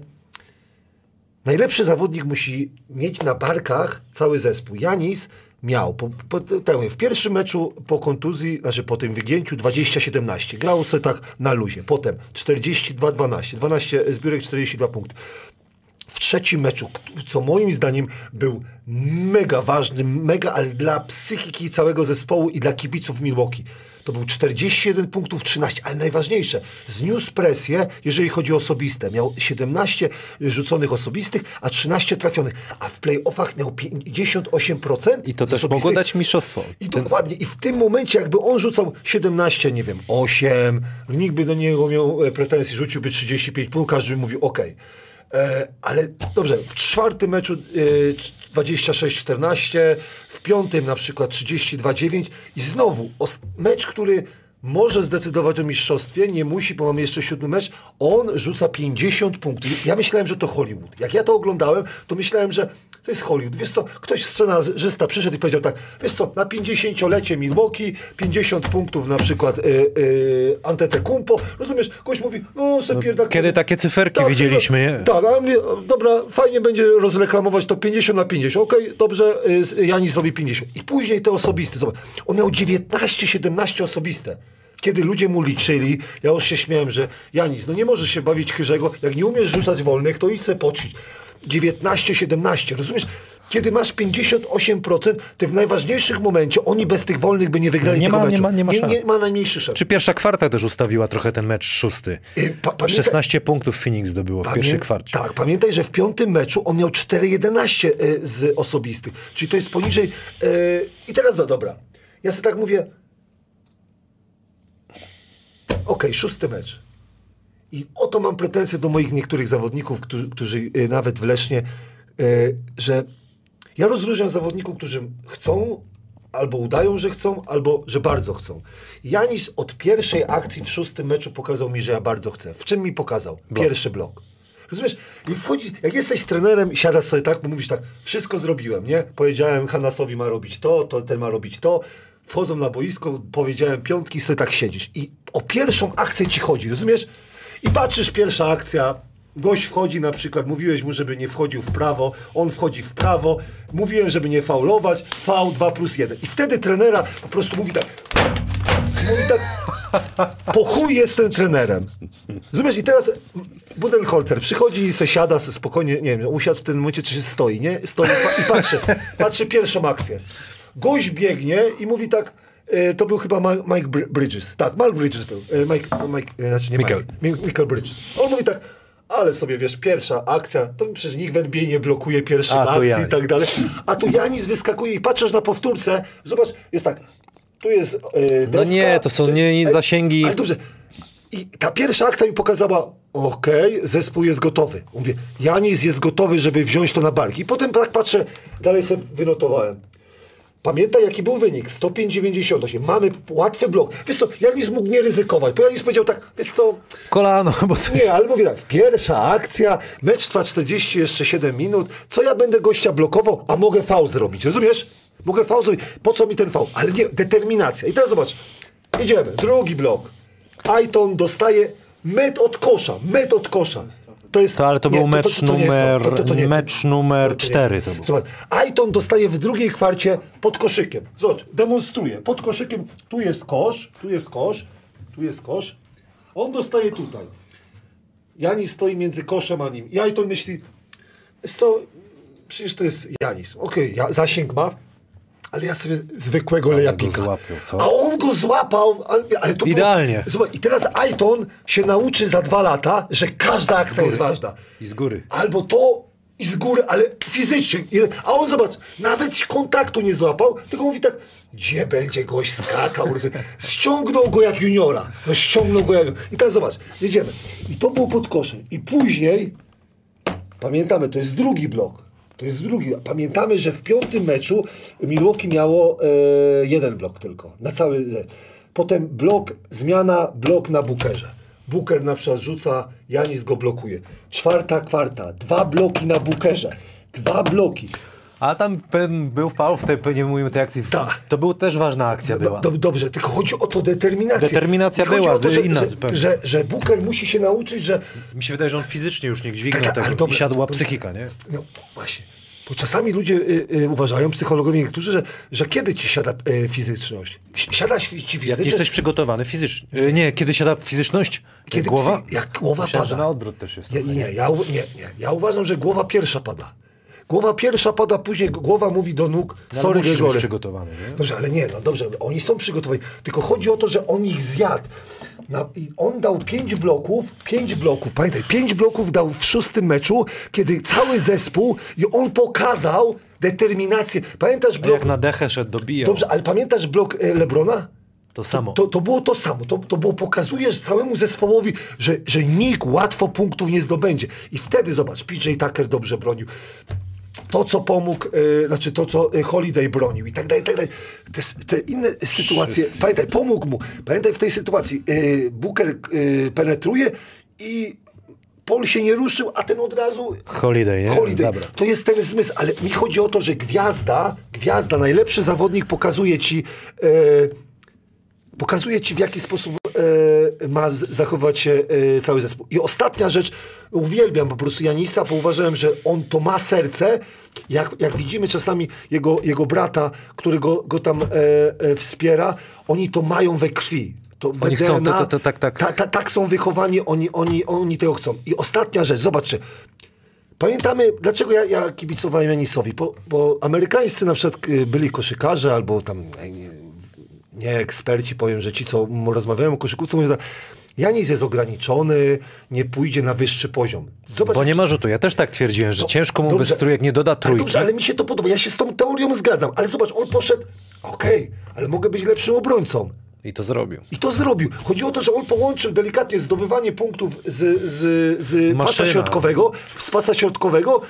Speaker 5: Najlepszy zawodnik musi mieć na barkach cały zespół. Janis miał po, po, w pierwszym meczu po kontuzji, znaczy po tym wygięciu 20-17. Grał sobie tak na luzie. Potem 42-12. 12 zbiórek, 42 punkty. W trzecim meczu, co moim zdaniem był mega ważny, mega, ale dla psychiki całego zespołu i dla kibiców Milwaukee. to był 41 punktów 13, ale najważniejsze, zniósł presję, jeżeli chodzi o osobiste. Miał 17 rzuconych osobistych, a 13 trafionych, a w playoffach miał 58%
Speaker 1: I to też mogło dać mistrzostwo.
Speaker 5: I dokładnie. I w tym momencie, jakby on rzucał 17, nie wiem, 8, nikt by do niego miał e, pretensji, rzuciłby 35 punktów, każdy by mówił OK. E, ale dobrze, w czwartym meczu e, 26-14, w piątym na przykład 32-9 i znowu mecz, który może zdecydować o mistrzostwie, nie musi, bo mamy jeszcze siódmy mecz, on rzuca 50 punktów. Ja myślałem, że to Hollywood. Jak ja to oglądałem, to myślałem, że to jest Hollywood. Wiesz co, ktoś scenarzysta przyszedł i powiedział tak, wiesz co, na 50-lecie Milwaukee, 50 punktów na przykład y, y, Antetokounmpo, rozumiesz, ktoś mówi, no se pierdak...
Speaker 1: Kiedy takie cyferki
Speaker 5: Tak,
Speaker 1: widzieliśmy, nie?
Speaker 5: Tak, a ja mówię, dobra, fajnie będzie rozreklamować to 50 na 50, okej, dobrze, y, Janis zrobi 50. I później te osobiste, zobacz, on miał 19-17 osobiste. Kiedy ludzie mu liczyli, ja już się śmiałem, że Janis, no nie możesz się bawić chyżego, jak nie umiesz rzucać wolnych, to idź se poćwicz. 19-17, rozumiesz? Kiedy masz 58%, to w najważniejszych momencie oni bez tych wolnych by nie wygrali
Speaker 1: Nie
Speaker 5: tego
Speaker 1: ma- nie
Speaker 5: meczu.
Speaker 1: ma- nie ma
Speaker 5: nie,
Speaker 1: szans.
Speaker 5: nie ma najmniejszy szans.
Speaker 1: Czy pierwsza kwarta też ustawiła trochę ten mecz szósty?
Speaker 5: Y, pa- pamiętaj-
Speaker 1: 16 punktów Phoenix zdobyło w
Speaker 5: Pamię-
Speaker 1: pierwszej kwarcie.
Speaker 5: Tak, pamiętaj, że w piątym meczu on miał 4-11 y, z osobistych. Czyli to jest poniżej. y, I teraz no dobra. Ja sobie tak mówię. Okej, szósty mecz. I oto mam pretensje do moich niektórych zawodników, którzy, którzy y, nawet w Lesznie, y, że ja rozróżniam zawodników, którzy chcą, albo udają, że chcą, albo że bardzo chcą. Janis od pierwszej akcji w szóstym meczu pokazał mi, że ja bardzo chcę. W czym mi pokazał? Pierwszy blok. Rozumiesz? I wchodzi, jak jesteś trenerem i siadasz sobie tak, bo mówisz tak, wszystko zrobiłem, nie? Powiedziałem Hanasowi ma robić to, to ten ma robić to. Wchodzą na boisko, powiedziałem piątki, sobie tak siedzisz. I o pierwszą akcję ci chodzi, rozumiesz? I patrzysz, pierwsza akcja, gość wchodzi na przykład, mówiłeś mu, żeby nie wchodził w prawo, on wchodzi w prawo, mówiłem, żeby nie faulować, faul 2 plus 1. I wtedy trenera po prostu mówi tak, mówi tak, po chuj jestem trenerem. Rozumiesz? I teraz Budenholzer przychodzi i se siada, se spokojnie, nie wiem, usiadł w tym momencie, czy się stoi, nie? Stoi i patrzy, patrzy pierwszą akcję. Gość biegnie i mówi tak, to był chyba Mike Br- Bridges. Tak, Mike Bridges był. E, Mike, Mike, e, znaczy nie
Speaker 1: Michael.
Speaker 5: Mike, Mi- Michael Bridges. On mówi tak, ale sobie wiesz, pierwsza akcja, to przecież nikt w NBA nie blokuje
Speaker 1: A, to
Speaker 5: akcji i tak dalej. A tu Janis wyskakuje i patrzysz na powtórce, zobacz, jest tak, tu jest e,
Speaker 1: No
Speaker 5: deska,
Speaker 1: nie, to są
Speaker 5: tu-
Speaker 1: nie- nie zasięgi.
Speaker 5: Ale dobrze. I ta pierwsza akcja mi pokazała, okej, zespół jest gotowy. Mówię, Janis jest gotowy, żeby wziąć to na barki. I potem tak patrzę, dalej sobie wynotowałem. Pamiętaj, jaki był wynik? 105,98. Mamy łatwy blok. Wiesz co, Janis mógł nie ryzykować, bo Janis powiedział tak, wiesz co,
Speaker 1: Kolano, bo coś...
Speaker 5: nie, ale mówię tak, pierwsza akcja, mecz trwa 40, jeszcze 7 minut, co ja będę gościa blokował, a mogę faul zrobić, rozumiesz? Mogę faul zrobić, po co mi ten faul? Ale nie, determinacja. I teraz zobacz, idziemy, drugi blok. Aiton dostaje met od kosza, met od kosza. To jest,
Speaker 1: To, ale to był mecz
Speaker 5: nie jest
Speaker 1: numer- mecz numer
Speaker 5: nie jest
Speaker 1: cztery to był.
Speaker 5: Zobacz, Aiton dostaje w drugiej kwarcie pod koszykiem. Zobacz, demonstruje. Pod koszykiem, tu jest kosz, tu jest kosz, tu jest kosz. On dostaje tutaj. Janis stoi między koszem a nim. I Aiton myśli, co, przecież to jest Janis. Okej, ja, zasięg ma, ale ja sobie zwykłego
Speaker 1: go
Speaker 5: lejapika. A on go złapał, ale, ale to
Speaker 1: Idealnie.
Speaker 5: Było, zobacz, I teraz Aiton się nauczy za dwa lata, że każda akcja jest ważna.
Speaker 1: I z góry.
Speaker 5: Albo to i z góry, ale fizycznie. A on zobacz, nawet kontaktu nie złapał, tylko mówi tak, gdzie będzie gość skakał. Ściągnął go jak juniora. No, ściągnął go jak... I teraz zobacz, jedziemy. I to było pod koszem. I później, pamiętamy, to jest drugi blok. To jest drugi. Pamiętamy, że w piątym meczu Milwaukee miało e, jeden blok tylko. Na cały. E, potem blok, zmiana, blok na Bookerze. Booker na przykład rzuca, Janis go blokuje. Czwarta kwarta, dwa bloki na Bookerze. Dwa bloki.
Speaker 1: A tam pen, był faul w tej, nie mówimy tej akcji.
Speaker 5: Tak.
Speaker 1: To był też ważna akcja była.
Speaker 5: dob- dobrze, tylko chodzi o to determinację.
Speaker 1: Determinacja była,
Speaker 5: o to, że,
Speaker 1: inna
Speaker 5: że, że, że Booker musi się nauczyć, że
Speaker 1: Mi się wydaje, że on fizycznie już nie dźwignął
Speaker 5: Tak,
Speaker 1: tego
Speaker 5: dobra,
Speaker 1: i siadła
Speaker 5: to-
Speaker 1: psychika, nie?
Speaker 5: No właśnie. Bo czasami ludzie y, y, uważają, psychologowie niektórzy, że, że kiedy ci siada y, fizyczność? Si- Siada ci
Speaker 1: Jak
Speaker 5: fizyczność?
Speaker 1: jesteś przygotowany fizycznie. E, Nie, kiedy siada fizyczność?
Speaker 5: Kiedy
Speaker 1: głowa?
Speaker 5: psy- jak głowa
Speaker 1: Myślałem,
Speaker 5: pada.
Speaker 1: na odwrót też jest.
Speaker 5: Nie,
Speaker 1: trochę,
Speaker 5: nie, ja, nie, nie. Ja uważam, że głowa pierwsza pada. Głowa pierwsza pada, później głowa mówi do nóg,
Speaker 1: No,
Speaker 5: sorry Gregory.
Speaker 1: przygotowany, nie?
Speaker 5: Dobrze, ale nie, no dobrze, oni są przygotowani. Tylko chodzi o to, że on ich zjadł. Na, i on dał pięć bloków, pięć bloków, pamiętaj, pięć bloków dał w szóstym meczu, kiedy cały zespół i on pokazał determinację. Pamiętasz
Speaker 1: A
Speaker 5: blok...
Speaker 1: jak na dechę szedł, dobijał.
Speaker 5: Dobrze, ale pamiętasz blok e, Lebrona?
Speaker 1: To samo.
Speaker 5: To, to było to samo. To, to było, pokazujesz całemu zespołowi, że, że nikt łatwo punktów nie zdobędzie. I wtedy zobacz, PJ Tucker dobrze bronił. To, co pomógł, e, znaczy to, co e, Holiday bronił i tak dalej, i tak dalej. Te, te inne sytuacje, pamiętaj, pomógł mu. Pamiętaj w tej sytuacji, e, Booker penetruje i Paul się nie ruszył, a ten od razu
Speaker 1: Holiday, nie?
Speaker 5: Holiday.
Speaker 1: Dobra.
Speaker 5: To jest ten zmysł, ale mi chodzi o to, że gwiazda, gwiazda, najlepszy zawodnik pokazuje ci, pokazuje ci w jaki sposób ma z, zachować się e, cały zespół. I ostatnia rzecz, uwielbiam po prostu Janisa, bo uważałem, że on to ma serce. Jak, jak widzimy czasami jego, jego brata, który go, go tam e, e, wspiera, oni to mają we krwi. To
Speaker 1: Oni chcą, to-
Speaker 5: DNA,
Speaker 1: to- to tak, tak.
Speaker 5: Ta, ta, tak są wychowani, oni, oni, oni tego chcą. I ostatnia rzecz, zobaczcie. Pamiętamy, dlaczego ja, ja kibicowałem Janisowi, bo, bo amerykańscy na przykład y, byli koszykarze albo tam nie, eksperci, powiem, że ci, co rozmawiają o koszykówce, mówią, że Janis jest ograniczony, nie pójdzie na wyższy poziom. Zobacz,
Speaker 1: Bo nie ma rzutu. Ja też tak twierdziłem, że
Speaker 5: No,
Speaker 1: ciężko mu bez
Speaker 5: dobrze.
Speaker 1: trójek nie doda
Speaker 5: Ale
Speaker 1: trójki.
Speaker 5: dobrze, ale mi się to podoba. Ja się z tą teorią zgadzam. Ale zobacz, on poszedł, okej, ale mogę być lepszym obrońcą.
Speaker 1: I to zrobił.
Speaker 5: I to zrobił. Chodzi o to, że on połączył delikatnie zdobywanie punktów z, z, z pasa środkowego, z pasa środkowego.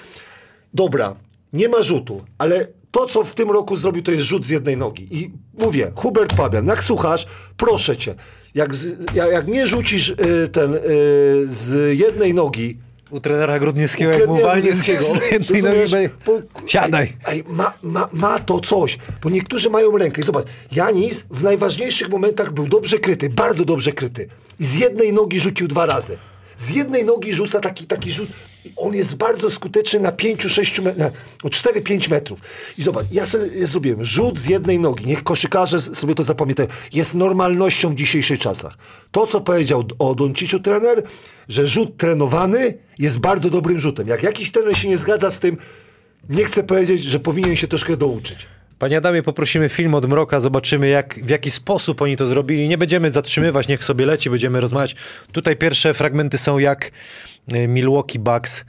Speaker 5: Dobra, nie ma rzutu, ale to, co w tym roku zrobił, to jest rzut z jednej nogi. I mówię, Hubert Pabian, jak słuchasz, proszę cię, jak, z, jak, jak nie rzucisz y, ten y, z jednej nogi,
Speaker 1: U trenera Grudniewskiego, jak mu walnie z jednej nogi, siadaj.
Speaker 5: Ej, ej, ma, ma, ma to coś, bo niektórzy mają rękę. I zobacz, Janis w najważniejszych momentach był dobrze kryty, bardzo dobrze kryty. I z jednej nogi rzucił dwa razy. Z jednej nogi rzuca taki, taki rzut. On jest bardzo skuteczny na 5-6 metrów, na 4-5 metrów. I zobacz, ja sobie ja zrobiłem rzut z jednej nogi. Niech koszykarze sobie to zapamiętają. Jest normalnością w dzisiejszych czasach. To, co powiedział o Donciciu trener, że rzut trenowany jest bardzo dobrym rzutem. Jak jakiś trener się nie zgadza z tym, nie chcę powiedzieć, że powinien się troszkę douczyć.
Speaker 1: Panie Adamie, poprosimy film od Mroka, zobaczymy jak, w jaki sposób oni to zrobili. Nie będziemy zatrzymywać, niech sobie leci, będziemy rozmawiać. Tutaj pierwsze fragmenty są jak Milwaukee Bucks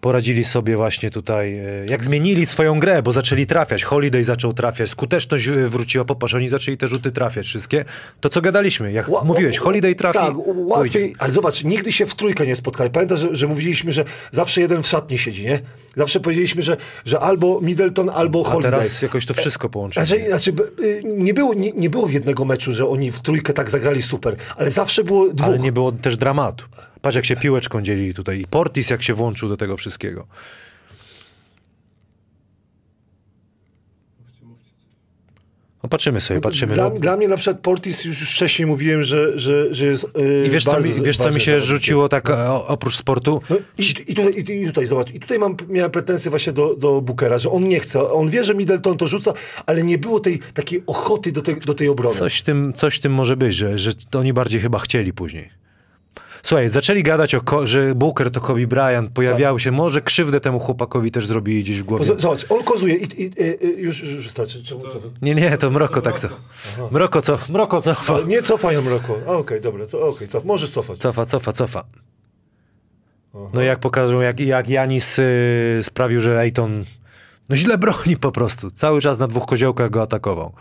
Speaker 1: poradzili sobie właśnie tutaj, e, jak zmienili swoją grę, bo zaczęli trafiać. Holiday zaczął trafiać, skuteczność e, wróciła, popatrz, oni zaczęli te rzuty trafiać wszystkie. To co gadaliśmy, jak
Speaker 5: Ła-
Speaker 1: mówiłeś, Holiday trafi,
Speaker 5: Tak,
Speaker 1: pójdzie.
Speaker 5: łatwiej, ale zobacz, nigdy się w trójkę nie spotkali. Pamiętasz, że, że mówiliśmy, że zawsze jeden w szatni siedzi, nie? Zawsze powiedzieliśmy, że, że albo Middleton, albo
Speaker 1: A
Speaker 5: Holiday.
Speaker 1: teraz jakoś to wszystko połączyli.
Speaker 5: Znaczy, znaczy y, nie, było, nie, nie było w jednego meczu, że oni w trójkę tak zagrali super, ale zawsze było dwóch.
Speaker 1: Ale nie było też dramatu. Patrz, jak się piłeczką dzielili tutaj. I Portis jak się włączył do tego wszystkiego. No patrzymy sobie, patrzymy.
Speaker 5: Dla,
Speaker 1: No.
Speaker 5: dla mnie na przykład Portis już wcześniej mówiłem, że, że, że jest yy,
Speaker 1: I wiesz, co
Speaker 5: bardzo,
Speaker 1: mi, wiesz, co mi się rzuciło tak o, oprócz sportu?
Speaker 5: No i, i, tutaj, i, tutaj zobacz, i tutaj mam, miałem pretensje właśnie do, do Bookera, że on nie chce. On wie, że Middleton to rzuca, ale nie było tej takiej ochoty do tej, do tej obrony.
Speaker 1: Coś w tym, coś w tym może być, że, że to oni bardziej chyba chcieli później. Słuchaj, zaczęli gadać, o że Booker to Kobe Bryant, pojawiały się, może krzywdę temu chłopakowi też zrobili gdzieś w głowie.
Speaker 5: z- Zobacz, on kozuje i, i, i, już, już wystarczy. Czemu, co,
Speaker 1: Nie, nie, to Mroko tak co. Mroko co, Mroko cofa.
Speaker 5: ale nie cofają Roko. A, Okej, dobra, co, okej, cof, możesz cofać.
Speaker 1: Cofa, cofa, cofa. No i jak pokażą, jak, jak Janis y, sprawił, że Ejton no źle broni po prostu. Cały czas na dwóch koziołkach go atakował.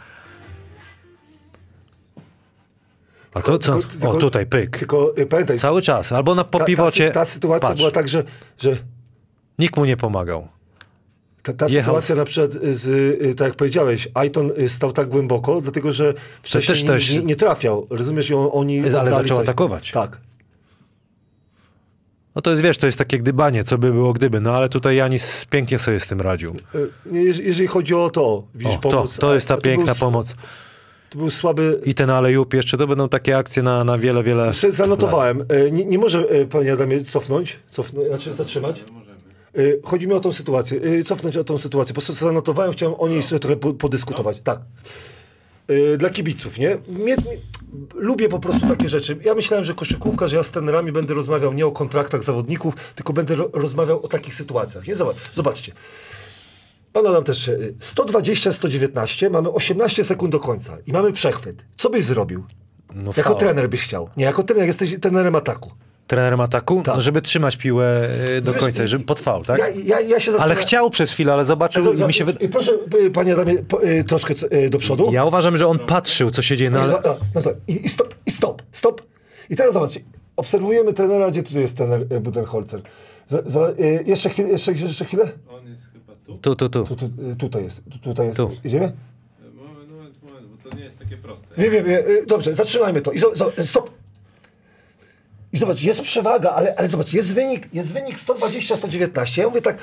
Speaker 1: A to co?
Speaker 5: Tylko- tylko-
Speaker 1: O, tutaj pyk.
Speaker 5: Tylko y, pamiętaj,
Speaker 1: Cały czas. Albo na
Speaker 5: ta, ta,
Speaker 1: popiwocie.
Speaker 5: sy- ta sytuacja
Speaker 1: Patrz,
Speaker 5: była tak, że, że
Speaker 1: Nikt mu nie pomagał.
Speaker 5: ta, ta sytuacja na przykład z, y, tak jak powiedziałeś, Aiton y, stał tak głęboko, dlatego że wcześniej
Speaker 1: też-
Speaker 5: nie,
Speaker 1: też-
Speaker 5: nie, nie trafiał. Rozumiesz, i on, oni
Speaker 1: Ale zaczął
Speaker 5: coś.
Speaker 1: atakować.
Speaker 5: Tak.
Speaker 1: No to jest, wiesz, to jest takie gdybanie, co by było gdyby. No ale tutaj Janis pięknie sobie z tym radził.
Speaker 5: Jeżeli chodzi o to, widzisz,
Speaker 1: O, to,
Speaker 5: pomoc,
Speaker 1: to jest ta
Speaker 5: a-
Speaker 1: piękna
Speaker 5: był,
Speaker 1: pomoc.
Speaker 5: To był słaby...
Speaker 1: I ten alejup jeszcze, to będą takie akcje na, na wiele, wiele...
Speaker 5: Zanotowałem. Y, Nie, nie może y, panie Adamie cofnąć, cofnąć, znaczy zatrzymać. Y, Chodzi mi o tą sytuację, cofnąć o tą sytuację. Po prostu zanotowałem, chciałem o niej sobie trochę po- podyskutować. Tak. dla kibiców, nie? Mnie, lubię po prostu takie rzeczy. Ja myślałem, że koszykówka, że ja z trenerami będę rozmawiał nie o kontraktach zawodników, tylko będę ro, rozmawiał o takich sytuacjach. Nie? Zobacz, zobaczcie. Pan Adam też, y, 120-119, mamy 18 sekund do końca i mamy przechwyt. Co byś zrobił?
Speaker 1: No,
Speaker 5: Jako
Speaker 1: faul.
Speaker 5: trener byś chciał. Nie, jako trener, jesteś trenerem ataku.
Speaker 1: Trenerem ataku?
Speaker 5: Tak.
Speaker 1: No, żeby trzymać piłę y, do
Speaker 5: Wiesz,
Speaker 1: końca,
Speaker 5: i-
Speaker 1: żeby pod faul, tak?
Speaker 5: Ja, ja, ja się
Speaker 1: Ale chciał przez chwilę, ale zobaczył i
Speaker 5: za-
Speaker 1: mi się wydaje...
Speaker 5: y, Proszę, y, panie Adamie, po, y, troszkę y, do przodu.
Speaker 1: Ja uważam, że on patrzył, co się dzieje, no
Speaker 5: No, no, no, no. I, i, stop, I stop, stop. I teraz zobacz, obserwujemy trenera, gdzie tutaj jest trener y, Budenholzer. Za, za, y, jeszcze, chwilę, jeszcze, jeszcze chwilę?
Speaker 3: On jest tu.
Speaker 1: Tu, tu, tu.
Speaker 5: Tu, y, tutaj jest, tu, tutaj jest.
Speaker 1: Tu.
Speaker 5: Idziemy?
Speaker 3: Moment, moment, moment, bo to nie jest takie proste.
Speaker 5: Wiem, wiem, wiem. y, Dobrze, zatrzymajmy to. I zo, zo, stop. I zobacz, jest przewaga, ale, ale zobacz, jest wynik, jest wynik 120-119. Ja mówię tak,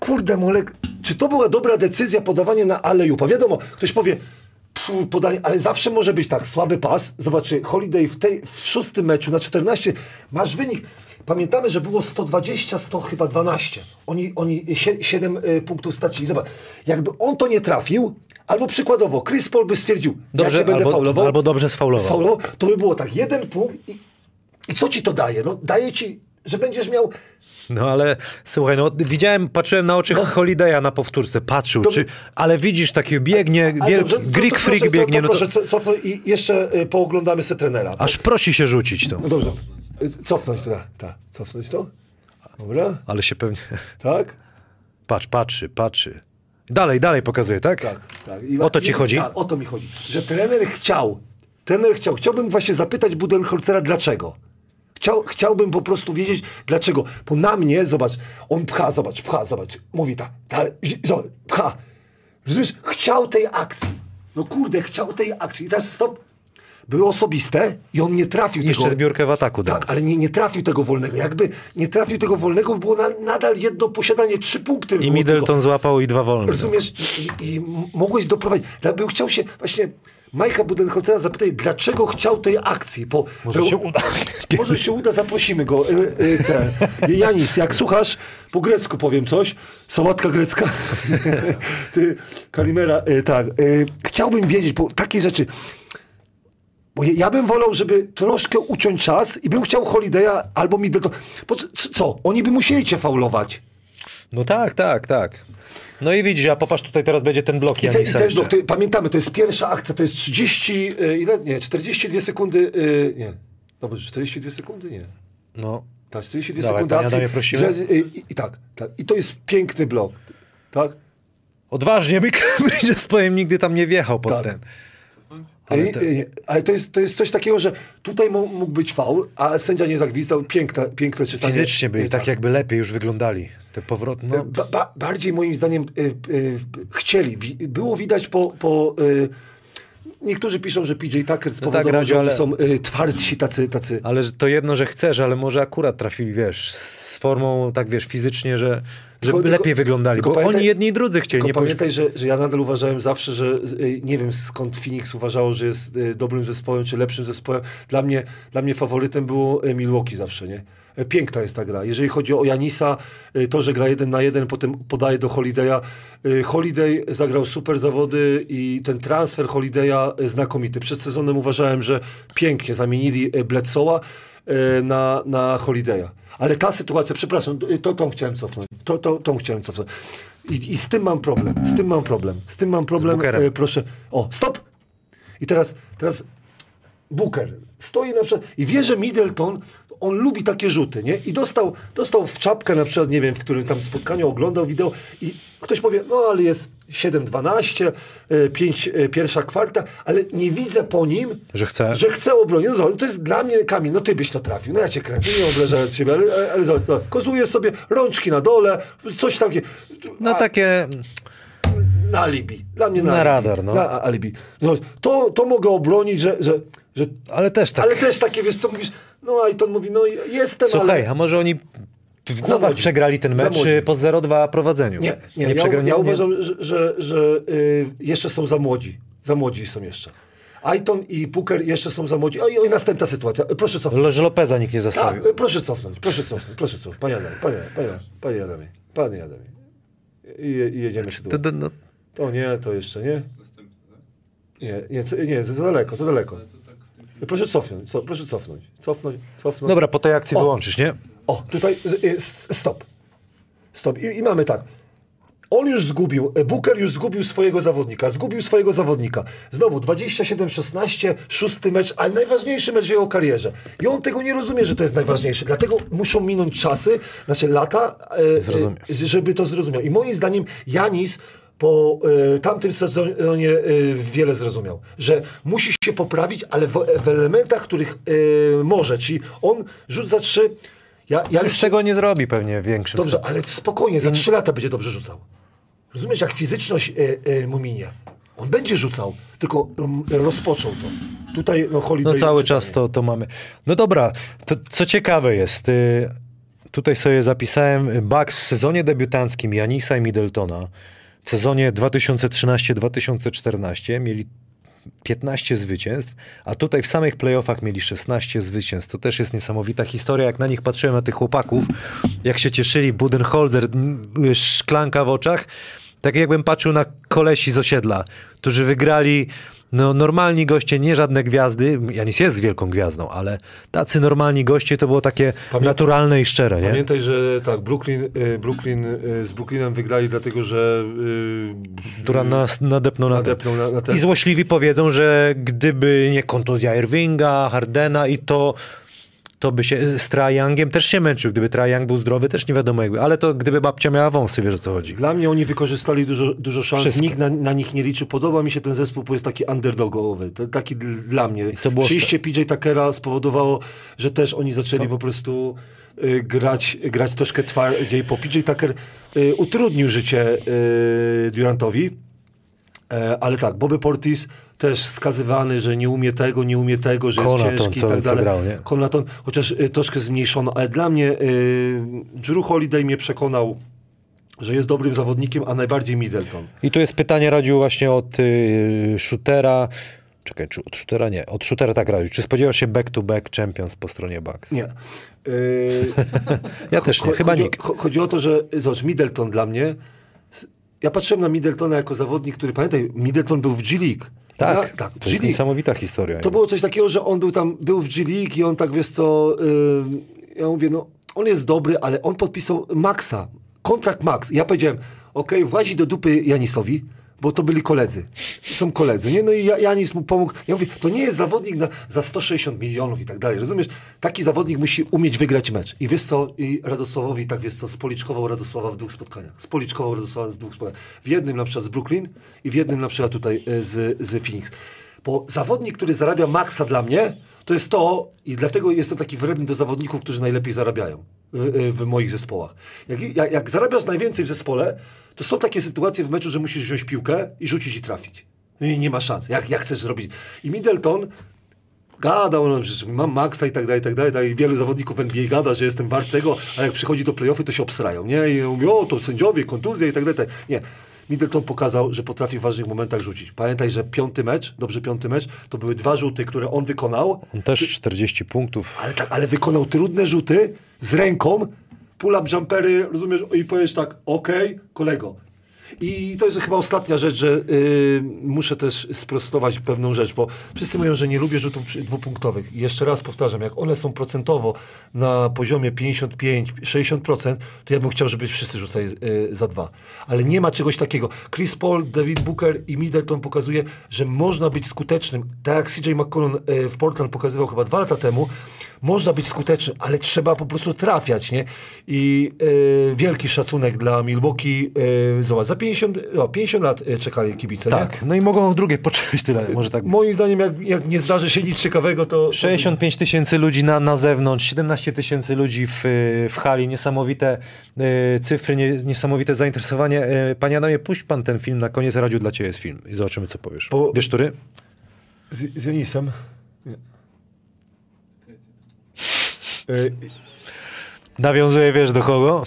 Speaker 5: kurde Molek, czy to była dobra decyzja podawanie na alejupa? Wiadomo, ktoś powie, pfu, podanie, ale zawsze może być tak, słaby pas. Zobaczcie, Holiday w, tej, w szóstym meczu na 14 masz wynik. Pamiętamy, że było 120, 100 chyba 12. Oni, oni 7 y, punktów stracili. Zobacz, jakby on to nie trafił, albo przykładowo Chris Paul by stwierdził,
Speaker 1: Dobrze,
Speaker 5: ja będę
Speaker 1: albo-
Speaker 5: faulował.
Speaker 1: albo dobrze sfaulował.
Speaker 5: Sfaulował, to by było tak, jeden punkt i, i co ci to daje? No daje ci, że będziesz miał
Speaker 1: No ale słuchaj, no widziałem, patrzyłem na oczy Holiday'a na powtórce, patrzył, czy, ale widzisz, taki biegnie,
Speaker 5: Ale
Speaker 1: wielki,
Speaker 5: dobrze, to-
Speaker 1: Greek
Speaker 5: to
Speaker 1: freak
Speaker 5: proszę,
Speaker 1: biegnie,
Speaker 5: to,
Speaker 1: no
Speaker 5: to
Speaker 1: to
Speaker 5: proszę, co- cofnąć i jeszcze y, pooglądamy se trenera.
Speaker 1: aż prosi się rzucić to.
Speaker 5: No dobrze. Cofnąć to, tak, cofnąć to. Dobra,
Speaker 1: Ale się pewnie,
Speaker 5: tak,
Speaker 1: patrz, patrzy, patrzy. Dalej, dalej pokazuje, tak?
Speaker 5: tak, tak. I,
Speaker 1: O to ci
Speaker 5: i-
Speaker 1: chodzi?
Speaker 5: Tak, o to mi chodzi. Że trener chciał, trener chciał, chciałbym właśnie zapytać Budenholzera dlaczego. Chciał, chciałbym po prostu wiedzieć dlaczego. Bo na mnie, zobacz, on pcha, zobacz, pcha, zobacz, mówi tak, tak zobacz, pcha. Rozumiesz? Chciał tej akcji. No kurde, chciał tej akcji. I teraz stop. Były osobiste i on nie trafił
Speaker 1: Jeszcze
Speaker 5: tego.
Speaker 1: zbiórkę w ataku dał.
Speaker 5: Tak, ale nie, nie trafił tego wolnego. Jakby nie trafił tego wolnego, było na, nadal jedno posiadanie, trzy punkty.
Speaker 1: I Middleton
Speaker 5: tylko.
Speaker 1: złapał i dwa wolne.
Speaker 5: Rozumiesz? I, i, i mogłeś doprowadzić. Ja bym chciał się właśnie Majka Budenholzera zapytać, dlaczego chciał tej akcji. Bo,
Speaker 1: Może się uda.
Speaker 5: Może się uda, zaprosimy go. Y, y, te. Janis, jak słuchasz, po grecku powiem coś. Sałatka grecka. Ty, Kalimera, y, tak. Chciałbym wiedzieć, bo takie rzeczy... Bo ja, bym wolał, żeby troszkę uciąć czas i bym chciał Holiday'a albo Middleton. Bo co? Oni by musieli cię faulować.
Speaker 1: No tak, tak, tak. No i widzisz, a popatrz, tutaj teraz będzie ten blok
Speaker 5: I, te, i no, ty, pamiętamy, to jest pierwsza akcja, to jest 30, y, ile? Nie, 42 sekundy, y, nie. Dobrze, 42 sekundy? Nie.
Speaker 1: No.
Speaker 5: Tak, 42
Speaker 1: Dawaj,
Speaker 5: sekundy akcji. Że- I, i, I tak, tak. I to jest piękny blok. Tak?
Speaker 1: Odważnie, by Bridges powiem, nigdy tam nie wjechał pod
Speaker 5: Tak.
Speaker 1: ten.
Speaker 5: Ale,
Speaker 1: te-
Speaker 5: ale to, jest, to jest coś takiego, że tutaj mógł być faul, a sędzia nie zagwizdał. Piękne, piękne czytanie.
Speaker 1: Fizycznie byli
Speaker 5: Y,
Speaker 1: tak jakby lepiej już wyglądali. Te powroty, no.
Speaker 5: Ba, ba, bardziej moim zdaniem y, y, chcieli. Było widać po... po y, niektórzy piszą, że PJ Tucker spowodował,
Speaker 1: Radziu,
Speaker 5: że oni
Speaker 1: ale-
Speaker 5: są y, twardsi tacy, tacy.
Speaker 1: Ale to jedno, że chcesz, ale może akurat trafili, wiesz, z formą, tak wiesz, fizycznie, że, żeby
Speaker 5: Tylko-
Speaker 1: lepiej wyglądali. Bo
Speaker 5: pamiętaj-
Speaker 1: oni jedni i drudzy chcieli.
Speaker 5: Tylko
Speaker 1: Nie
Speaker 5: pamiętaj, że, że ja nadal uważałem zawsze, że y, nie wiem skąd Phoenix uważało, że jest y, dobrym zespołem czy lepszym zespołem. Dla mnie, dla mnie faworytem było y, Milwaukee zawsze, nie? Piękna jest ta gra. Jeżeli chodzi o Janisa, to, że gra jeden na jeden, potem podaje do Holiday'a. Holiday zagrał super zawody i ten transfer Holiday'a znakomity. Przed sezonem uważałem, że pięknie zamienili Bledsoe'a na, na Holiday'a. Ale ta sytuacja, przepraszam, y, to, tą chciałem cofnąć. To, to, tą chciałem cofnąć. I, I z tym mam problem. Z tym mam problem. Z tym mam problem. E, proszę. O, stop! I teraz, teraz Booker stoi na przykład i wie, że Middleton, on lubi takie rzuty, nie? I dostał, dostał w czapkę na przykład, nie wiem, w którym tam spotkaniu oglądał wideo i ktoś powie, no ale jest 7-12, 5 e, pierwsza kwarta, ale nie widzę po nim,
Speaker 1: Że chce.
Speaker 5: że chce obronić. No, to jest dla mnie, Kamil, no ty byś to trafił, no ja cię kręcę, nie obrażając siebie, ale, ale, ale no, kozuje sobie rączki na dole, coś tam,
Speaker 1: No takie...
Speaker 5: na alibi. Dla mnie na,
Speaker 1: Na
Speaker 5: alibi.
Speaker 1: radar, no.
Speaker 5: Na alibi. To, to mogę obronić, że, że, że
Speaker 1: Ale też tak.
Speaker 5: ale też takie, wiesz co mówisz, no a i to mówi, no jestem,
Speaker 1: Słuchaj,
Speaker 5: ale...
Speaker 1: a może oni w głowach przegrali ten mecz po 0-2 prowadzeniu?
Speaker 5: Nie, nie, ja,
Speaker 1: przegrali-
Speaker 5: ja uważam, że, że, że y, jeszcze są za młodzi. Za młodzi są jeszcze. Aiton i Puker jeszcze są za młodzi. O i, o, i następna sytuacja. Proszę cofnąć.
Speaker 1: Lopeza nikt nie
Speaker 5: Tak,
Speaker 1: zastawił.
Speaker 5: y, proszę cofnąć, proszę cofnąć, proszę cofnąć. Panie Adamie, panie, panie, panie Adamie, panie Adamie. I, i jedziemy
Speaker 1: To,
Speaker 5: sytuację.
Speaker 1: no,
Speaker 5: To nie, to jeszcze nie.
Speaker 3: Następny, tak?
Speaker 5: Nie, nie, co- nie, za daleko, za daleko.
Speaker 3: Tak.
Speaker 5: Proszę cofnąć, co, proszę cofnąć. Cofnąć, cofnąć.
Speaker 1: Dobra, po tej akcji
Speaker 5: O.
Speaker 1: wyłączysz, nie?
Speaker 5: O, tutaj z- y, stop. Stop. I, I mamy tak. On już zgubił, e, Booker już zgubił swojego zawodnika, zgubił swojego zawodnika. Znowu 27-16, szósty mecz, ale najważniejszy mecz w jego karierze. I on tego nie rozumie, że to jest najważniejszy. Dlatego muszą minąć czasy, znaczy lata, e, e, żeby to zrozumiał. I moim zdaniem Janis po e, tamtym sezonie e, wiele zrozumiał, że musi się poprawić, ale w, w elementach, których e, może. Czyli on rzut za trzy. Ja, ja
Speaker 1: Już tego nie zrobi pewnie większym
Speaker 5: Dobrze,
Speaker 1: stopniu.
Speaker 5: ale spokojnie, za trzy lata będzie dobrze rzucał. Rozumiesz, jak fizyczność e, e, mu minie. On będzie rzucał, tylko rozpoczął to. Tutaj no, Holiday...
Speaker 1: No cały czas to, to mamy. No dobra, to co ciekawe jest, y, tutaj sobie zapisałem y, Bucks w sezonie debiutanckim Janisa i Middletona w sezonie 2013-2014 mieli 15 zwycięstw, a tutaj w samych playoffach mieli 16 zwycięstw. To też jest niesamowita historia. Jak na nich patrzyłem, na tych chłopaków, jak się cieszyli, Budenholzer, szklanka w oczach, tak jakbym patrzył na kolesi z osiedla, którzy wygrali no, normalni goście, nie żadne gwiazdy. Janis jest wielką gwiazdą, ale tacy normalni goście to było takie naturalne i szczere, nie?
Speaker 5: Pamiętaj, że tak, Brooklyn, e, Brooklyn e, z Brooklynem wygrali dlatego, że... e,
Speaker 1: która nas nadepnął na.
Speaker 5: Nadepnął na- na ten.
Speaker 1: I złośliwi powiedzą, że gdyby nie kontuzja Irvinga, Hardena i to, to by się z Trae Youngiem też się męczył. Gdyby Trae Young był zdrowy, też nie wiadomo jakby. Ale to gdyby babcia miała wąsy, wiesz o co chodzi.
Speaker 5: Dla mnie oni wykorzystali dużo, dużo szans,
Speaker 1: Wszystko.
Speaker 5: nikt na, na nich nie liczył. Podoba mi się ten zespół, bo jest taki underdogowy, to, taki dl- dla mnie.
Speaker 1: to było
Speaker 5: Przyjście PJ Tuckera spowodowało, że też oni zaczęli po prostu y, grać, grać troszkę twardziej, bo PJ Tucker y, utrudnił życie y, Durantowi. E, ale tak, Bobby Portis też skazywany, że nie umie tego, nie umie tego, że
Speaker 1: Conaton,
Speaker 5: jest ciężki i tak dalej.
Speaker 1: grał, nie?
Speaker 5: Conaton, chociaż y, troszkę zmniejszono, ale dla mnie y, Drew Holiday mnie przekonał, że jest dobrym zawodnikiem, a najbardziej Middleton.
Speaker 1: I tu jest pytanie, Radziu, właśnie od y, shootera. Czekaj, czy od shootera? Nie. Od shootera tak, Radziu. Czy spodziewasz się back-to-back champions po stronie Bucks?
Speaker 5: Nie. Y,
Speaker 1: Ja też nie, chyba
Speaker 5: chodzi,
Speaker 1: nikt.
Speaker 5: cho- chodzi o to, że zobacz, Middleton dla mnie, ja patrzyłem na Middletona jako zawodnik, który, pamiętaj, Middleton był w G League.
Speaker 1: Tak,
Speaker 5: ja, tak
Speaker 1: to jest niesamowita historia.
Speaker 5: To było coś takiego, że on był tam, był w G League i on tak, wiesz co, yy, ja mówię, no, on jest dobry, ale on podpisał Maxa, kontrakt Max. I ja powiedziałem, okej, włazi do dupy Janisowi, bo to byli koledzy. Są koledzy, nie? No i Ja- Janis mu pomógł. Ja mówię, to nie jest zawodnik na, za 160 milionów i tak dalej, rozumiesz? Taki zawodnik musi umieć wygrać mecz. I wiesz co, i Radosławowi tak, wiesz co, spoliczkował Radosława w dwóch spotkaniach. Spoliczkował Radosława w dwóch spotkaniach. W jednym na przykład z Brooklyn i w jednym na przykład tutaj y, z, z Phoenix. Bo zawodnik, który zarabia maksa dla mnie, to jest to, i dlatego jestem taki wredny do zawodników, którzy najlepiej zarabiają w, w moich zespołach. Jak, jak, jak zarabiasz najwięcej w zespole, to są takie sytuacje w meczu, że musisz wziąć piłkę i rzucić i trafić. I nie ma szans. Jak, jak chcesz zrobić? I Middleton gadał, że mam maksa i tak dalej, i tak dalej, i wielu zawodników NBA gada, że jestem wart tego, a jak przychodzi do playoffy, to się obsrają, nie? I mówią, o, to sędziowie, kontuzje i tak dalej. tak. Nie. Middleton pokazał, że potrafi w ważnych momentach rzucić. Pamiętaj, że piąty mecz, dobrze piąty mecz, to były dwa rzuty, które on wykonał,
Speaker 1: On też 40 punktów.
Speaker 5: ale, tak, ale wykonał trudne rzuty z ręką, pull-up jumpery, rozumiesz, i powiesz tak, okej, kolego. I to jest chyba ostatnia rzecz, że y, muszę też sprostować pewną rzecz, bo wszyscy mówią, że nie lubię rzutów dwupunktowych. Jeszcze raz powtarzam, jak one są procentowo na poziomie 55-60%, to ja bym chciał, żeby wszyscy rzucali y, za dwa. Ale nie ma czegoś takiego. Chris Paul, David Booker i Middleton pokazuje, że można być skutecznym. Tak jak CJ McCollum y, w Portland pokazywał chyba dwa lata temu, można być skutecznym, ale trzeba po prostu trafiać, nie? I y, wielki szacunek dla Milwaukee. Y, zobacz, za 50, o, 50 lat y, czekali kibice, nie?
Speaker 1: Tak, no i mogą drugie poczekać tyle, może tak.
Speaker 5: Moim zdaniem, jak, jak nie zdarzy się nic ciekawego, to...
Speaker 1: 65 tysięcy ludzi na, na zewnątrz, 17 tysięcy ludzi w, w hali, niesamowite cyfry, nie, niesamowite zainteresowanie. Y, Panie Adamie, puść pan ten film, na koniec radiu dla ciebie jest film i zobaczymy, co powiesz.
Speaker 5: Bo-
Speaker 1: Wiesz, który?
Speaker 5: Z, z Janisem. Y,
Speaker 1: Nawiązuje, wiesz, do kogo?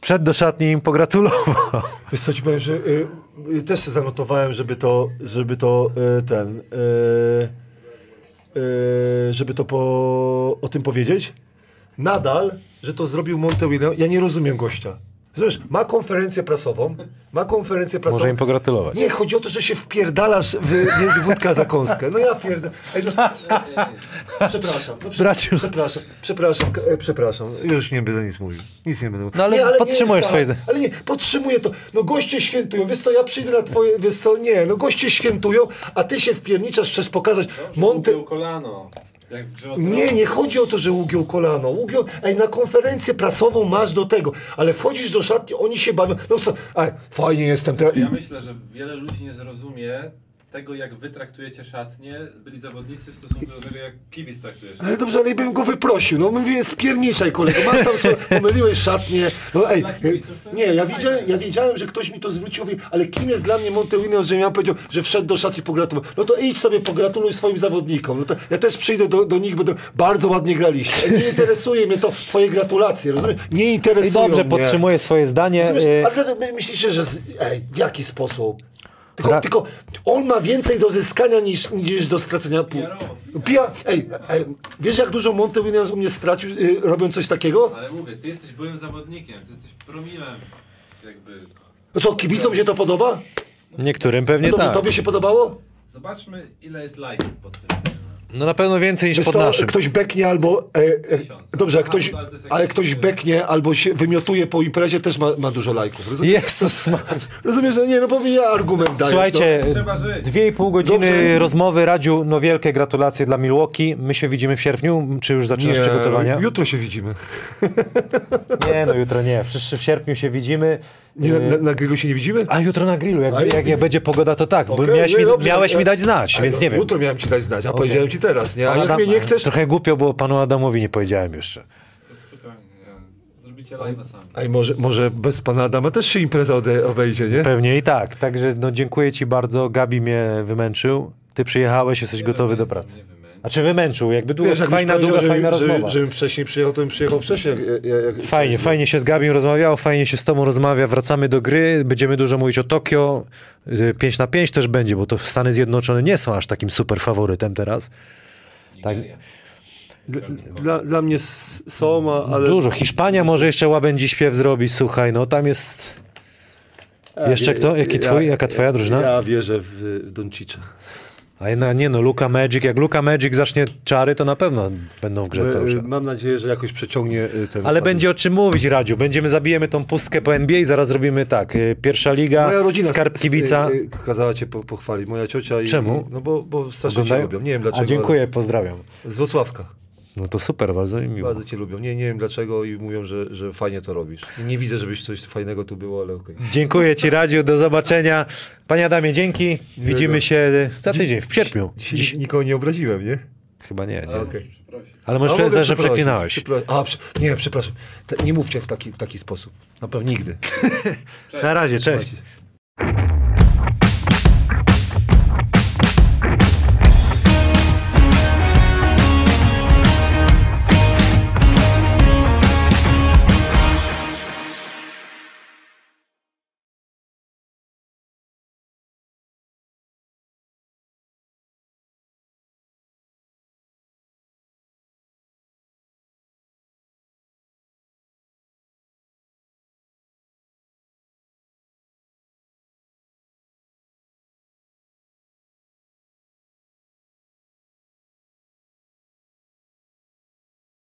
Speaker 1: Przed do szatni im pogratulował.
Speaker 5: Wiesz co ci powiem, że y, y, też sobie zanotowałem, żeby to, żeby to y, ten, y, y, żeby to po, o tym powiedzieć. Nadal, że to zrobił Monte Williams, ja nie rozumiem gościa. Rozumiesz, ma konferencję prasową, ma konferencję prasową.
Speaker 1: Może im pogratulować.
Speaker 5: Nie, chodzi o to, że się wpierdalasz w, między wódkę a zakąskę. No ja pierdolę. No, przepraszam. No. Przepraszam, przepraszam, k- e, przepraszam. Już nie będę nic mówił. Nic nie będę mówił.
Speaker 1: No ale
Speaker 5: nie,
Speaker 1: podtrzymujesz
Speaker 5: nie jest
Speaker 1: swoje-
Speaker 5: tak. Ale nie, podtrzymuję to. No goście świętują. Wiesz co, ja przyjdę na twoje, wiesz co, nie, no goście świętują, a ty się wpierniczasz przez pokazać Monte...
Speaker 3: Kolano.
Speaker 5: Nie, nie chodzi o to, że ugiął kolano. Ugiął, ej, na konferencję prasową masz do tego, ale wchodzisz do szatni, oni się bawią. No co, ej, fajnie jestem teraz.
Speaker 3: Ja myślę, że wiele ludzi nie zrozumie tego, jak wy traktujecie szatnie, byli zawodnicy w stosunku do tego, jak kibic traktuje szatnie.
Speaker 5: Ale dobrze, ale bym go wyprosił. No mówię, spierniczaj kolego, masz tam sobie, pomyliłeś szatnie. No ej, nie, ja widziałem, ja wiedziałem, że ktoś mi to zwrócił, mówi, ale kim jest dla mnie Monte Williams, że ja powiedział, że wszedł do szatni pogratulował. No to idź sobie pogratuluj swoim zawodnikom. No to ja też przyjdę do, do nich, będę, bardzo ładnie graliście. Nie interesuje mnie to, twoje gratulacje, rozumiesz? Nie
Speaker 1: I
Speaker 5: interesują
Speaker 1: dobrze,
Speaker 5: mnie.
Speaker 1: podtrzymuję swoje zdanie.
Speaker 5: Rozumiesz?
Speaker 1: y,
Speaker 5: my myślicie, że. Z... Ej, w jaki sposób? Tylko,
Speaker 1: Ra-
Speaker 5: tylko on ma więcej do zyskania niż, niż do stracenia. Pół. Pia... Ej, ej, wiesz jak dużo Monte Williams u mnie stracił, y, robiąc coś takiego?
Speaker 3: Ale mówię, ty jesteś byłym zawodnikiem, ty jesteś promilem. Jakby.
Speaker 5: No co, kibicom się to podoba?
Speaker 1: Niektórym pewnie
Speaker 5: No dobrze,
Speaker 1: tak.
Speaker 5: tobie się podobało?
Speaker 3: Zobaczmy, ile jest lajków pod tym.
Speaker 1: No na pewno więcej niż
Speaker 5: Wiesz
Speaker 1: pod
Speaker 5: co,
Speaker 1: naszym.
Speaker 5: ktoś beknie albo... E, e, dobrze, a ktoś,
Speaker 3: no ale
Speaker 5: ktoś beknie albo się wymiotuje po imprezie, też ma, ma dużo lajków. Rozumiesz?
Speaker 1: Jezus.
Speaker 5: Rozumiesz, że nie, no bo mi ja argument dajesz.
Speaker 1: Słuchajcie,
Speaker 3: no.
Speaker 1: Dwie i pół godziny
Speaker 5: Dobrze.
Speaker 1: rozmowy. Radziu, no wielkie gratulacje dla Milwaukee. My się widzimy w sierpniu, czy już zaczynasz przygotowania?
Speaker 5: jutro się widzimy.
Speaker 1: Nie, no jutro nie. W, w sierpniu się widzimy.
Speaker 5: Nie, na, na grillu się nie widzimy?
Speaker 1: A jutro na grillu, jak,
Speaker 5: A
Speaker 1: jak, jak będzie pogoda, to tak, bo
Speaker 5: Okej,
Speaker 1: miałeś,
Speaker 5: nie,
Speaker 1: mi,
Speaker 5: dobrze.
Speaker 1: miałeś mi dać znać,
Speaker 5: A,
Speaker 1: więc
Speaker 5: no,
Speaker 1: nie wiem.
Speaker 5: Jutro miałem ci dać znać, a powiedziałem ci teraz, nie? A jak
Speaker 1: Adam-
Speaker 5: mnie nie chcesz...
Speaker 1: Trochę głupio było panu Adamowi, nie powiedziałem jeszcze.
Speaker 3: Sami.
Speaker 5: Ej, może, może bez pana Adama też się impreza obejdzie, nie?
Speaker 1: Pewnie i tak. Także no, dziękuję ci bardzo. Gabi mnie wymęczył. Ty przyjechałeś, jesteś gotowy do pracy. A czy wymęczył? Jakby długo,
Speaker 5: jakbyś
Speaker 1: fajna, długa,
Speaker 5: że-
Speaker 1: fajna
Speaker 5: że,
Speaker 1: rozmowa.
Speaker 5: Żebym wcześniej przyjechał, to bym przyjechał wcześniej. Jak, jak, jak,
Speaker 1: Fajnie, fajnie się z Gabią rozmawiało, fajnie się z tobą rozmawia. Wracamy do gry, będziemy dużo mówić o Tokio. 5 na 5 też będzie, bo to Stany Zjednoczone nie są aż takim super faworytem teraz. Tak.
Speaker 4: Dla, dla, mnie są, ale...
Speaker 1: Dużo. Hiszpania może jeszcze łabędzi śpiew zrobić, słuchaj, no tam jest... Jeszcze kto? Jaki twój, jaka twoja drużyna?
Speaker 4: Ja wierzę w Doncicza.
Speaker 1: A no, nie no, Luka Magic, jak Luka Magic zacznie czary, to na pewno będą w grze cały czas.
Speaker 4: Mam nadzieję, że jakoś przeciągnie y, ten...
Speaker 1: Ale będzie o czym mówić, Radziu. Będziemy, zabijemy tą pustkę po NBA i zaraz robimy tak. Pierwsza liga,
Speaker 4: Moja rodzina
Speaker 1: skarb kibica.
Speaker 4: kazała cię po, pochwalić. Moja ciocia i...
Speaker 1: Czemu?
Speaker 4: No bo, bo strasznie
Speaker 1: Oglądają?
Speaker 4: lubią. Nie wiem dlaczego.
Speaker 1: A dziękuję, pozdrawiam.
Speaker 4: ale- Z Włocławka.
Speaker 1: No to super, bardzo mi miło.
Speaker 4: Bardzo cię lubią. Nie, nie wiem dlaczego i mówią, że, że fajnie to robisz. Nie widzę, żebyś coś fajnego tu było, ale okej.
Speaker 1: Dziękuję ci, Radziu, do zobaczenia. Panie Adamie, dzięki. Widzimy się za tydzień, w sierpniu.
Speaker 4: Dzisiaj
Speaker 1: Dziś...
Speaker 4: nikogo nie obraziłem, nie?
Speaker 1: Chyba nie, nie.
Speaker 3: Muszę przeprosić.
Speaker 1: Ale możesz
Speaker 4: A
Speaker 1: powiedzieć, że przeklinałeś.
Speaker 5: Przepra- A, nie, przepraszam. Te, nie mówcie w taki, w taki sposób. Na pewno nigdy.
Speaker 1: Na razie, cześć.
Speaker 4: Słuchajcie.